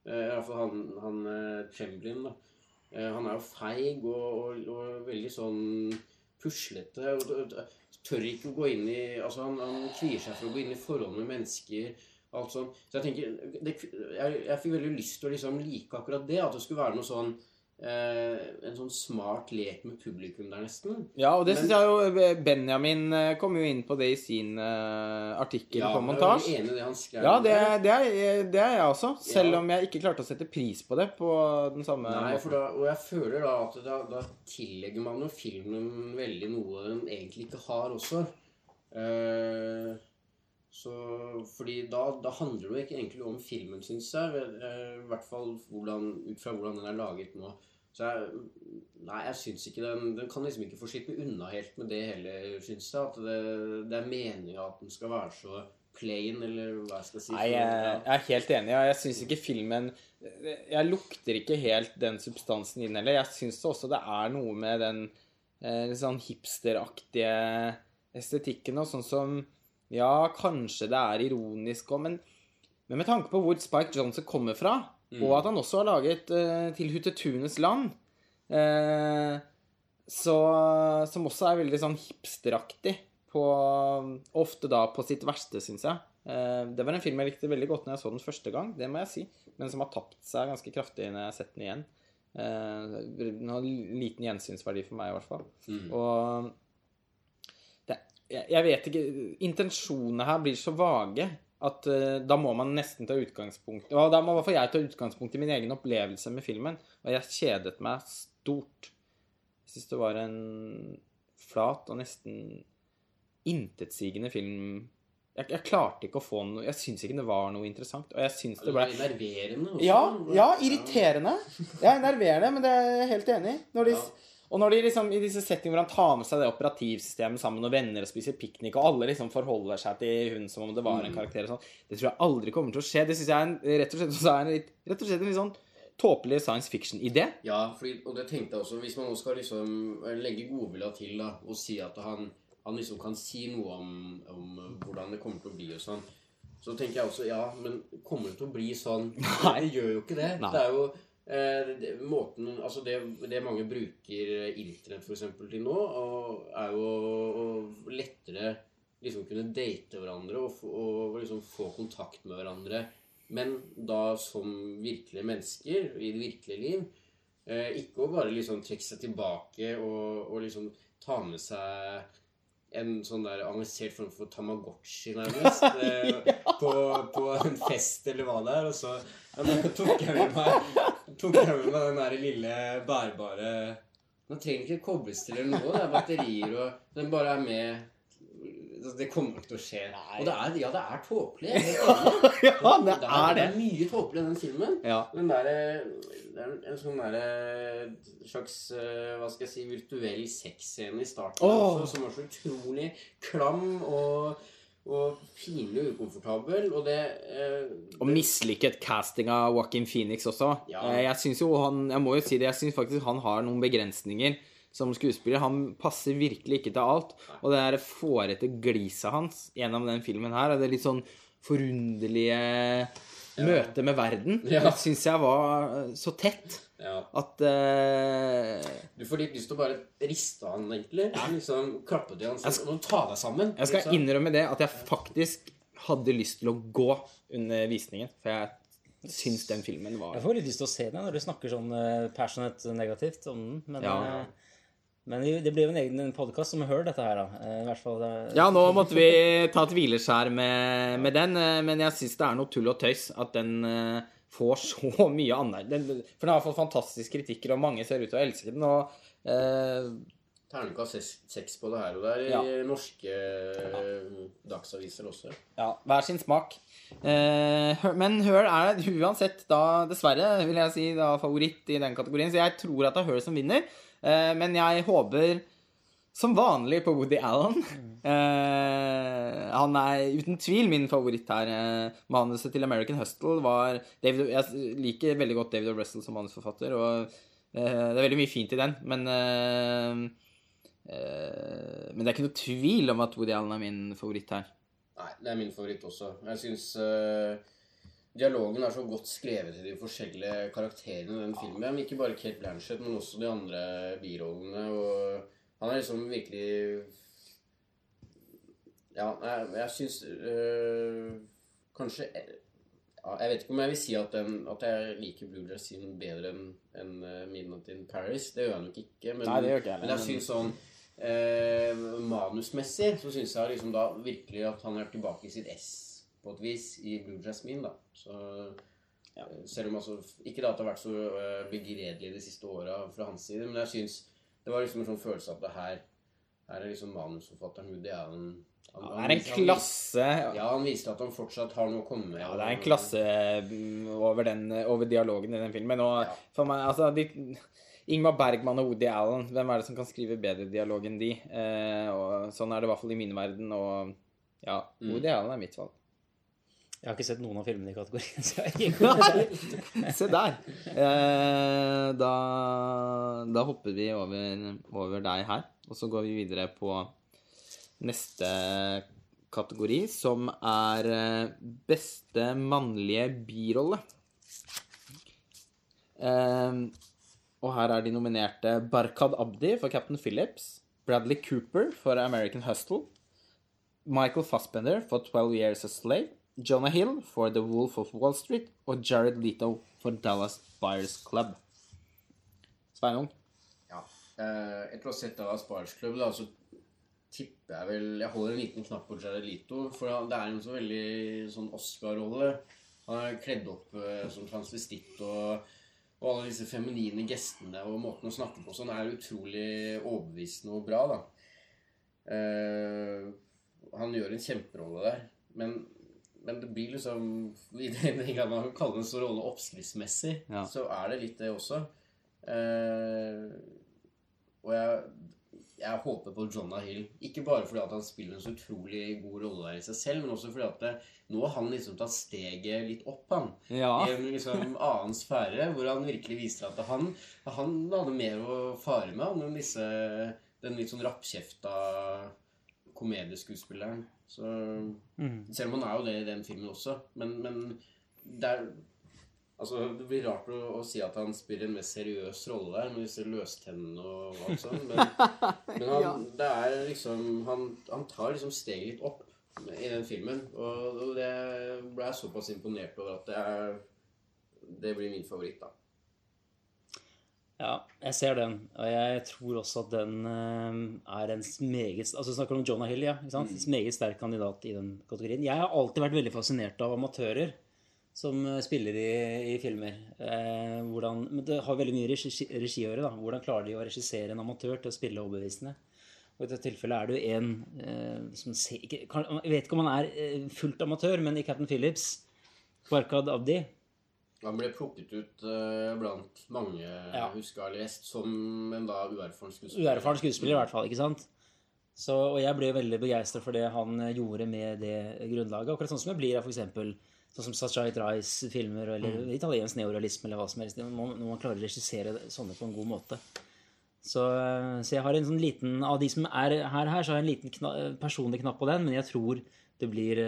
Eh, I hvert fall han, han Chamberlain, da. Eh, Han er jo feig og, og, og veldig sånn puslete. Og, tør ikke å gå inn i Altså, han, han kvier seg for å gå inn i forhold med mennesker. Alt sånn. Så jeg tenker det, jeg, jeg fikk veldig lyst til å liksom like akkurat det. At det skulle være noe sånn en sånn smart lek med publikum der, nesten. Ja, og det syns jeg jo Benjamin eh, kom jo inn på det i sin uh, artikkel på jeg er montasje. veldig det han skrev. Ja, det, det, er, det er jeg også. Selv Ja. om jeg ikke klarte å sette pris på det på den samme Nei, da, og jeg føler da at da, da tillegger man jo filmen veldig noe den egentlig ikke har også. Eh, så, fordi da, da handler det jo ikke egentlig om filmen, syns jeg. eh, I hvert fall hvordan, ut fra hvordan den er laget nå. Så jeg, nei, jeg syns ikke den Den kan liksom ikke få slippe unna helt med det heller, syns jeg. At det, det er meninga at den skal være så plain, eller hva jeg skal si. Nei, jeg, jeg er helt enig. og Jeg syns ikke filmen Jeg lukter ikke helt den substansen inn heller. Jeg syns også det er noe med den eh, litt sånn hipsteraktige estetikken og sånn som Ja, kanskje det er ironisk òg, men, men med tanke på hvor Spike Johnson kommer fra, og at han også har laget uh, Til Hutetunes land uh, så, Som også er veldig sånn hipsteraktig. På, ofte da på sitt verste, syns jeg. Uh, det var en film jeg likte veldig godt når jeg så den første gang, det må jeg si. Men som har tapt seg ganske kraftig når jeg har sett den igjen. Den har liten gjensynsverdi for meg, i hvert fall. Mm. Og jeg, vet ikke Intensjonene her blir så vage at uh, da må man nesten ta utgangspunkt Og da må i hvert fall jeg ta utgangspunkt i min egen opplevelse med filmen. Og jeg kjedet meg stort. Jeg syns det var en flat og nesten intetsigende film. Jeg, jeg klarte ikke å få noe Jeg syns ikke det var noe interessant. Og jeg syns det Det ble var enerverende også. ja, ja, irriterende. Ja, nerverende, men det er jeg helt enig i. Når de, Ja. Og når de liksom, i disse settingene hvor han tar med seg det operativsystemet sammen med venner og spiser piknik, og alle liksom forholder seg til hun som om det var en karakter og sånn, det tror jeg aldri kommer til å skje. Det syns jeg er en, rett og slett er en litt, rett og slett en litt sånn tåpelig science fiction-idé. Ja, fordi, og det tenkte jeg også Hvis man nå skal liksom legge godvilja til da, og si at han, han liksom kan si noe om, om hvordan det kommer til å bli og sånn, så tenker jeg også ja, men kommer det til å bli sånn? Nei. Det gjør jo ikke det. Nei. Det er jo eh, måten Altså det, det mange bruker internett for eksempel til nå, og er jo å lettere liksom kunne date hverandre og, og liksom få kontakt med hverandre. Men da som virkelige mennesker i det virkelige liv. Eh, ikke å bare liksom trekke seg tilbake og, og liksom ta med seg en sånn der avansert form for Tamagotchi, nærmest, ja. på, på en fest eller hva det er. Og så ja, tok jeg med meg, tok jeg med meg den der lille bærbare Man trenger ikke kobles til eller noe. Det er batterier og Den bare er med Altså, Det kommer ikke til å skje. Og det er, ja, det er tåpelig. er. Ja, det Det er det det. mye tåpelig i den filmen. Ja. Den der, det er en, sånn der, slags eh, hva skal jeg si, virtuell sexscene i starten oh. også, som var så utrolig klam og, og pinlig ukomfortabel. Og det eh, Og mislykket casting av Joaquin Phoenix også. Ja. Eh, Jeg synes jo han Jeg må jo si det, jeg syns faktisk han har noen begrensninger som skuespiller. Han passer virkelig ikke til alt. Og det der fårete gliset hans gjennom den filmen her, og det litt sånn forunderlige møtet med verden, Ja. det syns jeg var eh, så tett ja. at uh, Du får litt lyst til å bare riste han, egentlig. Liksom Klappe til han sånn, og ta deg sammen. Jeg skal liksom. innrømme det at jeg faktisk hadde lyst til å gå under visningen. For jeg syns den filmen var Jeg får litt lyst til å se den når du snakker sånn eh, passionate negativt om den. Men, Ja. eh, men det blir jo en egen podkast som hører dette her, da. Eh, I hvert fall eh, Ja, nå måtte vi ta et hvileskjær med, med den, eh, men jeg syns det er noe tull og tøys at den får så mye anerkjennelse. For den har fått fantastiske kritikker, og mange ser ut til å elske den. Og eh, Terningkast seks- seks på det her og der i Ja. norske ja. dagsaviser også. ja, hver sin smak. Eh, men Høl er uansett da, dessverre, vil jeg si, da favoritt i den kategorien. Så jeg tror at det er Høl som vinner. Eh, men jeg håper som vanlig på Woody Allen. Eh, han er uten tvil min favoritt her. Eh, manuset til American Hustle var David, Jeg liker veldig godt David O. Russell som manusforfatter, og eh, det er veldig mye fint i den, men eh, eh, Men det er ikke noe tvil om at Woody Allen er min favoritt her. Nei, det er min favoritt også. Jeg syns dialogen er så godt skrevet i de forskjellige karakterene i den filmen. Ikke bare Kate Blanchett, men også de andre birollene. Og han er liksom virkelig Ja, jeg, jeg syns øh, kanskje Ja, jeg vet ikke om jeg vil si at, den, at jeg liker Blue Dress sin bedre enn enn, eh, Midnight in Paris. Det gjør jeg nok ikke. Men, Nei, det gjør ikke jeg men jeg syns sånn øh, manusmessig så syns jeg liksom da virkelig at han er tilbake i sitt ess på et vis i Blue Jasmine, da. Så ja. Selv om altså Ikke da at det har vært så eh, begredelig de siste åra fra hans side, men jeg syns det var liksom en sånn følelse av at det her her er liksom manusforfatteren Woody Allen han, Det er en han- klasse Ja, han viste at han fortsatt har noe å komme med. Ja, det er en klasse mm, over, den, over dialogen i den filmen. Og Ja. for meg, altså de, Ingmar Bergman og Woody Allen, hvem er det som kan skrive bedre dialog enn de? Eh, og sånn er det i hvert fall i min verden. Og ja, Mm. Allen er mitt valg. Jeg har ikke sett noen av filmene i kategorien. Så jeg har ikke Se der. Eh, da, da hopper vi over, over deg her, og så går vi videre på neste kategori, som er eh, beste mannlige birolle. Eh, og her er de nominerte Barkad Abdi for Captain Phillips, Bradley Cooper for American Hustle, Michael Fassbender for 12 Years a Slave, Jonah Hill for The Wolf of Wall Street og Jared Leto for Dallas Buyers Club. Sveinung? Ja. Eh, etter å ha sett Dallas Buyers Club, da, så tipper jeg vel Jeg holder en liten knapp på Jared Leto, for det er en så veldig sånn Oscar-rolle. Han er kledd opp eh, som transvestitt, og, og alle disse feminine gestene og måten å snakke på sånn er utrolig overbevisende og bra, da. Uh, han gjør en kjemperolle der, men men det blir liksom I den grad man kan kalle en sånn rolle oppskriftsmessig, Ja. så er det litt det også. Uh, og jeg, jeg håper på Jonah Hill. Ikke bare fordi han spiller en så utrolig god rolle der i seg selv, men også fordi at det, nå har han liksom tatt steget litt opp, han. Ja. I en liksom annen sfære, hvor han virkelig viser at han, han hadde mer å fare med han, enn disse, den litt sånn rappkjefta komedieskuespilleren. Så Selv om han er jo det i den filmen også. Men, men det er Altså, Det blir rart å, å si at han spiller en mer seriøs rolle der, med disse løstennene og alt sånt. Men, men han, det er liksom han, han tar liksom steget litt opp i den filmen. Og, og det ble jeg såpass imponert over at det er Det blir min favoritt, da. Ja, jeg ser den. Og jeg tror også at den eh, er en meget Altså vi snakker om Jonah Hill, ja. Ikke sant? Meget sterk kandidat i den kategorien. Jeg har alltid vært veldig fascinert av amatører som eh, spiller i, i filmer. Eh, hvordan, men det har veldig mye regi, regi å gjøre. da. Hvordan klarer de å regissere en amatør til å spille overbevisende? Og I dette tilfellet er det jo en eh, som ser, ikke, kan, Jeg vet ikke om han er eh, fullt amatør, men i Captain Phillips, Barkad Abdi Han ble plukket ut uh, blant mange Ja. husker jeg har lest, som en da uerfaren skuespiller. Uerfaren skuespiller i hvert fall, ikke sant? Så, og jeg ble veldig begeistra for det han eh, gjorde med det grunnlaget. Akkurat sånn som jeg blir av f.eks. sånn som Sachait Rice-filmer eller italiensk neorealisme eller hva som helst. Når man, klarer å regissere sånne på en god måte. Så, eh, så jeg har en sånn liten Av de som er her, her så har jeg en liten kna, personlig knapp på den, men jeg tror det blir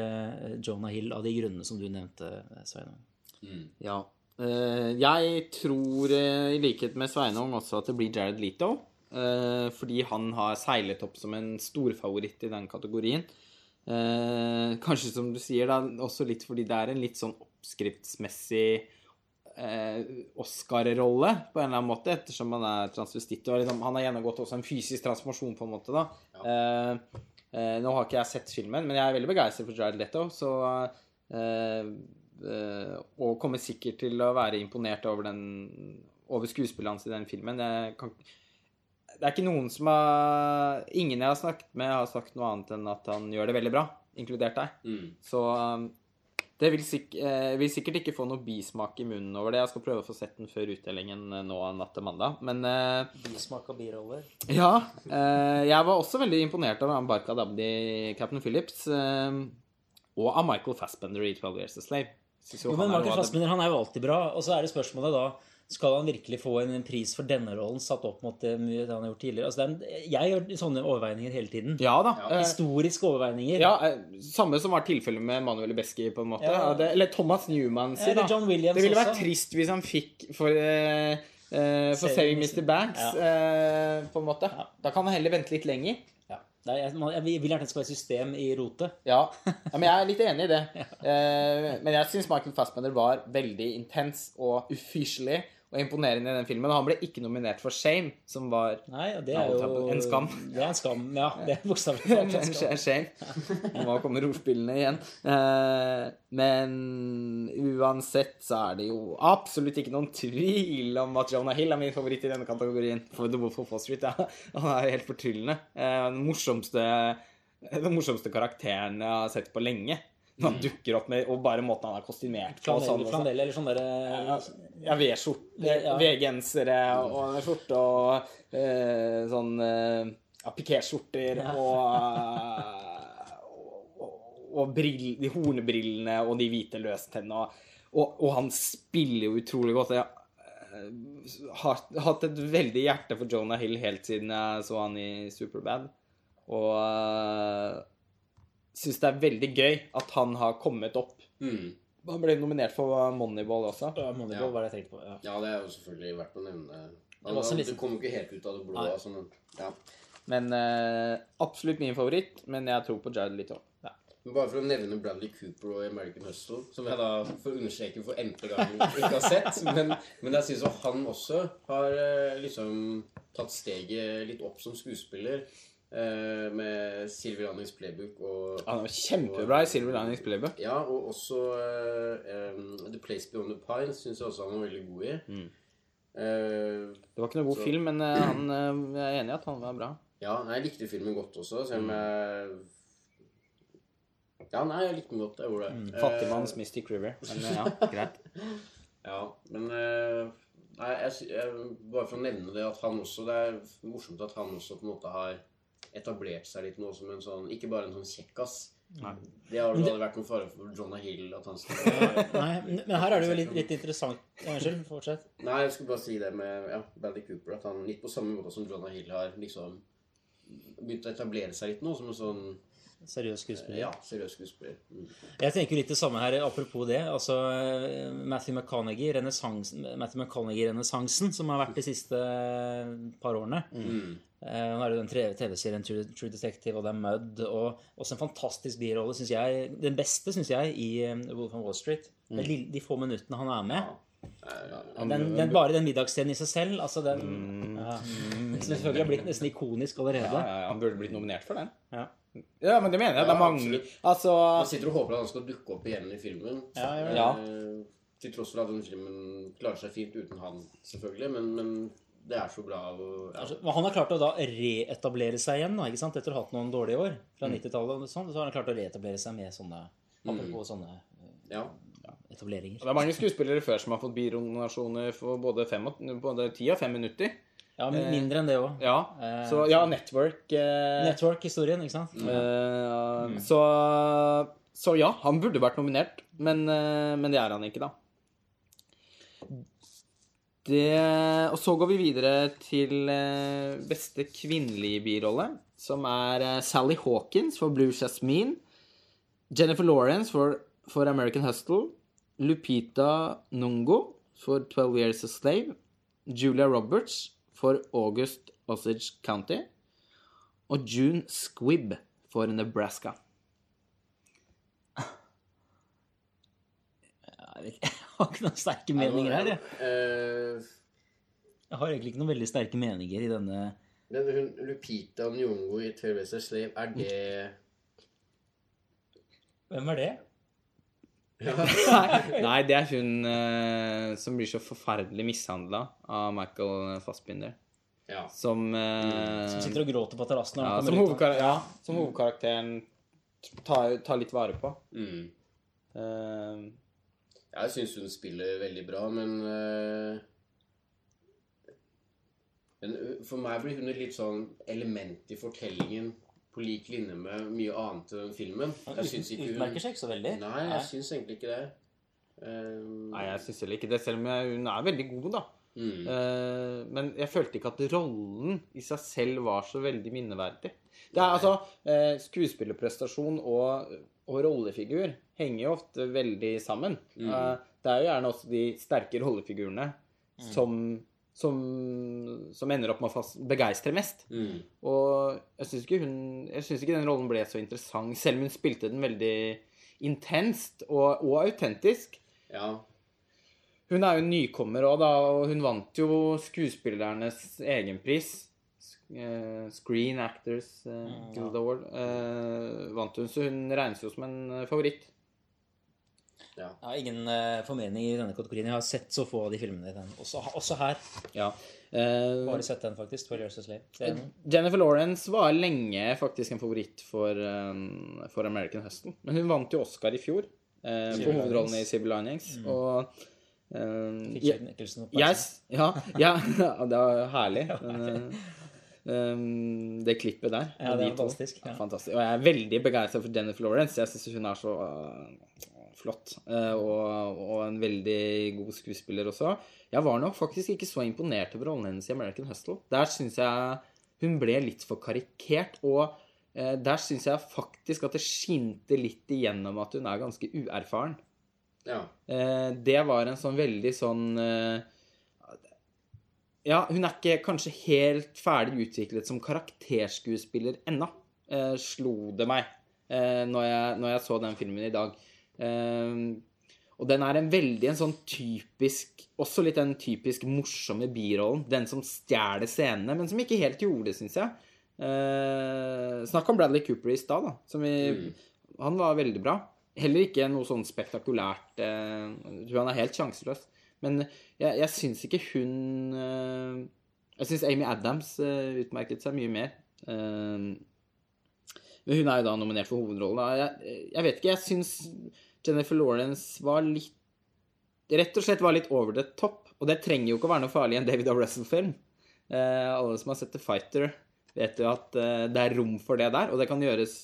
Jonah Hill av de grunnene som du nevnte, Sveinung. Ja. Eh, jeg tror, eh, i likhet med Sveinung, også at det blir Jared Leto. eh, fordi han har seilet opp som en storfavoritt i den kategorien. Kanskje som du sier, da, også litt fordi det er en litt sånn oppskriftsmessig Oscar-rolle, på en eller annen måte, ettersom han er transvestitt. Og liksom, han har gjennomgått også en fysisk transformasjon, på en måte, da. Eh, nå har ikke jeg sett filmen, men jeg er veldig begeistret for Jared Leto, så eh, Og kommer sikkert til å være imponert over, den, over skuespillet hans i den filmen. Jeg kan, det er ikke noen som har Ingen jeg har snakket med, har sagt noe annet enn at han gjør det veldig bra, inkludert deg. Mm. Så um, det vil, sikk, eh, vil sikkert ikke få noe bismak i munnen over det. Jeg skal prøve å få sett den før utdelingen eh, nå natt til mandag. Men eh, Bismak av biroller. ja. Eh, jeg var også veldig imponert av han Dabdi, Abdi, Captain Phillips, eh, og av Michael Fassbender i 12 Years a Slave. Jo men Michael Fassbender han er jo alltid bra. Og så er det spørsmålet da skal han virkelig få en pris for denne rollen satt opp mot det han har gjort tidligere. Altså, det er en, jeg gjør sånne overveininger hele tiden. Ja da. Ja. Historiske overveininger. ja, eh, samme som var tilfellet med Manuel Besky, på en måte. Ja. Det, eller Thomas Newman, si Eller. John Williams det ville vært også. trist hvis han fikk for, uh, eh, for Saving. Mr. Banks, Ja. eh, på en måte. Ja. Da kan han heller vente litt lenger. Ja. Er, jeg, jeg vil gjerne at det skal være system i rotet. Ja, ja men jeg er litt enig i det. Eh, men jeg syns Michael Fassbender var veldig intens og ufyselig og imponerende i den filmen. Han ble ikke nominert for Shame, som var Nei, det er jo en skam. Det er en skam, ja. Det er bokstavelig talt en skam. Shame. Nå kommer ordspillene igjen. Eh, men uansett så er det jo absolutt ikke noen tvil om at Jonah Hill er min favoritt i denne kategorien. For The Wolf of Wall Street, ja. Han er helt fortryllende. Eh, den morsomste den morsomste karakteren jeg har sett på lenge. Når han dukker opp med Og bare måten han er kostymert på. sånn, Flanell, eller sånn derre Ja, V-skjorte, Ja. V-gensere og skjorte og eh, sånn eh, ja, pikéskjorter og, og, og brill, de hornbrillene og de hvite løstennene. Og, og, og han spiller jo utrolig godt. Jeg eh, har hatt et veldig hjerte for Jonah Hill helt siden jeg så han i Superbad. Og syns det er veldig gøy at han har kommet opp. Mm. Han ble nominert for Moneyball også. Ja, Moneyball var det jeg tenkte på. Ja. Ja, det er jo selvfølgelig verdt å nevne. Han, det kom jo ikke helt ut av det blå. Altså, men, ja. Men uh, absolutt min favoritt. Men jeg tror på Jared litt òg. Ja. Bare for å nevne Bradley Cooper og American Hustle, som jeg da får understreke for n-te gang ikke har sett. Men, men jeg syns jo han også har eh, liksom tatt steget litt opp som skuespiller. Eh, med Silver Linings playbook og Han er kjempebra i Silver Linings Playbook. Ja, og også uh, um, The Place Beyond the Pines syns jeg også han var veldig god i. Mm. Uh, Det var ikke noe god Så- film, men han, jeg er enig i at han var bra. ja, jeg likte filmen godt også, selv om jeg Ja, nei, jeg likte den godt. Jeg gjorde det. Mm. Fattigmanns Mystic River. Men ja, greit. Ja, men Nei, jeg, jeg, bare for å nevne det at han også Det er morsomt at han også på en måte har etablert seg litt nå som en sånn Ikke bare en sånn kjekkas. Det har aldri vært noen fare for Jonah Hill at han skal Nei, men her er det jo litt, litt interessant Unnskyld, fortsett. Nei, jeg skulle bare si det med ja, Bandy Cooper. At han litt på samme måte som Jonah Hill har liksom begynt å etablere seg litt nå som en sånn Seriøs skuespiller. ja, seriøs skuespiller. Mm. Jeg tenker litt det samme her, apropos det. Altså Matthew McConaughey, renessansen, Matthew McConaughey-renessansen som har vært de siste par årene. Mm. Eh, Nå er det jo den TV-serien True, True Detective, og det er Mud, og også en fantastisk birolle, syns jeg. Den beste, syns jeg, i eh, Wolf on Wall Street. Mm. De, få minuttene han er med. Den, den, bare den middagsscenen i seg selv, altså den Mm. ja. Selvfølgelig har blitt nesten ikonisk allerede. Ja, ja, han burde blitt nominert for den. Ja. Ja, men det mener jeg. Det er mange. Altså Man sitter og håper at han skal dukke opp igjen i filmen. Ja, ja, ja. Eh, Til tross for at den filmen klarer seg fint uten han, selvfølgelig. Men, men det er så bra. Og, ja. Altså, han har klart å da reetablere seg igjen, da, ikke sant? etter å ha hatt noen dårlige år. Mm. Fra 90-tallet og sånn, så har han klart å reetablere seg med sånne Apropos sånne eh, ja. etableringer. Det er mange skuespillere før som har fått bironasjoner for både, fem og, både ti og fem minutter. Ja, mindre enn det òg. Ja, så ja, Network eh, Network-historien, ikke sant? Mm. så, så ja, han burde vært nominert, men, eh, men det er han ikke, da. Det, og så går vi videre til eh, beste kvinnelige birolle, som er eh, Sally Hawkins for Blue Jasmine, Jennifer Lawrence for, for American Hustle, Lupita Nungo for 12 Years a Slave, Julia Roberts for August Osage County, og June Squibb for Nebraska. Jeg, vet, ikke, har ikke noen sterke meninger her. Jeg. Eh, jeg har egentlig ikke noen veldig sterke meninger i denne men hun Lupita Nyong'o i Trailblazer Slave, er det Hvem er det? nei, nei, det er hun uh, som blir så forferdelig mishandla av Michael Fassbinder. Ja. Som, uh, Som sitter og gråter på terrassen? ja, som, hovedkar ja, som hovedkarakteren tar, tar litt vare på. Mm. Eh, Jeg syns hun spiller veldig bra, men eh, Men uh, for meg blir hun et litt sånn element i fortellingen på lik linje med mye annet i den filmen. Jeg syns ikke hun Utmerker seg ikke så veldig. Nei, jeg syns egentlig ikke det. Um, nei, jeg syns heller ikke det, selv om jeg, hun er veldig god, da. mm. Eh, men jeg følte ikke at rollen i seg selv var så veldig minneverdig. Det er altså eh, Skuespillerprestasjon og, og rollefigur henger jo ofte veldig sammen. Mm. Eh, det er jo gjerne også de sterke rollefigurene som, som, som ender opp med å begeistre mest. Mm. Og jeg syns ikke, ikke den rollen ble så interessant, selv om hun spilte den veldig intenst og, og autentisk. Ja. Hun er jo nykommer òg, da, og hun vant jo skuespillernes egen pris. Eh, Screen Actors uh, Guild Award. Uh, vant hun, så hun regnes jo som en eh, favoritt. ja. Jeg har ingen uh, formening i denne kategorien. Jeg har sett så få av de filmene i den. Også, også her. Ja. Uh, Bare sett den, faktisk. For Years Slave. Den. Jennifer Lawrence var lenge faktisk en favoritt for, um, for American Huston. Men hun vant jo Oscar i fjor uh, for hovedrollen i. Civil Linings. Og um, Fikk Jack Nicholson opp altså. ja, ja, ja, det var herlig. Men, eh, um, det klippet der. Ja, det er de fantastisk, ja. fantastisk. Og jeg er veldig begeistra for Jennifer Lawrence. Jeg syns hun er så uh, flott. Uh, og, og en veldig god skuespiller også. Jeg var nok faktisk ikke så imponert over rollen hennes i American Hustle. Der syns jeg hun ble litt for karikert. Og uh, der syns jeg faktisk at det skinte litt igjennom at hun er ganske uerfaren. ja. Eh, det var en sånn veldig sånn Ja, hun er ikke kanskje helt ferdig utviklet som karakterskuespiller ennå, eh, slo det meg eh, når, jeg, når jeg så den filmen i dag. Eh, og den er en veldig en sånn typisk Også litt den typisk morsomme birollen. Den som stjeler scenene, men som ikke helt gjorde det, syns jeg. Eh, snakk om Bradley Cooper i stad, da. Som vi, Han var veldig bra. Heller ikke noe sånn spektakulært eh, Jeg tror han er helt sjanseløs. Men jeg, jeg syns ikke hun eh, Jeg syns Amy Adams eh, utmerket seg mye mer. Eh, men hun er jo da nominert for hovedrollen. Jeg, jeg vet ikke, jeg syns Jennifer Lawrence var litt Rett og slett var litt over the top. Og det trenger jo ikke å være noe farlig i en David O. Russell-film. Alle som har sett The Fighter, vet jo at det er rom for det der, og det kan gjøres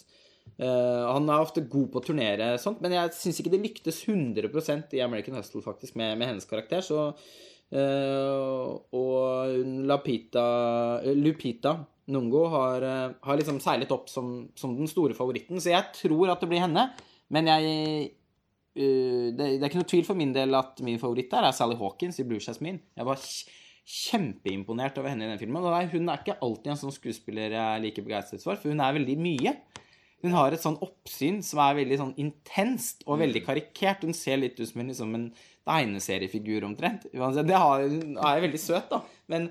eh, Han er ofte god på å turnere sånt, men jeg syns ikke det lyktes 100% i American Hustle, faktisk, med, med hennes karakter. Så uh, Og Lapita, eh, Lupita Nungo har, uh, har liksom seilet opp som, som den store favoritten, så jeg tror at det blir henne. Men jeg Uh, det, det er ikke noe tvil for min del at min favoritt der er Sally Hawkins i Blue Jasmine. Jeg var kjempeimponert over henne i den filmen. Og nei, hun er ikke alltid en sånn skuespiller jeg er like begeistret for, for hun er veldig mye. Hun har et sånn oppsyn som er veldig sånn intenst og veldig karikert. Hun ser litt ut som en, liksom en tegneseriefigur omtrent. Det har, hun er veldig søt, da. Men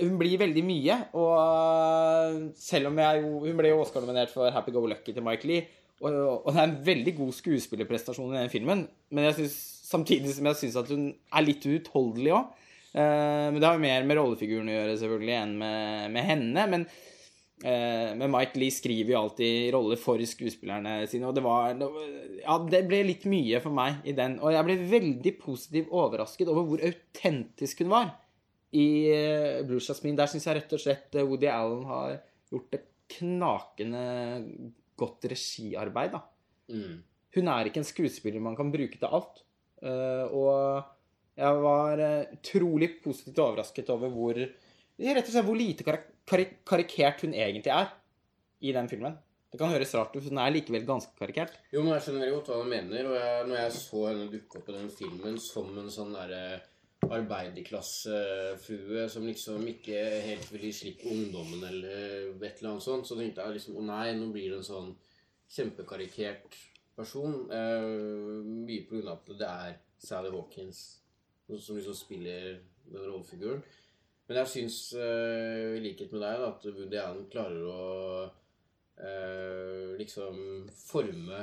hun blir veldig mye. Og selv om jeg Hun ble jo Oscar-nominert for Happy Go Lucky til Mike Lee. Og, og det er en veldig god skuespillerprestasjon i den filmen. Men jeg synes, samtidig som jeg syns at hun er litt uutholdelig òg. men det har jo mer med rollefiguren å gjøre selvfølgelig enn med, med henne. Men, eh, men Mike Lee skriver jo alltid roller for skuespillerne sine, og det var Ja, det ble litt mye for meg i den. Og jeg ble veldig positivt overrasket over hvor autentisk hun var i eh, Blue Jasmine. Der syns jeg rett og slett eh, Woody Allen har gjort et knakende godt regiarbeid, da. Mm. Hun er ikke en skuespiller man kan bruke til alt. Eh, og jeg var eh, utrolig positivt overrasket over hvor rett og slett hvor lite karak karik karikert hun egentlig er i den filmen. Det kan høres rart ut, men hun er likevel ganske karikert. Jo, men jeg skjønner godt hva du mener. Og jeg, når jeg så henne dukke opp i den filmen som en sånn derre arbeiderklassefrue som liksom ikke helt vil gi slipp på ungdommen eller et eller annet sånt, så tenkte jeg liksom å nei, nå blir det en sånn kjempekarikert person. Eh, mye på grunn av at det er Sally Hawkins som liksom spiller den rollefiguren. Men jeg syns, eh, i likhet med deg, at Woody Allen klarer å eh, liksom forme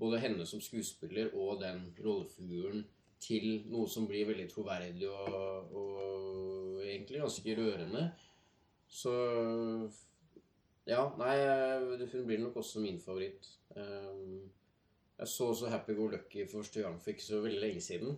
både henne som skuespiller og den rollefiguren til noe som blir veldig troverdig og, og egentlig ganske rørende. Så ja, nei, eh, hun blir nok også min favoritt. Jeg så også Happy Go Lucky for første gang for ikke så veldig lenge siden.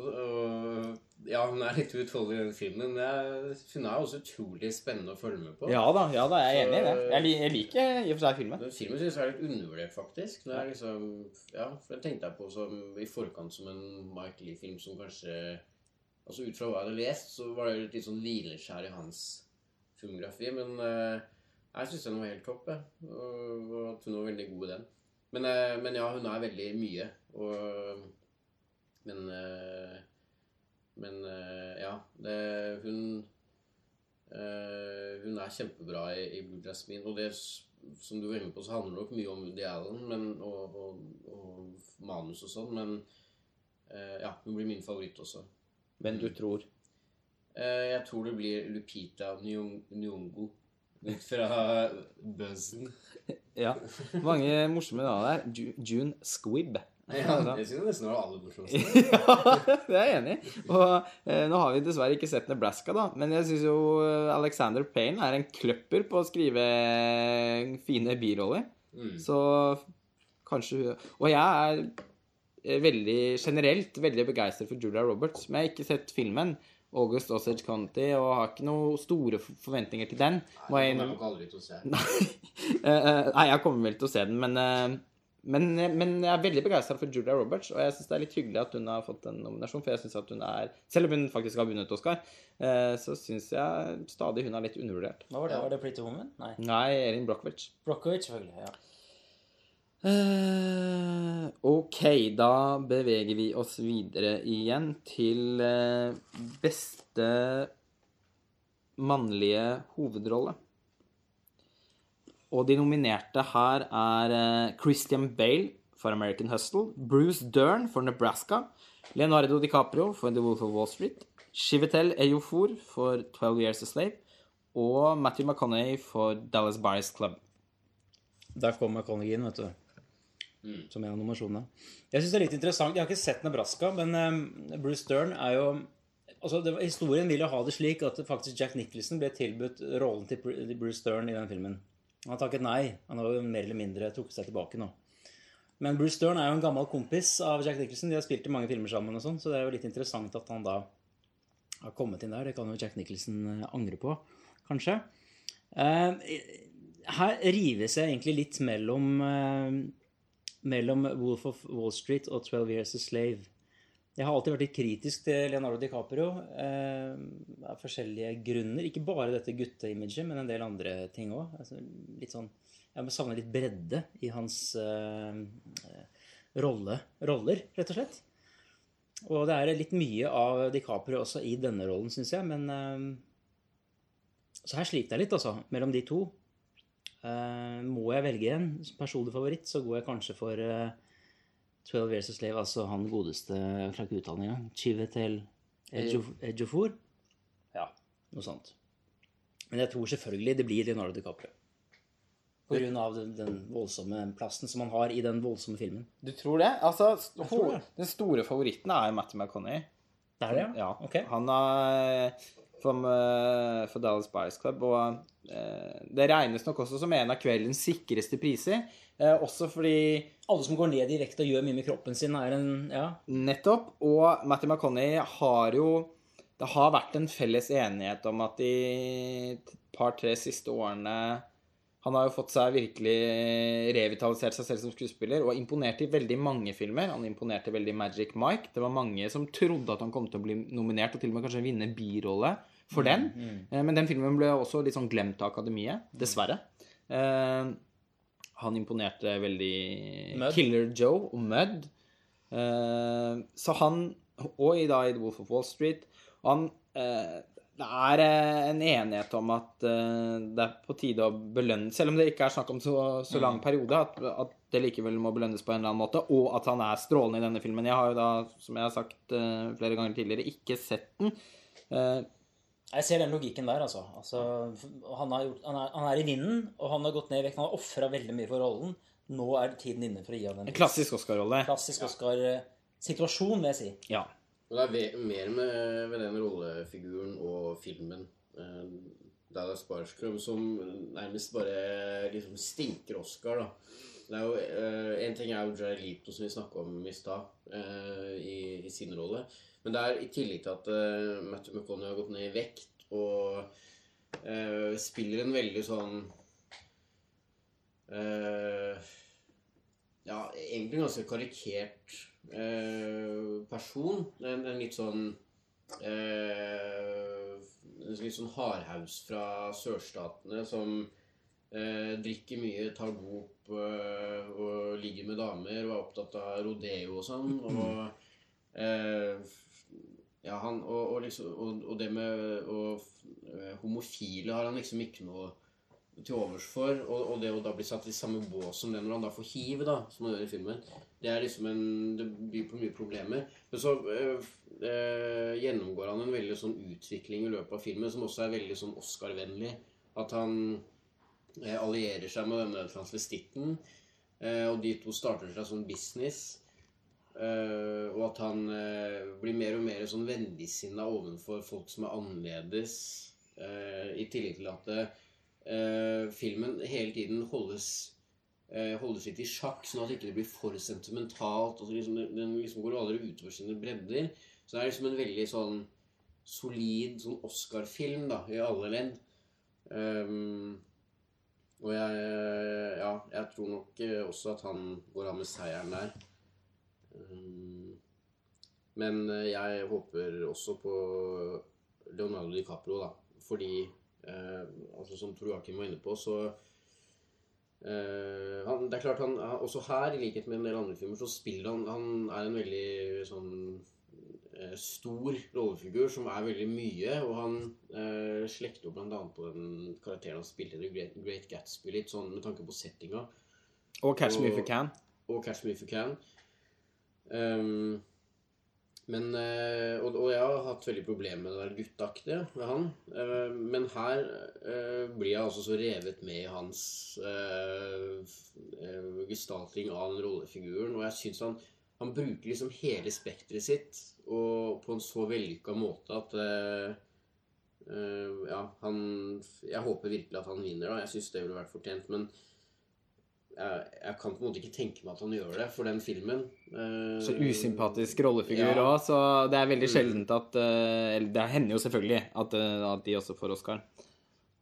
Og, ja, hun er litt utholdelig i den filmen. men Hun er også utrolig spennende å følge med på. Ja da, ja da, jeg er enig i det. Jeg, jeg liker i og for seg filmen. Den filmen synes jeg er litt undervurdert, faktisk. Det er liksom, ja, for Den tenkte jeg på som, i forkant som en Mike Lee-film som kanskje altså Ut fra hva jeg hadde lest, så var det litt sånn hvileskjær i hans filmografi. Men eh, jeg syns den var helt topp. jeg. Og, og at hun var veldig god i den. Men, eh, men ja, hun er veldig mye. Og, men eh, men eh, ja, det, hun eh, Hun er kjempebra i, i bluegrass min. Og det som du var inne på, så handler det nok mye om Woody Allen men, og, og, og manus og sånn, men ja, hun blir min favoritt også. Men du tror Eh, jeg tror det blir Lupita Nyong'o. Ut fra buzzen. Ja. Mange morsomme navn der. June Squibb. Ja, jeg synes nesten det var aller morsomste. ja, det er jeg enig i. Og eh, nå har vi dessverre ikke sett Nebraska, da. Men jeg syns jo eh, Alexander Payne er en kløpper på å skrive fine biroller. Mm. Så kanskje Og jeg er eh, veldig generelt veldig begeistret for Julia Roberts. Men jeg har ikke sett filmen. August Osage County og har ikke noen store forventninger til den. Nei, jeg jeg aldri til å se. Nei, Eh, eh, jeg kommer vel til å se den, men, eh, men, men jeg er veldig begeistra for Julia Roberts, og jeg syns det er litt hyggelig at hun har fått en nominasjon, for jeg synes at hun er Selv om hun faktisk har vunnet Oscar, eh, så syns jeg stadig hun er litt undervurdert. Hva var det? Var det Pretty Woman? Nei. Nei, Erin Brockovich. Brockovich, selvfølgelig. ja. Eh, ok, da beveger vi oss videre igjen til eh, beste mannlige hovedrolle. Og de nominerte her er eh, Christian Bale for American Hustle, Bruce Dern for Nebraska, Leonardo DiCaprio for The Wolf of Wall Street, Chivetel Eyofor for 12 Years a Slave og Matthew McConaughey for Dallas Buyers Club. Der kom McConaughey inn, vet du. Som en av nominasjonene. Jeg syns det er litt interessant. Jeg har ikke sett Nebraska, men eh, Bruce Dern er jo Altså, det, var- Historien vil jo ha det slik at faktisk Jack Nicholson ble tilbudt rollen til Bruce Dern i den filmen. Han har takket nei. Han har jo mer eller mindre trukket seg tilbake nå. Men Bruce Stern er jo en gammel kompis av Jack Nicholson. De har spilt i mange filmer sammen, og sånn, så det er jo litt interessant at han da har kommet inn der. Det kan jo Jack Nicholson eh, angre på, kanskje. Eh, her rives jeg egentlig litt mellom eh, mellom Wolf of Wall Street og 12 Years a Slave. Jeg har alltid vært litt kritisk til Leonardo DiCaprio eh, av forskjellige grunner. Ikke bare dette gutteimaget, men en del andre ting òg. Altså, sånn, jeg savner litt bredde i hans eh, rolle, roller, rett og slett. Og det er litt mye av DiCaprio også i denne rollen, syns jeg. Men eh, Så her sliter jeg litt, altså, mellom de to. Eh, må jeg velge en personlig favoritt, så går jeg kanskje for eh, 12 Years a Slave, altså han godeste jeg klarer ikke uttale engang. Chivetel Ejofor? Ja, noe sånt. Men jeg tror selvfølgelig det blir Leonardo DiCaprio. På grunn av den, den voldsomme plassen som han har i den voldsomme filmen. Du tror det? Altså, st- tror det. Den store favoritten er Matthew McConney. Det er det, ja? Ja. Ok. Han er for, eh, for Dallas Buyers Club, og eh, det regnes nok også som en av kveldens sikreste priser. Eh, også fordi Alle som går ned direkte og gjør mye med kroppen sin, er en Ja. Nettopp. Og Matthew McConney har jo Det har vært en felles enighet om at de par-tre siste årene Han har jo fått seg virkelig revitalisert seg selv som skuespiller og imponert i veldig mange filmer. Han imponerte veldig Magic Mike. Det var mange som trodde at han kom til å bli nominert og til og med kanskje vinne birolle for den. Eh, Men den filmen ble også litt sånn glemt av Akademiet, dessverre. Eh, han imponerte veldig Mød. Killer Joe og Mud. Eh, så han Og i dag i The Wolf of Wall Street. Han eh, Det er en enighet om at det er på tide å belønne Selv om det ikke er snakk om så, så lang periode, at, at det likevel må belønnes på en eller annen måte. Og at han er strålende i denne filmen. Jeg har jo da, som jeg har sagt flere ganger tidligere, ikke sett den. Eh, Jeg ser den logikken der, altså. altså han, har gjort, han, er, han er i vinden, og han har gått ned i vekt. Han har ofra veldig mye for rollen. Nå er tiden inne for å gi ham en en klassisk Oscar-rolle. klassisk Oscar-situasjon, vil jeg si. Ja. Men det er mer med, med den rollefiguren og filmen. Det Dallas Buyers Club som nærmest bare liksom stinker Oscar, da. Det er jo, eh, en ting er jo Jared Leto, som vi snakka om i stad, eh, i, i sin rolle. Men det er i tillegg til at uh, Matthew McConney har gått ned i vekt og uh, spiller en veldig sånn uh, Ja, egentlig en ganske karikert uh, person. En, en litt sånn En litt sånn hardhaus fra sørstatene som drikker mye, tar dop og ligger med damer og er opptatt av rodeo og sånn. Og Ja, han Og, og, liksom, og, og det med og, eh, Homofile har han liksom ikke noe til overs for. Og, det å da bli satt i samme bås som det når han da får hiv, da, som han gjør i filmen, det er liksom en Det byr på mye problemer. Men så øh, øh, gjennomgår han en veldig sånn utvikling i løpet av filmen som også er veldig sånn Oscar-vennlig. At han øh, allierer seg med denne transvestitten, og de to starter seg som business. Eh, og at han uh, blir mer og mer sånn vennligsinna overfor folk som er annerledes. Uh, I tillegg til at filmen hele tiden holdes holdes litt i sjakk, sånn at det ikke blir for sentimentalt. og liksom, Den liksom går aldri utover sine bredder. Så det er liksom en veldig sånn solid sånn Oscar-film da, i alle ledd. Um, og jeg, ja, jeg tror nok også at han går av med seieren der. Men eh, jeg håper også på Leonardo DiCaprio, da. Fordi, eh, altså som Tor Joakim var inne på, så eh, han, Det er klart han, Også her, i likhet med en del andre filmer, så spiller han Han er en veldig sånn eh, stor rollefigur som er veldig mye. Og han eh, slekter jo annet på den karakteren han spilte i The Great, Great Gatsby, litt sånn med tanke på settinga. Og Catch Me If You Can. Og Catch Me If You Can. Ehm, men eh, og, og jeg har hatt veldig problemer med det der gutteaktige med han. Eh, men her eh, blir jeg altså så revet med i hans eh, gestalting av den rollefiguren. Og jeg syns han, han bruker liksom hele spekteret sitt og på en så vellykka måte at Ja, han Jeg håper virkelig at han vinner, da. Jeg syns det ville vært fortjent. Men jeg, jeg kan på en måte ikke tenke meg at han gjør det for den filmen. Eh, Så usympatisk rollefigur Ja. så det er veldig Mm. sjeldent at eh, det hender jo selvfølgelig at, eh, at de også får Oscar.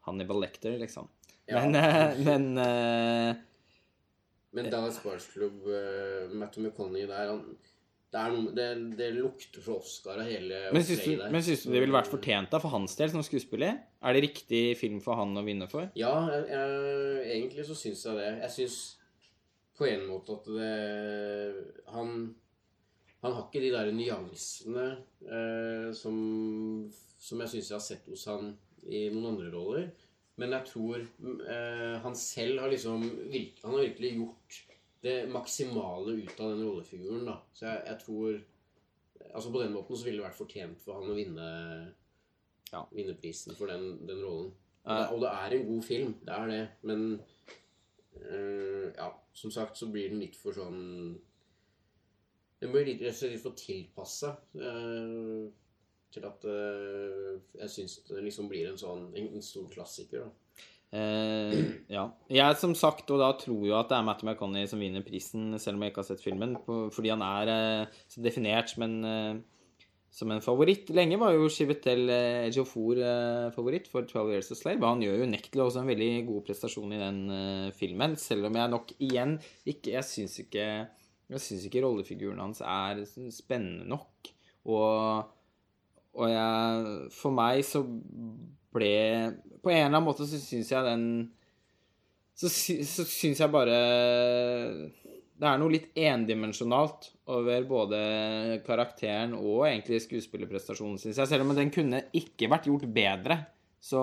Hannibal Lecter, liksom. Ja. Men, eh, men uh, Men Dallas Bars Club, uh, Matthew McConney der han, det, noe, det, det lukter fra Oscar av hele Men syns du, men syns du det ville vært fortjent da, for hans del som skuespiller? Er det riktig film for han å vinne for? Ja, jeg, jeg, egentlig så syns jeg det. Jeg syns på en måte at det Han, han har ikke de der nyansene eh, som, som jeg syns jeg har sett hos han i noen andre roller. Men jeg tror eh, han selv har liksom virke, Han har virkelig gjort det maksimale ut av den rollefiguren. da. Så jeg, jeg tror Altså På den måten så ville det vært fortjent for han å vinne, Ja. vinne prisen for den, den rollen. Og Eh. det, og det er en god film, det er det. Men øh, ja, som sagt så blir den litt for sånn Den blir litt, litt for tilpassa til at øh, jeg syns det liksom blir en sånn en, en stor klassiker. da. Eh, ja. Jeg som sagt, og da tror jo at det er Matty McConney som vinner prisen, selv om jeg ikke har sett filmen, på, fordi han er eh, så definert som en, eh, som en favoritt. Lenge var jo Chivetel eh, Ejiofor eh, favoritt for 12 Years a Slave, han gjør jo unektelig også en veldig god prestasjon i den eh, filmen, selv om jeg nok igjen ikke Jeg syns ikke syns ikke rollefiguren hans er spennende nok. Og, og jeg, for meg så ble På en eller annen måte så syns jeg den Så, så syns jeg bare Det er noe litt endimensjonalt over både karakteren og egentlig skuespillerprestasjonen, syns jeg. Selv om den kunne ikke vært gjort bedre. Så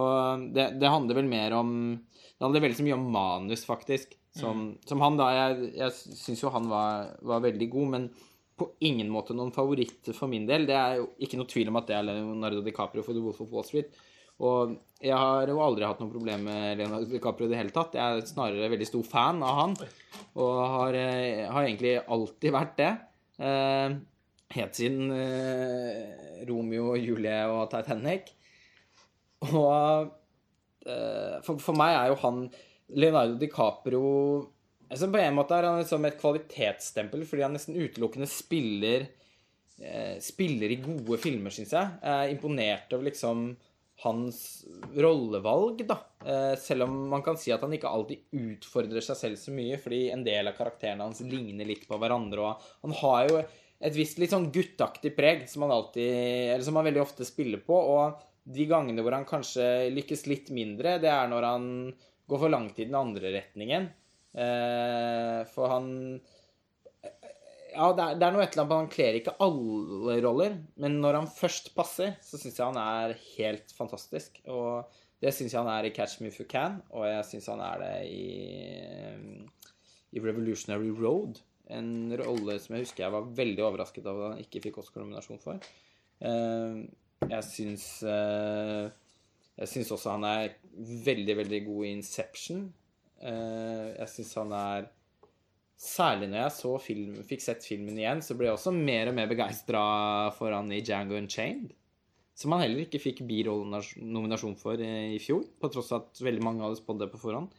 det, det handler vel mer om Det handler veldig mye om manus, faktisk. Som, som han, da. Jeg, jeg syns jo han var, var veldig god, men på ingen måte noen favoritt for min del. Det er jo ikke noe tvil om at det er Leonardo DiCaprio for The Wolf of Wall Street. Og jeg har jo aldri hatt noe problem med Leonardo DiCaprio i det hele tatt. Jeg er snarere veldig stor fan av han, og har, eh, har egentlig alltid vært det. Eh, helt siden eh, Romeo og Julie og Titanic. Og eh, for, for meg er jo han Leonardo DiCaprio altså På en måte er han som et kvalitetsstempel, fordi han nesten utelukkende spiller eh, Spiller i gode filmer, syns jeg. Jeg er imponert over liksom hans rollevalg, da. Eh, selv om man kan si at han ikke alltid utfordrer seg selv så mye, fordi en del av karakterene hans ligner litt på hverandre, og han har jo et visst litt sånn guttaktig preg som han alltid Eller som han veldig ofte spiller på, og de gangene hvor han kanskje lykkes litt mindre, det er når han går for langt i den andre retningen. Eh, for han Ja, det er, det er noe et eller annet Han kler ikke alle roller, men når han først passer, så syns jeg han er helt fantastisk. Og det syns jeg han er i Catch Me If You Can, og jeg syns han er det i, i Revolutionary Road. En rolle som jeg husker jeg var veldig overrasket over at han ikke fikk Oscar-nominasjon for. Eh, Jeg syns eh, Jeg syns også han er veldig, veldig god i Inception. Eh, Jeg syns han er Særlig når jeg så film, fikk sett filmen igjen, så ble jeg også mer og mer begeistra for han i Django Unchained. Som han heller ikke fikk birollenominasjon for eh, i fjor, på tross av at veldig mange hadde spådd det på forhånd.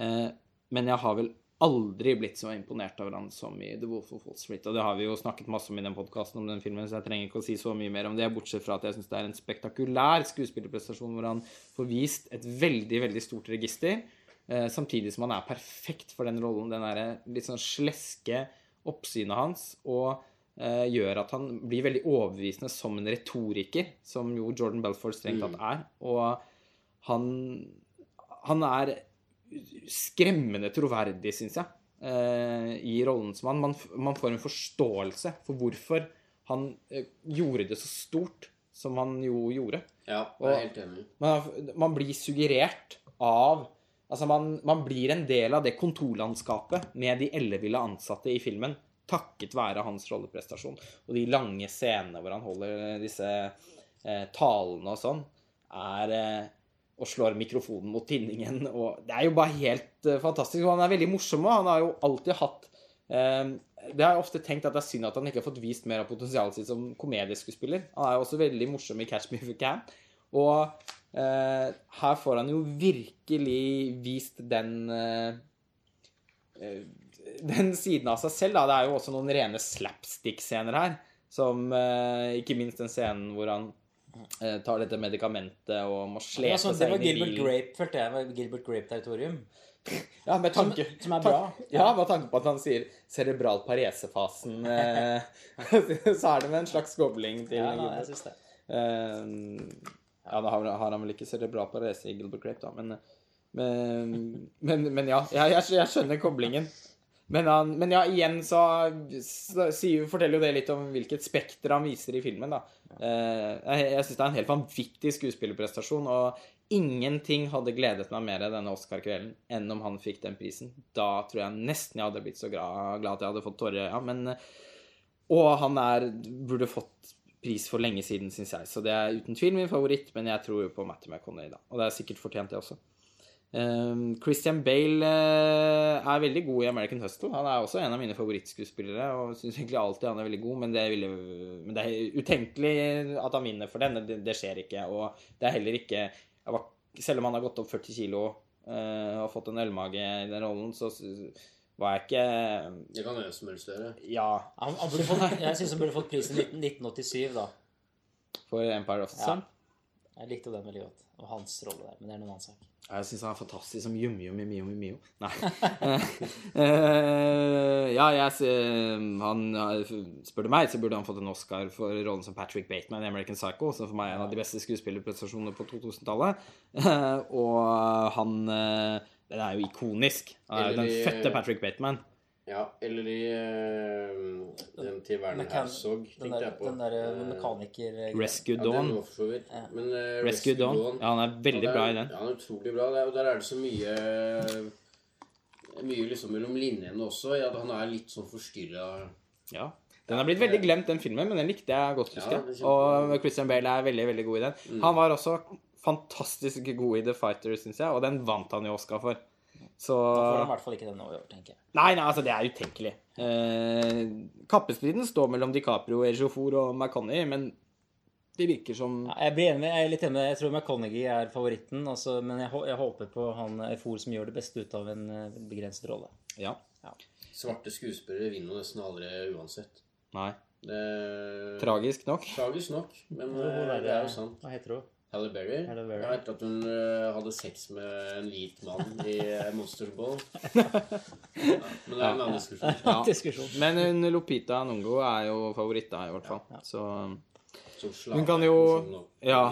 Eh, Men jeg har vel aldri blitt så imponert over han som i The Wolf of Wall Street. Og det har vi jo snakket masse om i den podkasten om den filmen, så jeg trenger ikke å si så mye mer om det, bortsett fra at jeg syns det er en spektakulær skuespillerprestasjon hvor han får vist et veldig, veldig stort register. Eh, samtidig som han er perfekt for den rollen. Den derre litt sånn sleske oppsynet hans. Og eh, gjør at han blir veldig overbevisende som en retoriker, som jo Jordan Belfort strengt tatt er. Og han, han er skremmende troverdig, syns jeg, eh, i rollen som han. Man, man får en forståelse for hvorfor han eh, gjorde det så stort som han jo gjorde. Ja, jeg er helt enig. Man, man blir suggerert av Altså, man, man blir en del av det kontorlandskapet med de elleville ansatte i filmen, takket være hans rolleprestasjon. Og de lange scenene hvor han holder disse eh, talene og sånn, er eh, Og slår mikrofonen mot tinningen og Det er jo bare helt eh, fantastisk. Og han er veldig morsom, og han har jo alltid hatt eh, det har jeg ofte tenkt at det er synd at han ikke har fått vist mer av potensialet sitt som komedieskuespiller. Han er jo også veldig morsom i Catch Me If You Can. Og eh, her får han jo virkelig vist den eh, eh, Den siden av seg selv. Da. Det er jo også noen rene slapstick-scener her. Som eh, ikke minst den scenen hvor han eh, tar dette medikamentet og må Det slepe var, sånn, det seg var inn i Gilbert. Grape, følte jeg. var Gilbert Grape-territorium. Ja, med Som, tanke som er bra. Ja, med tanke på at han sier cerebral paresefasen, eh, så er det med en slags kobling til Ja, da, jeg synes det. Eh, ja, da har, han vel ikke cerebral parese i Gilbert Grape, da, men Men, men, men ja, jeg, jeg, skjønner koblingen. Men, han, men ja, igjen så, så forteller jo det litt om hvilket spekter han viser i filmen, da. Eh, jeg jeg syns det er en helt vanvittig skuespillerprestasjon, og ingenting hadde gledet meg mer denne Oscar-kvelden enn om han fikk den prisen. Da tror jeg nesten jeg hadde blitt så glad, glad at jeg hadde fått tårer i øya. Men Og han er Burde fått pris for lenge siden, syns jeg. Så det er uten tvil min favoritt, men jeg tror jo på Matty McConney, da. Og det er sikkert fortjent, det også. Um, Christian Bale uh, er veldig god i American Hustle. Han er også en av mine favorittskuespillere. Og syns egentlig alltid han er veldig god, men det, ville, men det er utenkelig at han vinner for den. Det, det skjer ikke. Og det er heller ikke Selv om han har gått opp 40 kilo uh, og fått en ølmage i den rollen, så var jeg ikke Det kan hvem som helst gjøre. Ja, Han, han burde fått, jeg syns han burde fått prisen i 1987, da. for Empire of the Ja. Sun. Jeg likte den veldig godt. Og hans rolle der. Men det er noen annen sak. Jeg syns han er fantastisk som Yum-Yum i Mio Mio. Nei. Eh, ja, jeg han Spør du meg, så burde han fått en Oscar for rollen som Patrick Bateman i American Psycho, som for meg er en av de beste skuespillerprestasjonene på 2000-tallet. Eh, og han eh, Den er jo ikonisk. Den er jo den de- fødte Patrick Bateman. Ja, eller i uh, den til Werner Herzog, tenkte jeg på. den der Eh, mekaniker... Rescue Ja, Dawn. vidt. Men uh, Rescue Dawn. Ja, han er veldig Ja, er, bra er- i den. Ja, han er utrolig bra. Det er- Og der er det så mye Mye liksom mellom linjene også. Ja, at han er litt sånn forstyrra. Ja. Den har blitt veldig glemt, den filmen, men den likte jeg godt, husker er jeg. Ja, Og Christian Bale er veldig, veldig god i den. Han var også fantastisk god i The Fighter, syns jeg, og den vant han jo Oscar for. Så Da får han i hvert fall ikke den nå i år, tenker jeg. Nei, nei, altså, det er utenkelig. Eh, kappestriden står mellom DiCaprio, Ejofor og McConney, men det virker som Ja, jeg, blir enig med, jeg er litt enig med Jeg tror McConaughey er favoritten, altså, men jeg, jeg håper på han Efor som gjør det beste ut av en eh, begrenset rolle. Ja. Svarte skuespillere vinner jo nesten aldri uansett. Nei. Det Tragisk nok. Tragisk nok, men eh, det er jo sant. Hva heter hun? Halle Berry. Halle Berry. Jeg vet at hun uh, hadde sex med en hvit mann i eh, Monster Ball. Ja, men det er en annen diskusjon. Ja. Diskusjon. Men hun Lupita Nungo er jo favoritt da, i hvert fall. Så Hun kan jo- Ja.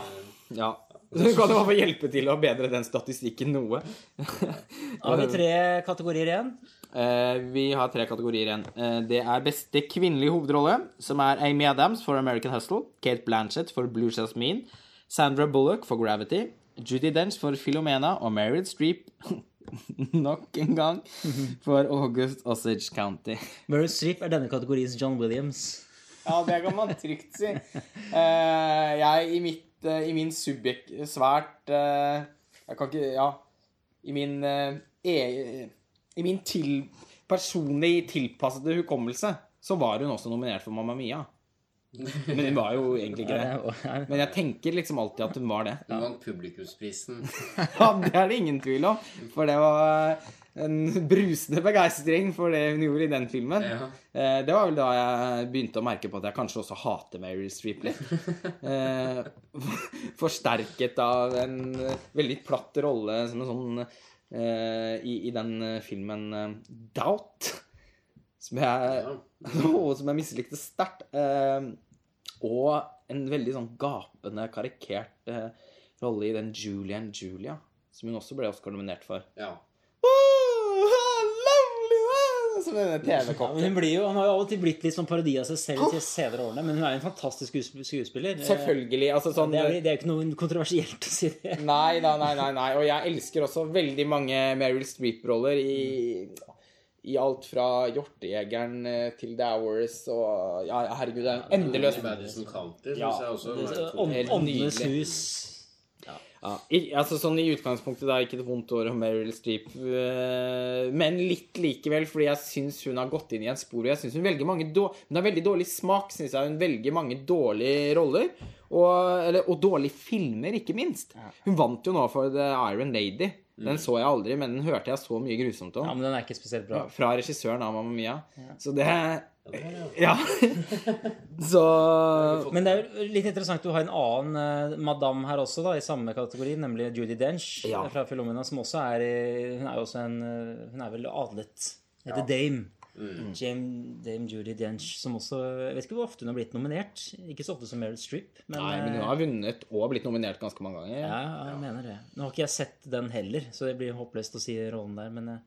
ja. Hun kan jo hvert hjelpe til å bedre den statistikken noe. Har vi tre kategorier igjen? Eh, vi har tre kategorier igjen. Eh, det er beste kvinnelige hovedrolle, som er Amy Adams for American Hustle, Kate Blanchett for Blue Jasmine, Sandra Bullock for Gravity, Judy Dench for Philomena og Meryl Streep nok en gang for August Osage County. Meryl Streep er denne kategoriens John Williams. Ja, det kan man trygt si. Uh, jeg i mitt uh, I min subjekt svært uh, Jeg kan ikke Ja. I min eh, e, I min til, personlig tilpassede hukommelse så var hun også nominert for Mamma Mia. Men hun var jo egentlig ikke det. Men jeg tenker liksom alltid at hun var det. Hun vant publikumsprisen. Ja, det er det ingen tvil om. For det var en brusende begeistring for det hun gjorde i den filmen. Ja. Eh, Det var vel da jeg begynte å merke på at jeg kanskje også hater Mary Streep litt. Eh, Forsterket av en veldig platt rolle som en sånn eh, i, i den filmen Doubt. Som jeg, Ja. og som jeg mislikte sterkt. Og en veldig sånn gapende, karikert eh, rolle i den Julian Julia, som hun også ble Oscar-nominert for. ja. Lovely, Som denne Ja, TV-kokken. hun, blir jo, hun har jo av og til blitt litt sånn parodi av seg selv de senere årene, men hun er jo en fantastisk skuespiller. Selvfølgelig. altså sånn... Det er, det er ikke noe kontroversielt å si det. Nei, nei, nei, nei, nei. Og jeg elsker også veldig mange Meryl Streep-roller i, i alt fra Hjortejegeren eh, til The Hours og Ja, herregud, det er en endeløs Madison County syns Ja. jeg også var Helt Åndenes hus. ja, i, altså sånn I utgangspunktet da ikke et vondt år om Meryl Streep, eh, men litt likevel, fordi jeg syns hun har gått inn i en spor. og Jeg synes Hun velger mange då, Hun har veldig dårlig smak, syns jeg. Hun velger mange dårlige roller. Og, eller, og dårlige filmer, ikke minst. Hun vant jo nå for The Iron Lady. Den så jeg aldri, men den hørte jeg så mye grusomt om. Ja, men den er ikke spesielt bra. Fra regissøren av Mamma Mia. Så det Ja, Ja. Så Men det er jo litt interessant du har en annen madame her også, da, i samme kategori, nemlig Judy Dench Ja. fra Filomena, som også er i- Hun er jo også en eh, Hun er vel adlet. Heter Dame. Jame, Dame Judy Dench, som også Jeg vet ikke hvor ofte hun har blitt nominert. Ikke så ofte som Meryl Streep, men, Nei, men hun eh, har vunnet og blitt nominert ganske mange ganger. ja, jeg mener det. Nå har ikke jeg sett den heller, så det blir håpløst å si rollen der, men eh,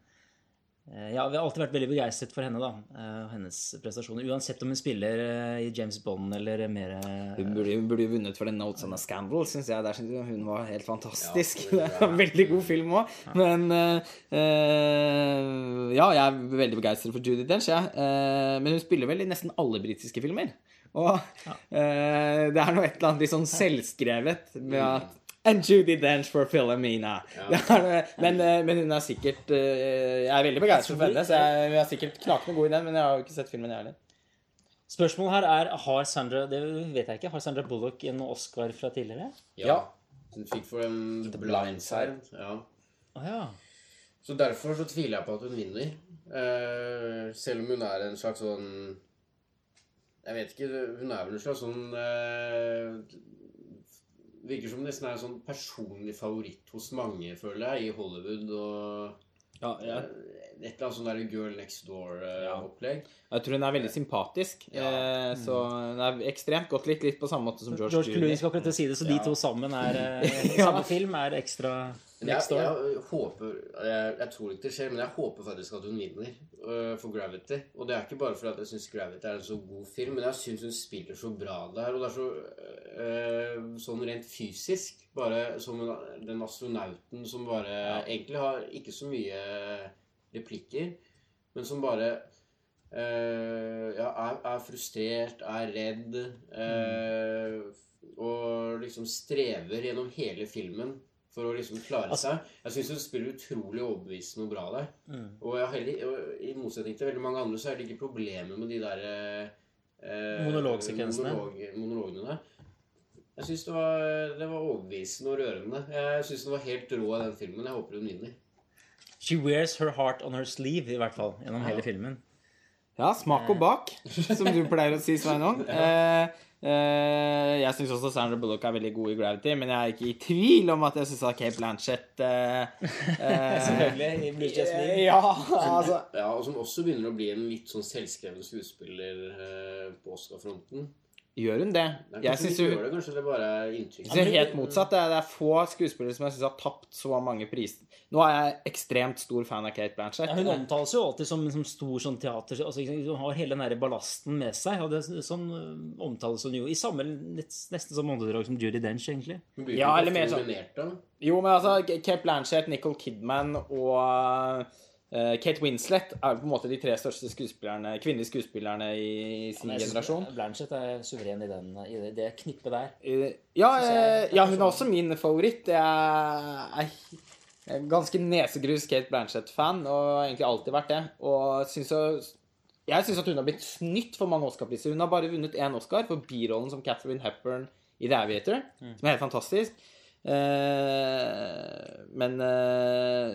ja, vi har alltid vært veldig begeistret for henne, da. eh, Og hennes prestasjoner. Uansett om hun spiller eh, i James Bond eller mer eh, Hun burde, hun burde jo vunnet for den Notes on Scandal, syns jeg. Der synes jeg hun var helt fantastisk. Ja, det er en veldig god film òg. Men eh, eh, Ja, jeg er veldig begeistret for Judy Dench, jeg. Eh, men hun spiller vel i nesten alle britiske filmer. Og eh, det er noe et eller annet litt sånn selvskrevet med at And Judy Dench for Philomena. Er men, eh, men hun er sikkert eh, Jeg er veldig begeistret for henne, så jeg, hun er sikkert knakende god i den, men jeg har jo ikke sett filmen, jeg heller. Spørsmålet her er har Sandra det vet jeg ikke, har Sandra Bullock en Oscar fra tidligere? Ja. Hun fikk for en blindside. blind Blind. Ja. Oh, ja. Så derfor så tviler jeg på at hun vinner. Uh, selv om hun er en slags sånn Jeg vet ikke, hun er vel en slags sånn eh, Virker som nesten er en sånn personlig favoritt hos mange, føler jeg, i Hollywood og Ja, ja. Et eller annet sånn der Girl Next Door-opplegg. Jeg tror hun er veldig sympatisk. Ja. Eh, så hun er ekstremt godt likt, litt på samme måte som George, George Clooney Clooney. skal akkurat si det, så de to sammen er eh, Ja. samme film er ekstra jeg, jeg håper jeg, jeg tror ikke det skjer, men jeg håper faktisk at hun vinner uh, for Gravity. Og det er ikke bare fordi jeg syns Gravity er en så god film, men jeg syns hun spiller så bra der. Og det er så uh, sånn rent fysisk. Bare som den astronauten som bare egentlig har ikke så mye replikker, men som bare uh, ja, er, er frustrert, er redd, mm. og liksom strever gjennom hele filmen for å liksom klare Altså- seg. Jeg syns hun spiller utrolig overbevisende og bra der. Mm. Og, jeg heller, og i motsetning til veldig mange andre, så er det ikke problemer med de der eh, Monologsekvensene. monolog- monologene. Jeg syns det, var- det var overbevisende og rørende. Jeg syns den var helt rå i den filmen. Jeg håper hun vinner. She wears her heart on her sleeve, i hvert fall, gjennom hele filmen. Ja, smak og bak, som du pleier å si, Sveinung. Eh, eh, jeg syns også Sandra Bullock er veldig god i Gravity, men jeg er ikke i tvil om at jeg syns at Kate Blanchett eh, eh, Selvfølgelig, i Blue Jasmine. Ja, altså Ja, Og som også begynner å bli en litt sånn selvskreven skuespiller på Oscar-fronten. Gjør hun det. Nei, Jeg syns hun gjør det, kanskje det bare er inntrykk. Det er helt motsatt. Det er, det er få skuespillere som jeg syns har tapt så mange priser. Nå er jeg ekstremt stor fan av Kate Blanchett. Ja, hun omtales jo alltid som, som stor sånn teater altså, Hun har hele den der ballasten med seg. Og det, sånn øh, omtales hun jo i samme nest- nesten som åndedrag som Judy Dench, egentlig. Ja, eller mer sånn- Jo, men altså, Kate Blanchett, Nicole Kidman og eh, Kate Winslet er på en måte de tre største skuespillerne, kvinnelige skuespillerne i sin ja, generasjon. Blanchett er suveren i, den, i det, knippet der. Eh, Ja, jeg- eh, ja, hun er også min favoritt. Jeg er jeg er ganske nesegrus Kate Blanchett-fan, og har egentlig alltid vært det. Og synes jo, jeg syns at hun har blitt snytt for mange Oscar-priser. Hun har bare vunnet én Oscar for birollen som Catherine Hepburn i The Aviator, som er helt fantastisk. Eh, men eh,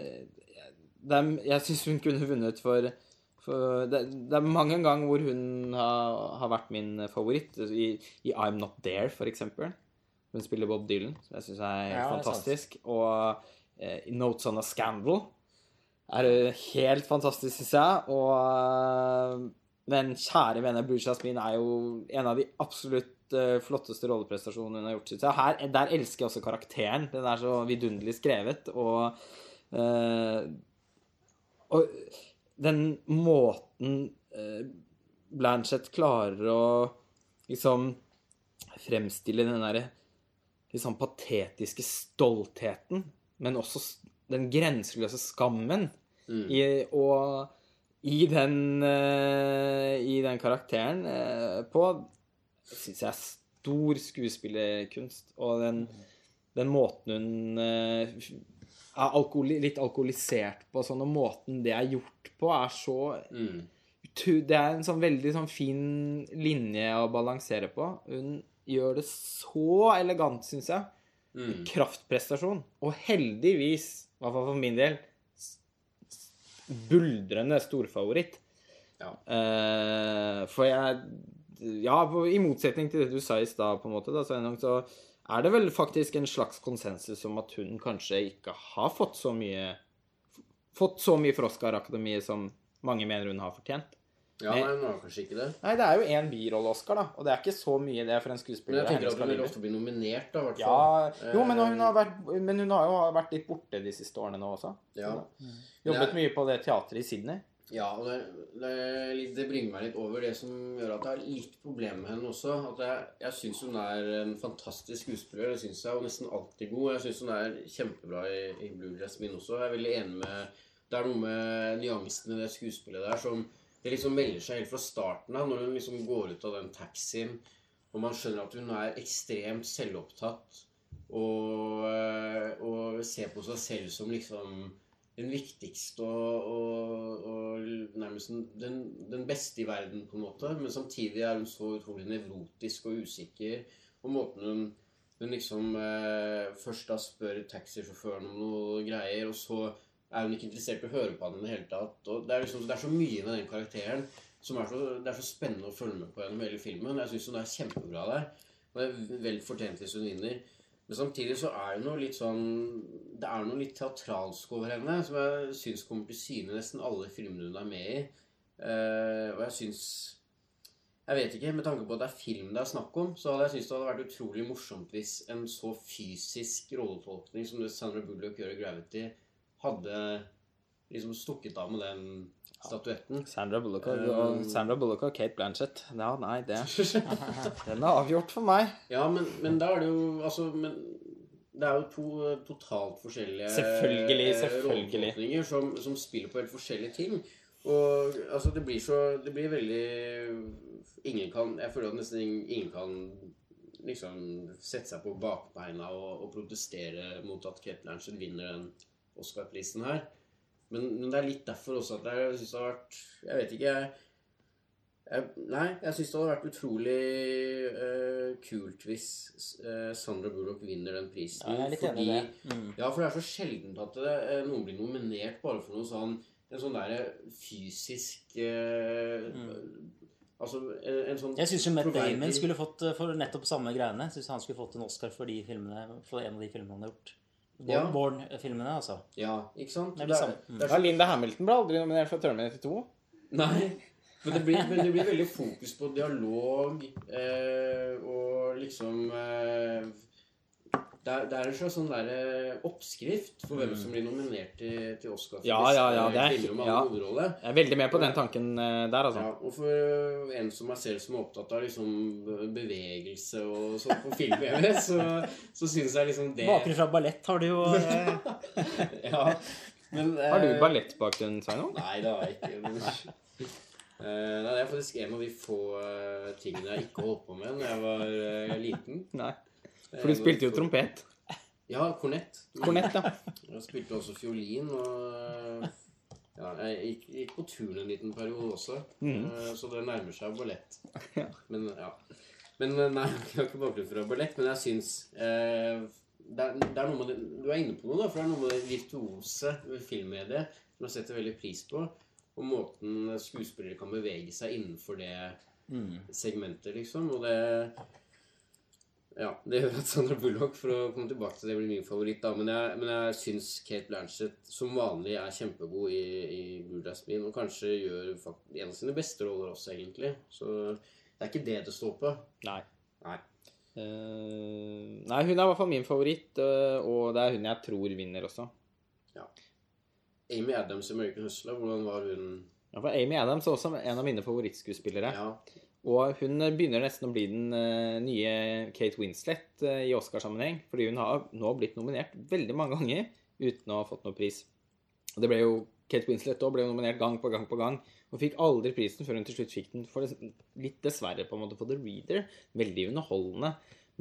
er, jeg syns hun kunne vunnet for, for det, det er mange ganger hvor hun har, har vært min favoritt. I, I I'm Not There, for eksempel. Hun spiller Bob Dylan, som jeg syns er Ja, fantastisk. er. Og eh, i Notes on a Scandal er det helt fantastisk, syns jeg. Og eh, men kjære vene, Blue Jasmine er jo en av de absolutt eh, flotteste rolleprestasjonene hun har gjort. Jeg. Her, der elsker jeg også karakteren. Den er så vidunderlig skrevet. Og, eh, og den måten eh, Blanchett klarer å liksom fremstille den derre liksom patetiske stoltheten, men også den grenseløse skammen i, og i den, uh, i den karakteren uh, på syns jeg er stor skuespillerkunst. Og den, den måten hun eh, alkoholi, litt alkoholisert på, sånn, og måten det er gjort på, er så Mm. Det er en sånn veldig sånn fin linje å balansere på. Hun gjør det så elegant, syns jeg. Mm. Kraftprestasjon. Og heldigvis, i hvert fall for min del, buldrende storfavoritt. Ja. Uh, for jeg Ja, i motsetning til det du sa i stad, på en måte, da, så er det vel faktisk en slags konsensus om at hun kanskje ikke har fått så mye Fått så mye for Oscar-akademiet som mange mener hun har fortjent. Ja, nei, hun har kanskje ikke det. Nei, det er jo én birolle-Oscar, da. Og det er ikke så mye det for en skuespiller. Men jeg tenker at hun vil ofte bli nominert, da, i hvert Ja, jo, men hun, har Eh, vært, men hun har jo vært litt borte de siste årene nå også. Ja. Jobbet mye på det teatret i Sydney. Ja, og det, det, det bringer meg litt over det som gjør at jeg har litt problem med henne også. At jeg, jeg syns hun er en fantastisk skuespiller, det synes jeg, og nesten alltid god. Jeg syns hun er kjempebra i, i bluedressen min også. Jeg er veldig enig med Det er noe med nyansene i det skuespillet der som det liksom melder seg helt fra starten av, når hun liksom går ut av den taxien, og man skjønner at hun er ekstremt selvopptatt og, eh, og ser på seg selv som liksom den viktigste og, og, og nærmest den, den beste i verden, på en måte. Men samtidig er hun så utrolig nevrotisk og usikker. Og måten hun, hun liksom eh, først da spør taxisjåføren om noe greier, og så er hun ikke interessert i å høre på han i det hele tatt. Og det er liksom, det er så mye med den karakteren som er så, det er så spennende å følge med på gjennom hele filmen. Jeg syns hun er kjempebra der. Og det er vel fortjent hvis hun vinner. Men samtidig så er det noe litt sånn Det er noe litt teatralsk over henne som jeg syns kommer til syne i nesten alle filmene hun er med i. Uh, og jeg syns Jeg vet ikke, med tanke på at det er film det er snakk om, så hadde jeg syntes det hadde vært utrolig morsomt hvis en så fysisk rolletolkning som det Sandra Bullock gjør i Gravity, hadde liksom stukket av med den statuetten. Sandra Bullock og, Um, Sandra Bullock og Kate Blanchett. Ja, nei, det Den er avgjort for meg. Ja, men, men da er det jo Altså, men det er jo to totalt forskjellige Selvfølgelig, eh, selvfølgelig. som, som spiller på helt forskjellige ting. Og altså, det blir så Det blir veldig Ingen kan Jeg føler at nesten ingen, ingen kan liksom sette seg på bakbeina og, og protestere mot at Kate Blanchett vinner den Oscar-prisen her. Men, men det er litt derfor også at jeg syns det har vært Jeg vet ikke, jeg jeg, nei, jeg syns det hadde vært utrolig uh, kult hvis uh, Sandra Bullock vinner den prisen. Ja, jeg er litt enig i det. Mm. Ja, for det er så sjeldent at det, uh, noen blir nominert bare for noe sånn En sånn derre fysisk mm. Altså en, en sånn. Jeg syns Matt Damon skulle fått eh, for nettopp samme greiene. Jeg synes han skulle fått en Oscar for, de filmene, for en av de filmene han har gjort. Ja. Born-filmene, altså. Ja, ikke sant? Det er Det det er, samme. er Ja, Linda Hamilton ble aldri nominert for Terminator 2. nei. Men det, blir, men det blir veldig fokus på dialog eh, og liksom eh, det, er, det er en slags sånn der, eh, oppskrift for hvem som blir nominert til, til Oscar for Mm. Ja, ja, ja, det er- ja. Jeg er veldig med på den tanken eh, der, altså. Ja, og for en som meg selv som er opptatt av liksom bevegelse og sånn på film, så, så syns jeg liksom det Bakgrunn fra ballett har du jo eh, Ja, men Har du eh, ballettbakgrunn, Sveinung? Nei, det har jeg ikke. Men, Eh, nei, det er faktisk en av de få eh, tingene jeg ikke holdt på med da jeg var eh, liten. Nei. For du spilte jo trompet. Ja, kornett. Kornett, ja. Jeg spilte også fiolin. Og ja, jeg gikk, gikk på turn en liten periode også, mm. så det nærmer seg ballett. Ja. Men ja. Men eh, nei, jeg har ikke bakgrunn fra ballett, men jeg syns eh, det, er, det er noe med det, Du er inne på noe, da, for det er noe med det virtuose ved filmmediet som jeg setter veldig pris på. Og måten skuespillere kan bevege seg innenfor det segmentet, liksom. Og det Ja, det gjør at Sandra Bullock, for å komme tilbake til det, blir min favoritt. da, Men jeg, men jeg syns Kate Blanchett som vanlig er kjempegod i, i Blue Jasmine, og kanskje gjør en av sine beste roller også, egentlig. Så det er ikke det det står på. Nei. Nei. Uh, nei, hun er i hvert fall min favoritt, uh, og det er hun jeg tror vinner også. Ja. Amy Adams i American Hustler, hvordan var hun Ja, for Amy Adams er også en av mine favorittskuespillere. Ja. Og hun begynner nesten å bli den eh, nye Kate Winslet eh, i Oscarsammenheng. Fordi hun har nå blitt nominert veldig mange ganger uten å ha fått noen pris. Og det ble jo Kate Winslet òg ble nominert gang på gang på gang. Og fikk aldri prisen før hun til slutt fikk den for litt dessverre på en måte for The Reader. Veldig underholdende,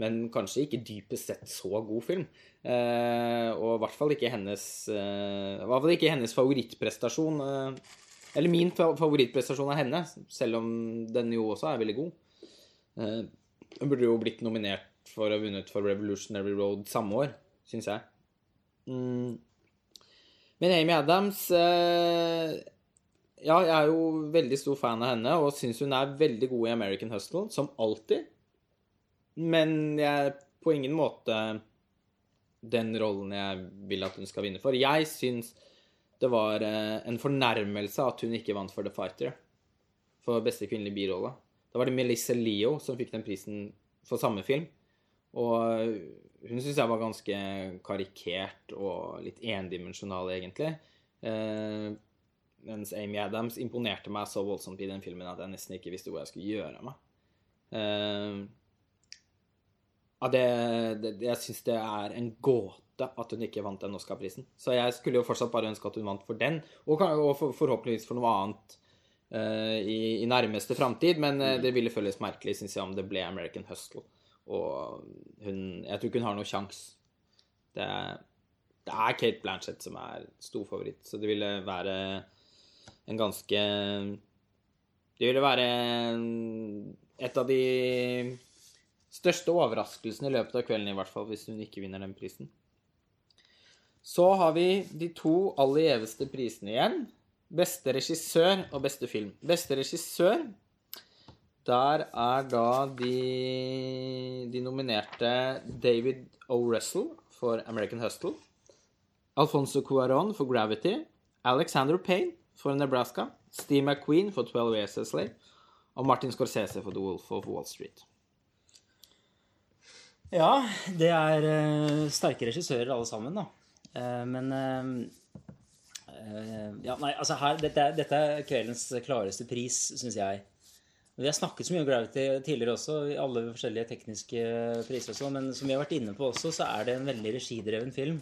men kanskje ikke dypest sett så god film. Eh, og i hvert fall ikke hennes eh, ikke hennes favorittprestasjon. Eh, eller min favorittprestasjon av henne, selv om den jo også er veldig god. Eh, Hun burde jo blitt nominert for å ha vunnet for Revolutionary Road samme år, syns jeg. Mm. Men Amy Adams eh, Ja, jeg er jo veldig stor fan av henne og syns hun er veldig god i American Hustle, som alltid. Men jeg er på ingen måte den rollen jeg vil at hun skal vinne for. Jeg syns det var eh, en fornærmelse at hun ikke vant for The Fighter. For beste kvinnelige birolle. Da var det Melissa Leo som fikk den prisen for samme film. Og hun syns jeg var ganske karikert og litt endimensjonal, egentlig. Eh, mens Amy Adams imponerte meg så voldsomt i den filmen at jeg nesten ikke visste hvor jeg skulle gjøre av meg. Eh, ja, det, det, jeg syns det er en gåte at hun ikke vant den Oscar-prisen. Så jeg skulle jo fortsatt bare ønske at hun vant for den, og, for, forhåpentligvis for noe annet uh, i, i nærmeste framtid. Men eh, det ville føles merkelig, syns jeg, om det ble American Hustle. Og hun Jeg tror ikke hun har noe sjans. Det, det er Kate Blanchett som er stor favoritt, så det ville være en ganske Det ville være en- et av de største overraskelsene i løpet av kvelden, i hvert fall, hvis hun ikke vinner den prisen. Så har vi de to aller gjeveste prisene igjen. Beste regissør og beste film. Beste regissør, der er da de, de nominerte David O. Russell for American Hustle, Alfonso Cuarón for Gravity, Alexander Payne for Nebraska, Steve McQueen for 12 Years a Slave og Martin Scorsese for The Wolf of Wall Street. Ja, det er eh, sterke regissører alle sammen, da. Eh, men eh, eh, Ja, nei, altså her Dette, dette er kveldens klareste pris, syns jeg. Vi har snakket så mye om Gravity tidligere også, i alle forskjellige tekniske priser og sånn, men som vi har vært inne på også, så er det en veldig regidreven film.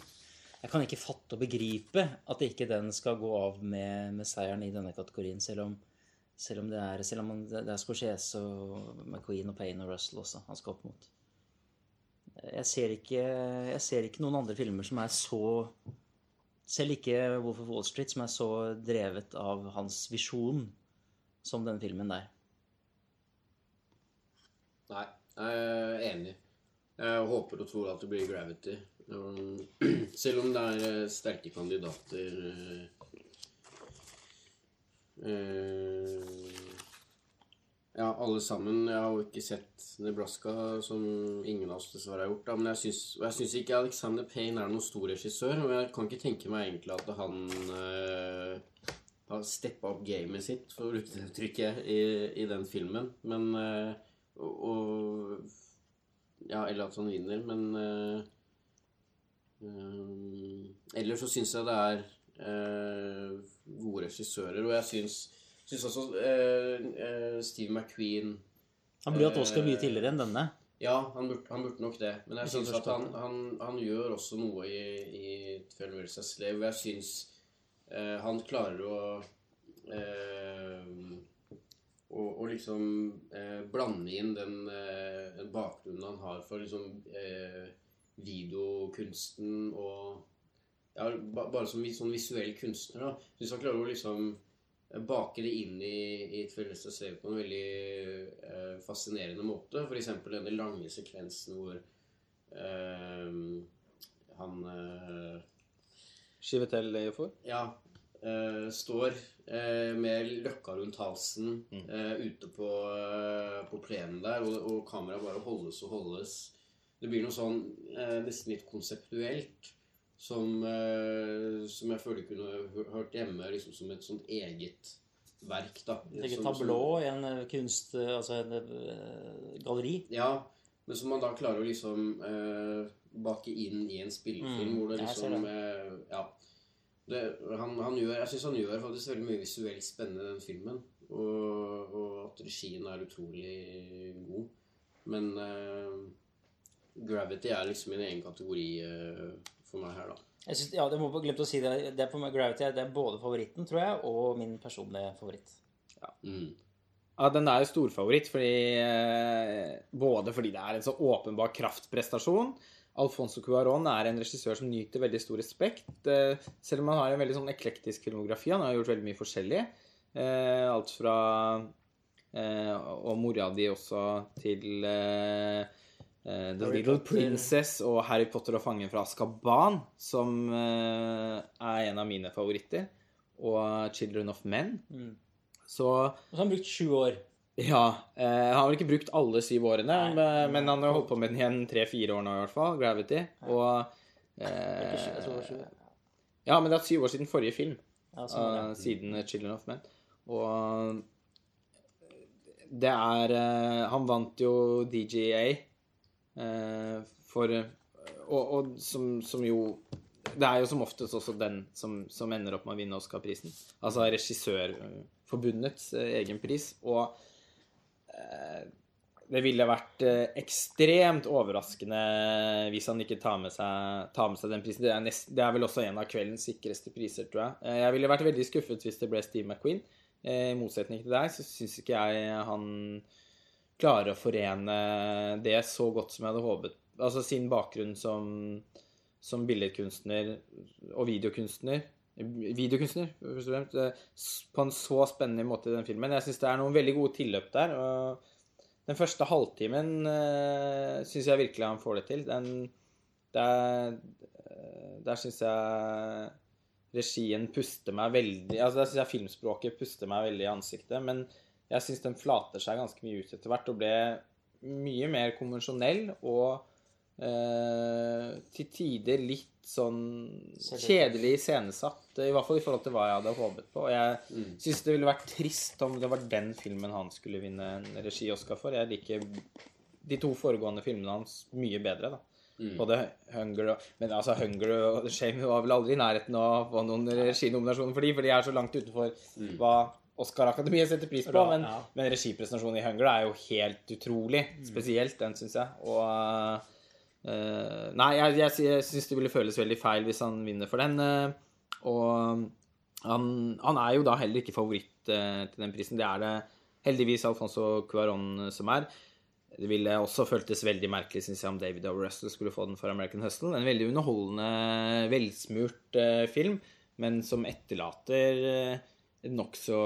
Jeg kan ikke fatte og begripe at ikke den skal gå av med, med seieren i denne kategorien, selv om, selv om det er, selv om det er Scorsese og McQueen og Payne og Russell også han skal opp mot. Jeg ser, ikke, jeg ser ikke noen andre filmer som er så Selv ikke Wolf of Wall Street, som er så drevet av hans visjon som den filmen der. Nei, jeg er enig. Jeg håper og tror at det blir Gravity. Selv om det er eh, sterke kandidater eh, eh, Ja, alle sammen. Jeg har jo ikke sett Nebraska, som ingen av oss dessverre har gjort. Da. Men jeg syns, og jeg syns ikke Alexander Payne er noen stor regissør. Og jeg kan ikke tenke meg egentlig at han uh, har steppa opp gamet sitt, for å bruke det uttrykket, i, i den filmen. Men uh, og, Ja, eller at han vinner, men uh, um, Ellers så syns jeg det er gode regissører, og jeg syns, syns også eh, eh, Steve McQueen Han burde hatt Oscar mye tidligere enn denne. ja, han burde, han burde nok det. Men jeg syns at han, han, han gjør også noe i, i Twelve Years a Slave. Og jeg syns eh, han klarer å eh, å, å liksom eh, blande inn den eh, den bakgrunnen han har for liksom eh, videokunsten og ja, ba, Bare som sånn visuell kunstner. da. Syns han klarer å liksom eh, bake det inn i, i et felles på en veldig eh, fascinerende måte. F.eks. denne lange sekvensen hvor eh, han eh, Chivetel for? ja, eh, står eh, med løkka rundt halsen eh, ute på, eh, på plenen der, og, og kameraet bare holdes og holdes. Det blir noe sånn nesten litt konseptuelt som, eh, som jeg føler kunne hørt hjemme liksom som et sånt eget verk. da. Et som- tablå i en eh, kunst... eh, Altså en uh, galleri. Ja, men som man da klarer å liksom uh, bake inn i en spillefilm Mm, hvor det liksom det. eh, Ja. Det, han, han gjør, jeg syns han gjør faktisk veldig mye visuelt spennende i den filmen. Og, og at regien er utrolig god. Men Gravity er liksom i en egen kategori for meg her, da. Jeg synes, ja, det må jeg glemte å si det. det er på meg Gravity det er både favoritten, tror jeg, og min personlige favoritt. Mm. Ja, den er jo storfavoritt, fordi, eh, både fordi det er en så åpenbar kraftprestasjon. Alfonso Cuarón er en regissør som nyter veldig stor respekt. eh, selv om han har en veldig sånn eklektisk filmografi. Han har gjort veldig mye forskjellig. Eh, alt fra eh, Og mora di også til eh, The Harry Little Potter. Princess og Harry Potter og Fangen fra Azkaban, som uh, er en av mine favoritter. Og Children of Men. Mm. Så Og så har han brukt sju år. ja. Uh, han har vel ikke brukt alle syv årene, Nei. men- men han har holdt på med den igjen tre-fire år nå i hvert fall. Gravity. Og det var sju. Ja, men det er syv år siden forrige film. Ja, sånn, siden Children of Men. Og det er Han vant jo DGA for Og, og som, som jo Det er jo som oftest også den som, som ender opp med å vinne Oscar-prisen. Altså Regissørforbundets eh, egen pris. Og eh, det ville vært eh, ekstremt overraskende hvis han ikke tar med seg, tar med seg den prisen. Det er, nest, det er vel også en av kveldens sikreste priser, tror jeg. Eh, Jeg ville vært veldig skuffet hvis det ble Steve McQueen. Eh, I motsetning til deg så syns ikke jeg han klarer å forene det så godt som jeg hadde håpet. Altså sin bakgrunn som, som billedkunstner og videokunstner. Videokunstner, først og fremst. eh, På en så spennende måte i den filmen. Jeg syns det er noen veldig gode tilløp der. og den første halvtimen uh, syns jeg virkelig han får det til. Den, der eh, der syns jeg regien puster meg veldig Altså Der syns jeg filmspråket puster meg veldig i ansiktet. Men jeg syns den flater seg ganske mye ut etter hvert og ble mye mer konvensjonell og eh, til tider litt sånn kjedelig iscenesatt. I hvert fall i forhold til hva jeg hadde håpet på. Og jeg Mm. syns det ville vært trist om det var den filmen han skulle vinne en regi-Oscar for. Jeg liker de to foregående filmene hans mye bedre, da. Mm. Både Hunger og Men altså, Hunger og Shame var vel aldri i nærheten av å få noen reginominasjoner for de, for de er så langt utenfor hva Oscar-akademiet setter pris på. Men, ja. men regipresentasjonen i Hunger er jo helt utrolig. Spesielt den, syns jeg. Og uh, Nei, jeg, jeg, jeg syns det ville føles veldig feil hvis han vinner for den. Uh, og han, han er jo da heller ikke favoritt uh, til den prisen. Det er det heldigvis Alfonso Cuaron som er. Det ville også føltes veldig merkelig synes jeg, om David O. Russell skulle få den for American Hustle. En veldig underholdende, velsmurt film, men som etterlater nokså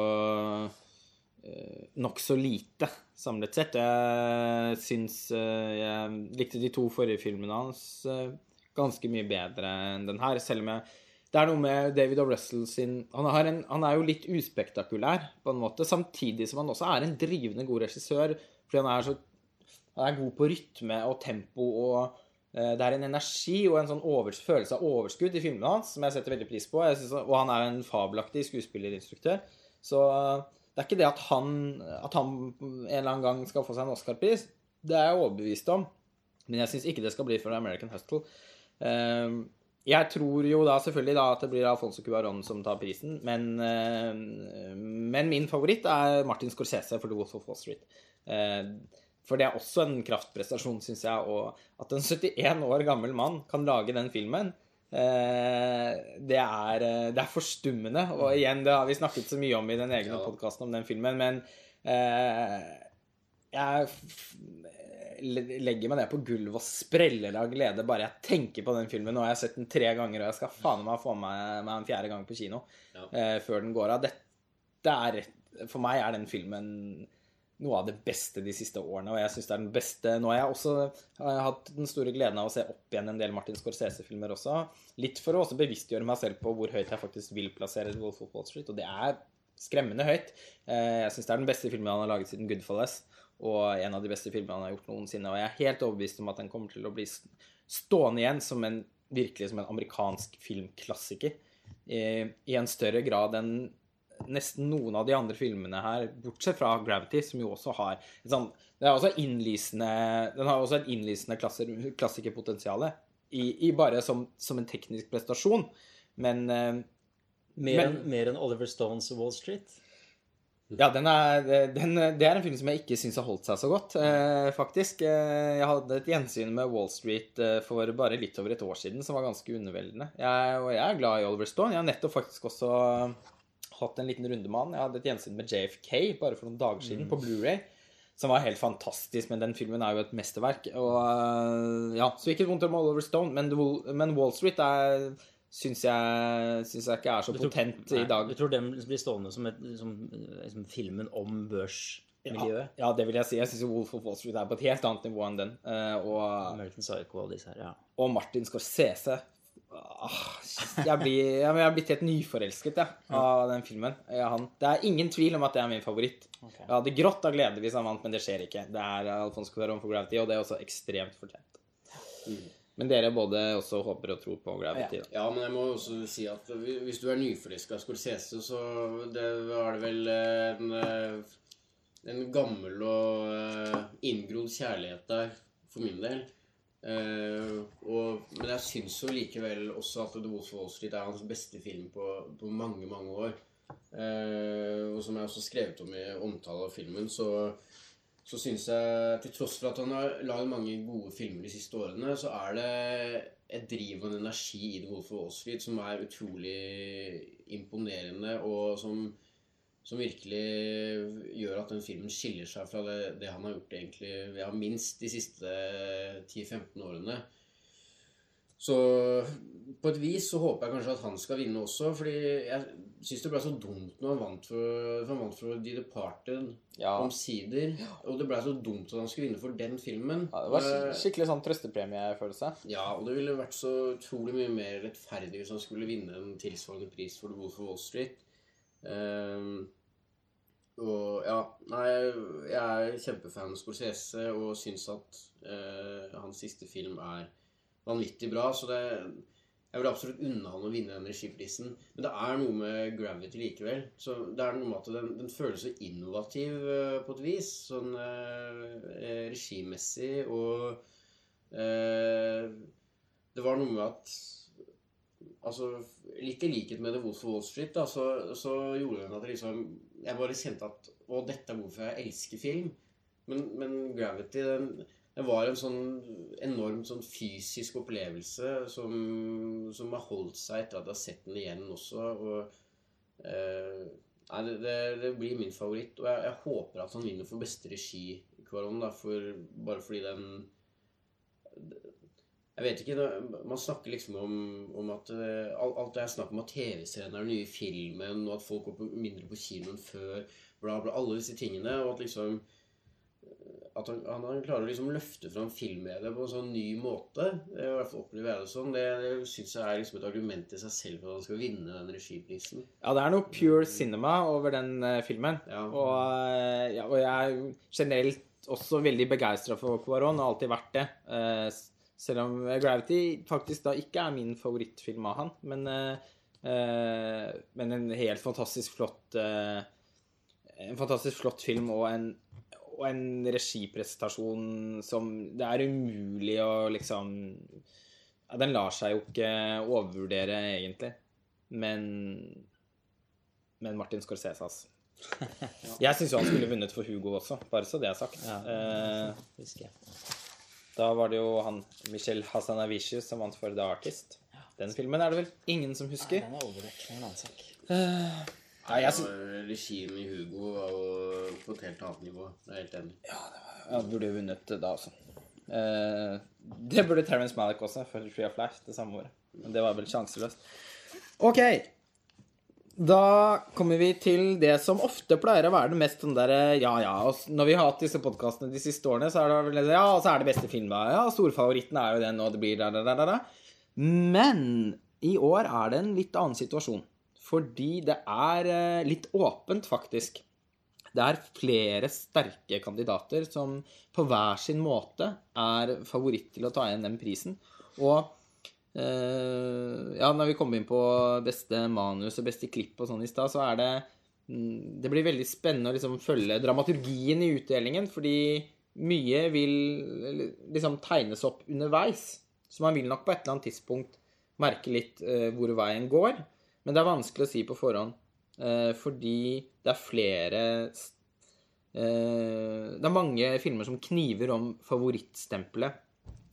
eh, Nokså lite, samlet sett. Jeg syns eh, Jeg likte de to forrige filmene hans eh, ganske mye bedre enn den her, selv om jeg det er noe med David O'Russell sin han, en, han er jo litt uspektakulær, på en måte, samtidig som han også er en drivende god regissør. Fordi han er så Han er god på rytme og tempo og Det er en energi og en sånn over, følelse av overskudd i filmene hans som jeg setter veldig pris på. Synes, og han er en fabelaktig skuespillerinstruktør. Så eh, det er ikke det at han, at han en eller annen gang skal få seg en Oscar-pris. Det er jeg overbevist om. Men jeg syns ikke det skal bli for American Hustle. Eh, Jeg tror jo da selvfølgelig da at det blir Alfonso Cuarón som tar prisen, men, eh, men min favoritt er Martin Scorsese for The Wolf of Wall Street. For det er også en kraftprestasjon, syns jeg. Og at en 71 år gammel mann kan lage den filmen, eh, det er, eh, det er forstummende. Og igjen, det har vi snakket så mye om i den egne Ja. podkasten om den filmen, men eh, jeg legger meg ned på gulvet og spreller av glede bare jeg tenker på den filmen. Har jeg sett den tre ganger, og jeg skal faen meg få meg, meg en fjerde gang på kino Ja. eh, før den går av. Dette er For meg er den filmen noe av det beste de siste årene, og jeg syns det er den beste Nå har jeg også har jeg hatt den store gleden av å se opp igjen en del Martin Scorsese-filmer også. Litt for å også bevisstgjøre meg selv på hvor høyt jeg faktisk vil plassere The Wolf of Wall Street, og det er skremmende høyt. Eh, Jeg syns det er den beste filmen han har laget siden Goodfellas, og en av de beste filmene han har gjort noensinne. Og jeg er helt overbevist om at den kommer til å bli stående igjen som en virkelig som en amerikansk filmklassiker. I, i en større grad enn nesten noen av de andre filmene her, bortsett fra Gravity, som jo også har et sånn Den har også et innlysende klassikerpotensial i, i bare som, som en teknisk prestasjon. Men eh, Mer enn en Oliver Stones Wall Street. Ja, den er, den, det er en film som jeg ikke syns har holdt seg så godt, eh, faktisk. Eh, jeg hadde et gjensyn med Wall Street eh, for bare litt over et år siden som var ganske underveldende. Jeg, og jeg er glad i Oliver Stone. Jeg har nettopp faktisk også hatt en liten runde med han. Jeg hadde et gjensyn med JFK bare for noen dager siden på Blu-ray som var helt fantastisk, men den filmen er jo et mesterverk. Og øh, ja, Så ikke vondt om Oliver Stone, men, men Wall Street er syns jeg, syns jeg ikke er så tror- potent Nei, i dag. Du tror den blir stående som, et, som, som filmen om børsmiljøet? Ja, det vil jeg si. Jeg syns Wolf of Wall Street er på et helt annet nivå enn den. Eh, og, American Psycho og disse her, ja. og Martin Scorsese jeg, blir, jeg, er blitt helt nyforelsket jeg, av den filmen. Ja, han, det er ingen tvil om at det er min favoritt. Okay. Jeg hadde grått av glede hvis han vant, men det skjer ikke. Det er Alfonso Cuarón for Gravity, og det er også ekstremt fortjent. Men dere både også håper og tror på Gravity. da. Ja, men jeg må også si at hvis du er nyforelska i Scorsese, så det var det vel en, eh, en gammel og eh, inngrodd kjærlighet der, for min del. Eh, og, men jeg syns jo likevel også at The Wolf of Wall Street er hans beste film på, på mange, mange år. Uh, og som jeg også skrevet om i omtale av filmen, så så syns jeg, til tross for at han har laget mange gode filmer de siste årene, så er det et driv og en energi i The Wolf of Wall Street som er utrolig imponerende, og som, som virkelig gjør at den filmen skiller seg fra det, det han har gjort egentlig ja, minst de siste 10-15 årene. Så på et vis så håper jeg kanskje at han skal vinne også, fordi jeg syns det ble så dumt når han vant for, for, han vant for The Departed Ja. omsider. Og det ble så dumt at han skulle vinne for den filmen. Ja, det var Eh, skikkelig sånn trøstepremiefølelse. ja, og det ville vært så utrolig mye mer rettferdig hvis han skulle vinne en tilsvarende pris for The Wolf of Wall Street. Ehm, og ja, nei, jeg er kjempefan av Scorsese og syns at uh, hans siste film er vanvittig bra. Så det, jeg vil absolutt unne han å vinne den regiprisen. Men det er noe med Gravity likevel. Så det er noe med at den, den føles så innovativ uh, på et vis. Sånn uh, regimessig og Det var noe med at Altså, litt i likhet med The Wolf of Wall Street, da, så, så gjorde den at liksom Jeg bare kjente at Å, dette er hvorfor jeg elsker film. Men, men Gravity, den, den var en sånn enormt sånn fysisk opplevelse som, som har holdt seg etter at jeg har sett den igjen også. Og eh, det, det, det blir min favoritt. Og jeg, jeg håper at han vinner for beste regi, Kvaron, da, for, bare fordi den jeg vet ikke, Man snakker liksom om, om at uh, alt, det er snakk om at TV-serien er den nye filmen, og at folk går på, mindre på kinoen før, bla, bla, alle disse tingene. Og at liksom At han, han, klarer å liksom løfte fram filmmediet på en sånn ny måte. I hvert fall opplever jeg det sånn. Det, det syns jeg er liksom et argument i seg selv for at han skal vinne den regiprisen. Ja, det er noe pure cinema over den uh, filmen. Ja. Og, uh, ja, og jeg er generelt også veldig begeistra for Cuarón, og har alltid vært det. Eh, s- Selv om eh, Gravity faktisk da ikke er min favorittfilm av han. Men, eh, eh, men en helt fantastisk flott eh, En fantastisk flott film og en, og en regiprestasjon som Det er umulig å liksom ja, Den lar seg jo ikke overvurdere, egentlig. Men Men Martin Scorsese, altså. Jeg syns jo han skulle vunnet for Hugo også, bare så det er sagt. Eh, Husker jeg. Da var det jo han Michel Hassanavicius som vant for The Artist. Den filmen er det vel ingen som husker. Den er. Det er en annen sak. Nei, jeg sy- Og Regien i Hugo var jo på et helt annet nivå. Jeg er helt enig. ja, det var, ja, burde jo vunnet da også. Uh, det burde Terence Malick også, for Tree of Life det samme året. Men det var vel sjanseløst. OK. Da kommer vi til det som ofte pleier å være det mest sånn derre Ja, ja. Når vi har hatt disse podkastene de siste årene, så er det vel Ja, så er det beste filmen. Ja, storfavoritten er jo den, og det blir da, da, da, da. Men i år er det en litt annen situasjon. Fordi det er eh, litt åpent, faktisk. Det er flere sterke kandidater som på hver sin måte er favoritt til å ta igjen den prisen. Og ja, når vi kom inn på beste manus og beste klipp og sånn i stad, så er det mm, Det blir veldig spennende å liksom følge dramaturgien i utdelingen, fordi mye vil liksom tegnes opp underveis. Så man vil nok på et eller annet tidspunkt merke litt eh, hvor veien går. Men det er vanskelig å si på forhånd. Eh, fordi det er flere eh, Det er mange filmer som kniver om favorittstempelet.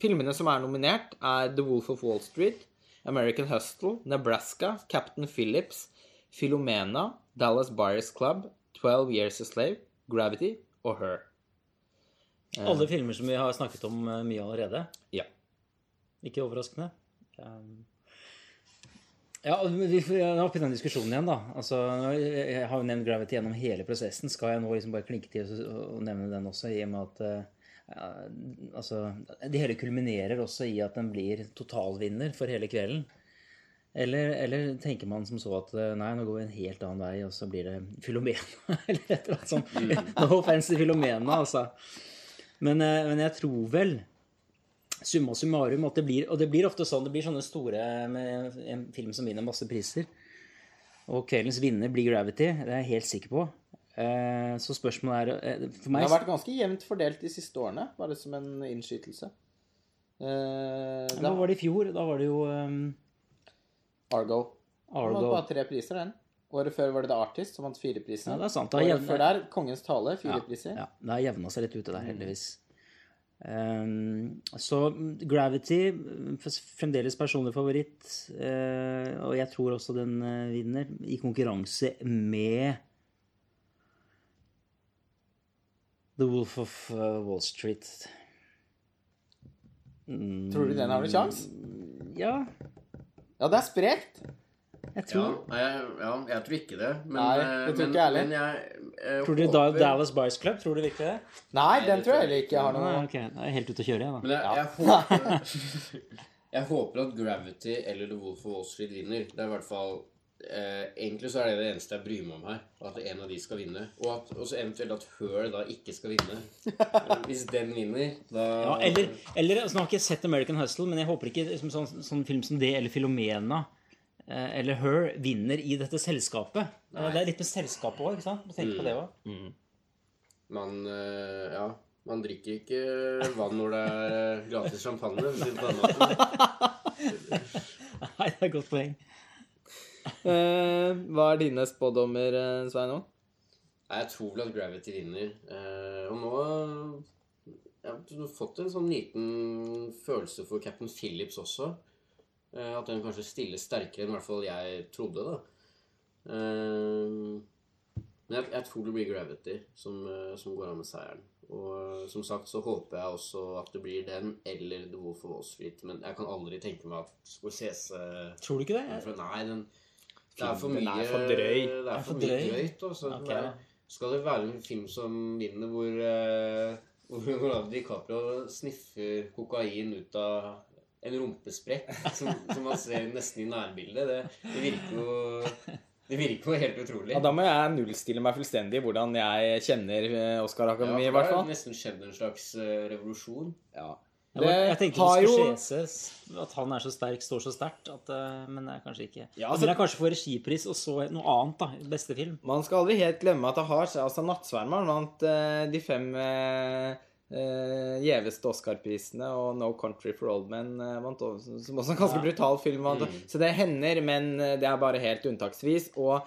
Filmene som er nominert, er The Wolf of Wall Street, American Hustle, Nebraska, Captain Phillips, Filomena, Dallas Buyers Club, 12 Years a Slave, Gravity og Her. Alle filmer som vi har snakket om eh, mye allerede. Ja. Ikke overraskende. Um, ja, vi er oppe i den diskusjonen igjen, da. Altså, jeg har jo nevnt Gravity gjennom hele prosessen. Skal jeg nå liksom bare klinke til å nevne den også, i og med at eh, ja, altså, Det hele kulminerer også i at den blir totalvinner for hele kvelden. Eller, eller tenker man som så at eh, nei, nå går vi en helt annen vei, og så blir det Filomena, eller et eller annet sånt. No offense til Filomena, altså. Men, eh, men jeg tror vel summa summarum at det blir Og det blir ofte sånn. Det blir sånne store med en film som vinner masse priser. Og kveldens vinner blir Gravity. Det er jeg helt sikker på. Eh, Så spørsmålet er eh, For Det har vært ganske jevnt fordelt de siste årene, bare som en innskytelse. Eh, Hva var det i fjor? Da var det jo um, Argo. Den vant bare tre priser, den. Året før var det The Artist, som vant fire priser. Ja, det er sant. Det Året jevnet- før der, Kongens tale, fire Ja, priser. Ja, det har jevna seg litt ute der, heldigvis. Um, så Gravity mm, fremdeles personlig favoritt. Uh, og jeg tror også den eh, vinner i konkurranse med The Wolf of eh, Wall Street. Mm, Tror du den har noen sjanse? Ja, Ja, det er sprekt. jeg Ja, jeg, ja, jeg tror ikke det. Men, Nei, det eh, tror men, ikke jeg heller. Men jeg, jeg Tror du da håper- Dallas Bice Club? Tror du virkelig det? Nei, den tror tror jeg jeg heller ikke har Nei, noe ok, da er jeg helt ute å kjøre, jeg, da. Men jeg, jeg, håper, jeg håper at Gravity eller The Wolf of Wall Street vinner. Det er i hvert fall eh, Egentlig så er det det eneste jeg bryr meg om her. At en av de skal vinne. Og at, også eventuelt at Her da ikke skal vinne. Hvis den vinner, da Ja, eller, eller altså, Nå har jeg ikke sett American Hustle, men jeg håper ikke liksom, sånn, sånn film som det, eller Filomena eh, eller Her vinner i dette selskapet. Nei. Det er litt med selskapet òg, ikke sant? Tenk på det også. Man eh, Ja. Man drikker ikke vann når det er gratis champagne. Nei, det er et godt poeng. Eh, Hva er dine spådommer, Svein, Sveinung? Jeg tror vel at Gravity vinner. Eh, og nå Jeg har fått en sånn liten følelse for Captain Phillips også. Eh, at den kanskje stiller sterkere enn i hvert fall jeg trodde, da. Eh, men jeg, jeg tror det blir Gravity som, eh, som går av med seieren. Og eh, som sagt så håper jeg også at det blir den eller The Wolf of Wall Street. Men jeg kan aldri tenke meg at Scorsese Tror du ikke det? Nei, den Det er for mye for drøy. Det er for mye drøyt. Altså. Ok. Er- Skal det være en film som vinner hvor uh, hvor Leonardo DiCaprio sniffer kokain ut av en rumpesprekk som, som man ser nesten i nærbildet? Det, det virker jo Det virker jo helt utrolig. Ja, da må jeg nullstille meg fullstendig hvordan jeg kjenner eh, Oscar Ja, det har nesten skjedd en slags eh, revolusjon. Ja. Jeg, jeg tenkte på Scorsese, at han er så sterk, står så sterkt, at, eh, men det er kanskje ikke. Ja, altså- vil kanskje for regipris, og så noe annet, da. Beste film. Man skal aldri helt glemme at det har seg altså Nattsvermeren vant uh, de fem uh, gjeveste Oscar-prisene, og No Country for Old Men vant også, som også en ganske Ja. brutal film. Vant. Så det hender, men det er bare helt unntaksvis. Og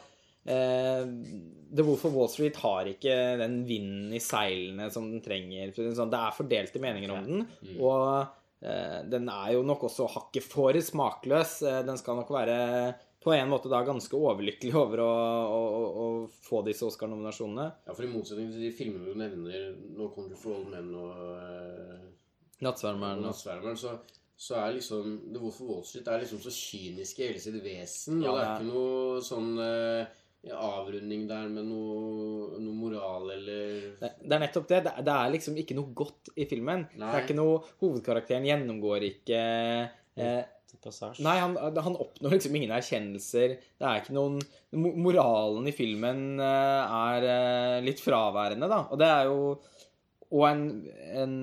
The Wolf of Wall Street har ikke den vinden i seilene som den trenger. Sånn, det er fordelte meninger om den, og eh, den er jo nok også hakket for smakløs. Eh, Den skal nok være på en måte da ganske overlykkelig over å, å, å, å få disse Oscar-nominasjonene. Ja, for i motsetning til de filmene du nevner, No Country for Old Men og uh, Nattsvermeren og Nattsvermeren, så, så er liksom The Wolf of Wall Street er liksom så kynisk i hele sitt vesen. Ja, og det er det er- ikke noe sånn eh, avrunding der med noe, noe moral eller det, det er nettopp det. det. Det er liksom ikke noe godt i filmen. Det er ikke noe Hovedkarakteren gjennomgår ikke eh, Nei, han, han oppnår liksom ingen erkjennelser. Det er ikke noen Moralen i filmen eh, er eh, litt fraværende, da. Og det er jo Og en, en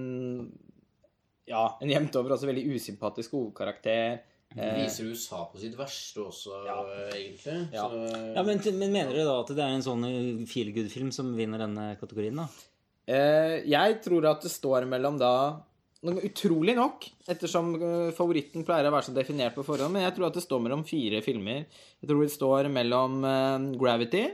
Ja, en jevnt over også veldig usympatisk hovedkarakter. Eh, Viser USA på sitt verste også, Ja. eh, egentlig. Ja. Så, Ja, men, men mener dere da at det er en sånn feel good-film som vinner denne kategorien, da? Eh, jeg tror at det står mellom da Utrolig nok, ettersom eh, favoritten pleier å være så definert på forhånd, men jeg tror at det står mellom fire filmer. Jeg tror det står mellom eh, Gravity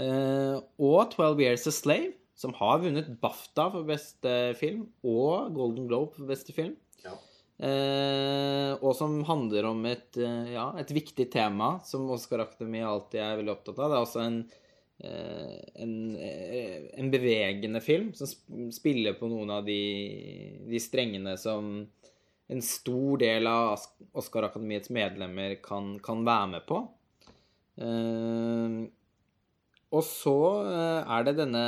eh, og 12 Years a Slave, som har vunnet BAFTA for beste film, og Golden Globe for beste film. Eh, og som handler om et, eh, ja, et viktig tema som Oscar Akademi alltid er veldig opptatt av. Det er også en, eh, en, en bevegende film som spiller på noen av de, de strengene som en stor del av Oscar Akademiets medlemmer kan, kan være med på. Eh, og så er det denne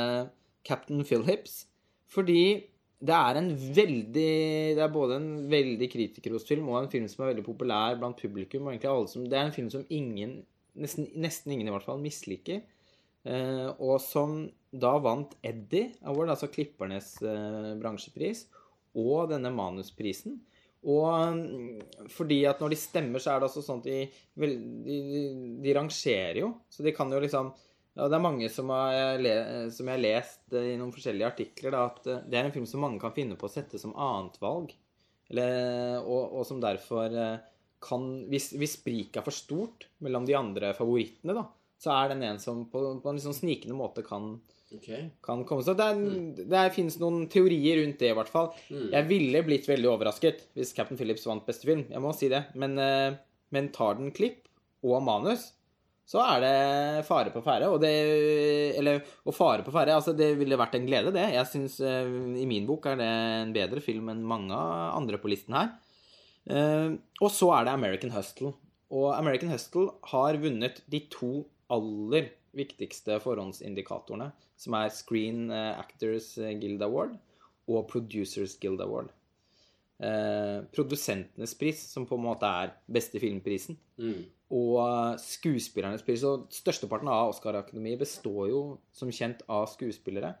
Captain Phillips, fordi det er en veldig Det er både en veldig kritikerrosfilm og en film som er veldig populær blant publikum. og egentlig alle som, Det er en film som ingen, nesten, nesten ingen i hvert fall, misliker. Eh, og som da vant Eddie Award, altså klippernes eh, bransjepris, og denne manusprisen. Og mm, fordi at når de stemmer, så er det altså sånn at de, de, de rangerer jo. Så de kan jo liksom ja, Det er mange som har, som jeg har lest eh, i noen forskjellige artikler, da, at eh, det er en film som mange kan finne på å sette som annetvalg. Og, og som derfor eh, kan Hvis, hvis spriket er for stort mellom de andre favorittene, da, så er den en som på, på en sånn snikende måte kan, okay. kan komme. Så det, er, det er, finnes noen teorier rundt det, i hvert fall. Jeg ville blitt veldig overrasket hvis Captain Phillips vant beste film. Jeg må si det. Men, eh, men tar den klipp og manus, så er det fare på ferde. Og det Eller og fare på ferde. Altså, det ville vært en glede, det. Jeg syns I min bok er det en bedre film enn mange andre på listen her. Eh, og så er det American Hustle. Og American Hustle har vunnet de to aller viktigste forhåndsindikatorene, som er Screen eh, Actors Guild Award og Producers Guild Award. Eh, produsentenes pris, som på en måte er beste filmprisen, Mm. Og skuespillernes pris. Og størsteparten av Oscar-akademiet består jo som kjent av skuespillere.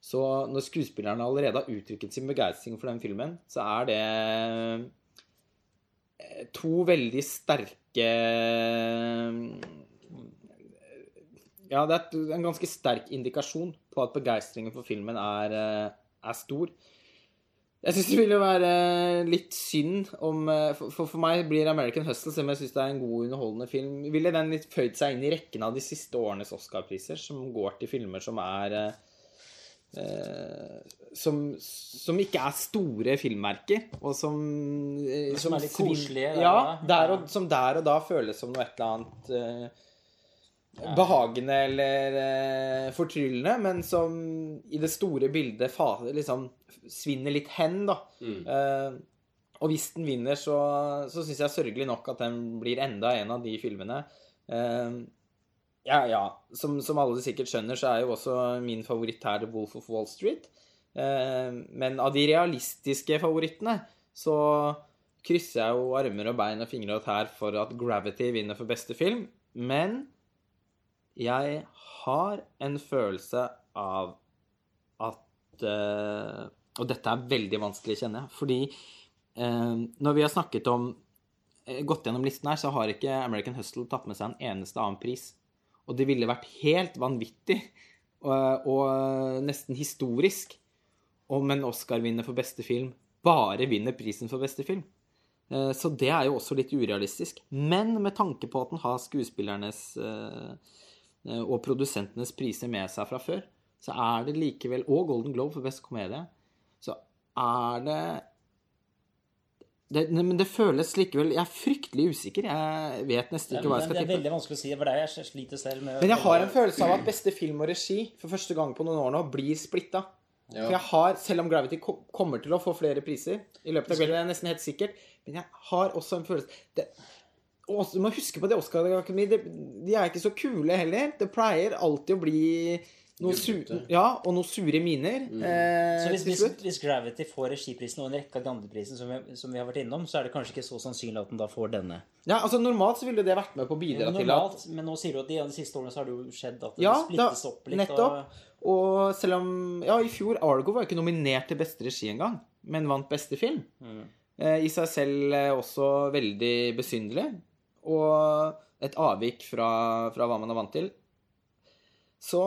Så når skuespillerne allerede har uttrykket sin begeistring for den filmen, så er det eh, to veldig sterke Ja, det er en ganske sterk indikasjon på at begeistringen for filmen er, eh, er stor. Jeg syns det ville være litt synd om eh, For, for, for meg blir American Hustle, selv om jeg syns det er en god, underholdende film, ville den litt føyd seg inn i rekken av de siste årenes Oscar-priser, som går til filmer som er eh, eh, som, som ikke er store filmmerker, og som eh, som er litt koselige, ja. der og, som der og da føles som noe et eller annet eh, behagende eller eh, fortryllende, men som i det store bildet fa liksom svinner litt hen, da. Mm. Eh, og hvis den vinner, så, så syns jeg sørgelig nok at den blir enda en av de filmene. Eh, ja, ja. Som, som alle sikkert skjønner, så er jo også min favoritt her The Wolf of Wall Street. Eh, men av de realistiske favorittene så krysser jeg jo armer og bein og fingre og tær for at Gravity vinner for beste film. Men jeg har en følelse av at eh, Og dette er veldig vanskelig, kjenner jeg. Fordi eh, når vi har snakket om eh, Gått gjennom listen her, så har ikke American Hustle tatt med seg en eneste annen pris. Og det ville vært helt vanvittig og, nesten historisk om en Oscar-vinner for beste film bare vinner prisen for beste film. Så det er jo også litt urealistisk. Men med tanke på at den har skuespillernes og produsentenes priser med seg fra før, så er det likevel Og Golden Globe for best komedie. Så er det det, men det føles likevel Jeg er fryktelig usikker. Jeg vet nesten ikke hva jeg det er veldig vanskelig å si, for det er jeg sliter selv med. Men jeg har en følelse av at beste film og regi for første gang på noen år nå blir splitta. Ja. For jeg har, selv om Gravity kommer til å få flere priser i løpet av kvelden, det er nesten helt sikkert, men jeg har også en følelse det, også, Du må huske på det Oscar Akademi. De, de er ikke så kule heller. Det pleier alltid å bli noe su ja, og noen sure miner eh, Så hvis, hvis, hvis Gravity får regiprisen og en rekke av de andre prisene som, vi- som vi har vært innom, så er det kanskje ikke så sannsynlig at den da får denne. Ja, altså Normalt så ville det vært med på å bidra til at Normalt, men nå sier du at de, de siste årene så har det jo skjedd at det Ja, splittes da, opp litt. nettopp. Og selv om Ja, i fjor Argo var ikke nominert til beste regi engang, men vant beste film. Mm. Eh, I seg selv eh, også veldig besynderlig. Og et avvik fra, fra hva man er vant til. Så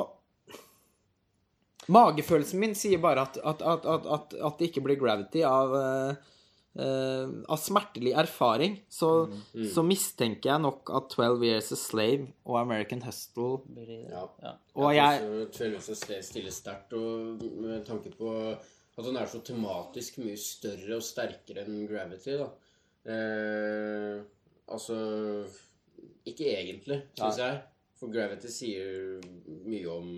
Magefølelsen min sier bare at, at, at, at, at, at det ikke blir Gravity av uh, eh, Av smertelig erfaring. Så, så mistenker jeg nok at 12 Years a Slave og American Hustle Ja. ja. Og jeg Slave stiller sterkt, og med tanke på at den er så tematisk mye større og sterkere enn Gravity, da. Eh, altså Ikke egentlig, syns jeg. For Gravity sier mye om,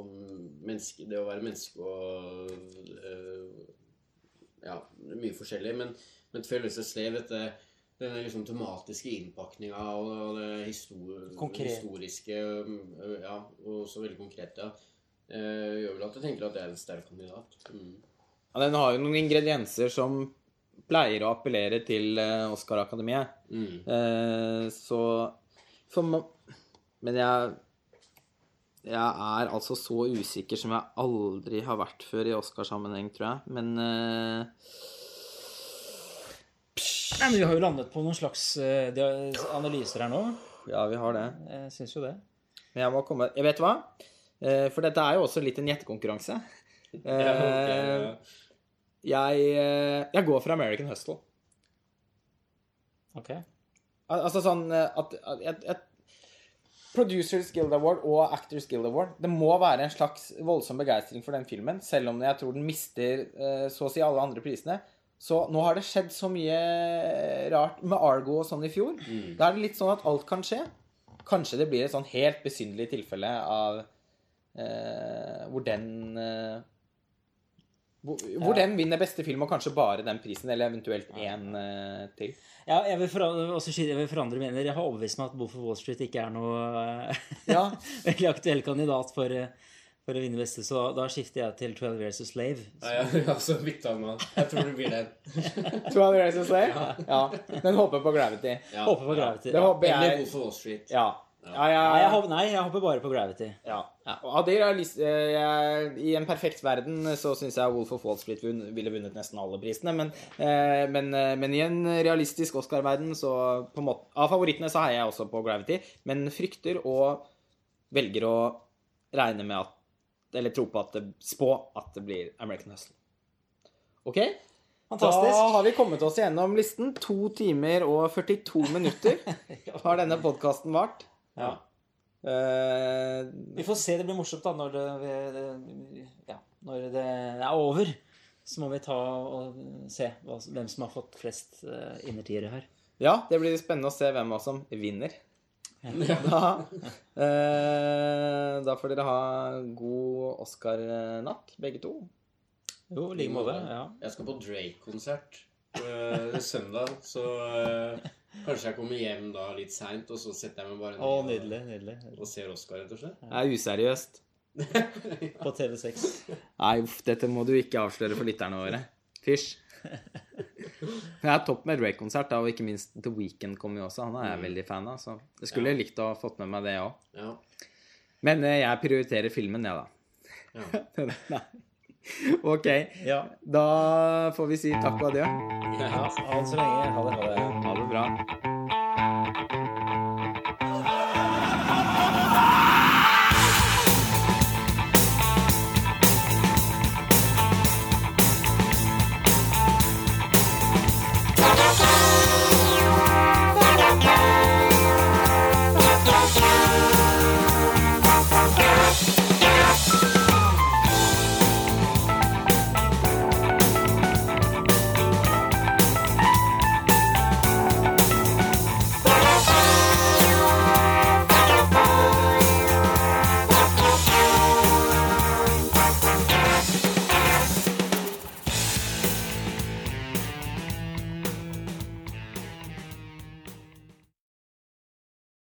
om menneske, det å være menneske og eh, Ja, mye forskjellig. Men, men Tverrløse Slave, dette denne liksom tematiske innpakninga og det histor Konkret. historiske øh, Ja, og også veldig konkret, ja. eh, gjør vel at jeg tenker at det er en sterk kandidat. Mm. Ja, Den har jo noen ingredienser som pleier å appellere til eh, Oscar-akademiet. Mm. Eh, så for Men jeg Jeg er altså så usikker som jeg aldri har vært før i Oscarsammenheng, tror jeg. Men eh, Nei, men Vi har jo landet på noen slags eh, analyser her nå. ja, vi har det. Jeg syns jo det. Men jeg må komme Jeg vet hva? Eh, for dette er jo også litt en gjettekonkurranse. Eh, Ja, ok, ja. Jeg, eh, jeg går for American Hustle. Ok. Al- Altså sånn eh, at, at, at, at Producers Guild Award og Actors Guild Award Det må være en slags voldsom begeistring for den filmen, selv om jeg tror den mister eh, så å si alle andre prisene. Så nå har det skjedd så mye rart med Argo og sånn i fjor. Da er det litt sånn at alt kan skje. Kanskje det blir et sånn helt besynderlig tilfelle av eh, hvor den eh, hvor, hvor Ja. den vinner beste film, og kanskje bare den prisen, eller eventuelt én uh, til. Ja, jeg vil forandre, også jeg vil forandre mener. Jeg har overbevist meg at Wolf of Wall Street ikke er noe eh, Ja. veldig aktuell kandidat for, eh, for å vinne beste, så da, skifter jeg til 12 Years a Slave. Ja, jeg har også bytta nå. Jeg tror det blir den. 12 Years a Slave? Ja. Den håper på Gravity. Ja. Håper på Gravity. Det håper Eller jeg. Wolf of Wall Street. Ja. Ja, ja, Nei, jeg hopper, nei, jeg hopper bare på Gravity. ja. De realis- eh, jeg- I en perfekt verden så syns jeg Wolf of Wall Street ville vunnet nesten alle prisene. Men, eh, men, eh, men i en realistisk Oscar-verden, så på måte Av favorittene så heier jeg også på Gravity, men frykter og velger å regne med at Eller tro på at det Spå at det blir American Hustle. OK? Fantastisk. Da har vi kommet oss gjennom listen. To timer og 42 minutter har denne podkasten vart. Ja. Uh, Vi får se. Det blir morsomt da når det, det, ja, når det er over. Så må vi ta og se hva, hvem som har fått flest uh, innertiere her. ja, det blir spennende å se hvem av oss som vinner. Da, uh, da får dere ha god Oscar-natt, begge to. Jo, i like måte. Ja. Jeg skal på Drake-konsert søndag, så kanskje jeg kommer hjem da litt seint, og så setter jeg meg bare Å, og- nydelig. nydelig. og ser Oscar, rett og slett. Det er useriøst. På TV6. Nei, uff, dette må du ikke avsløre for lytterne våre. Fysj. Jeg er topp med Drake-konsert, da, og ikke minst The Weeknd kommer jo også. Han er jeg veldig fan av, så jeg skulle likt å ha fått med meg det òg. Ja. Men eh, jeg prioriterer filmen, jeg, da. ja. Nei. Ok, Ja. da får vi si takk og adjø. ja. Ha det så lenge. Ha det. Ha det. Ha det bra.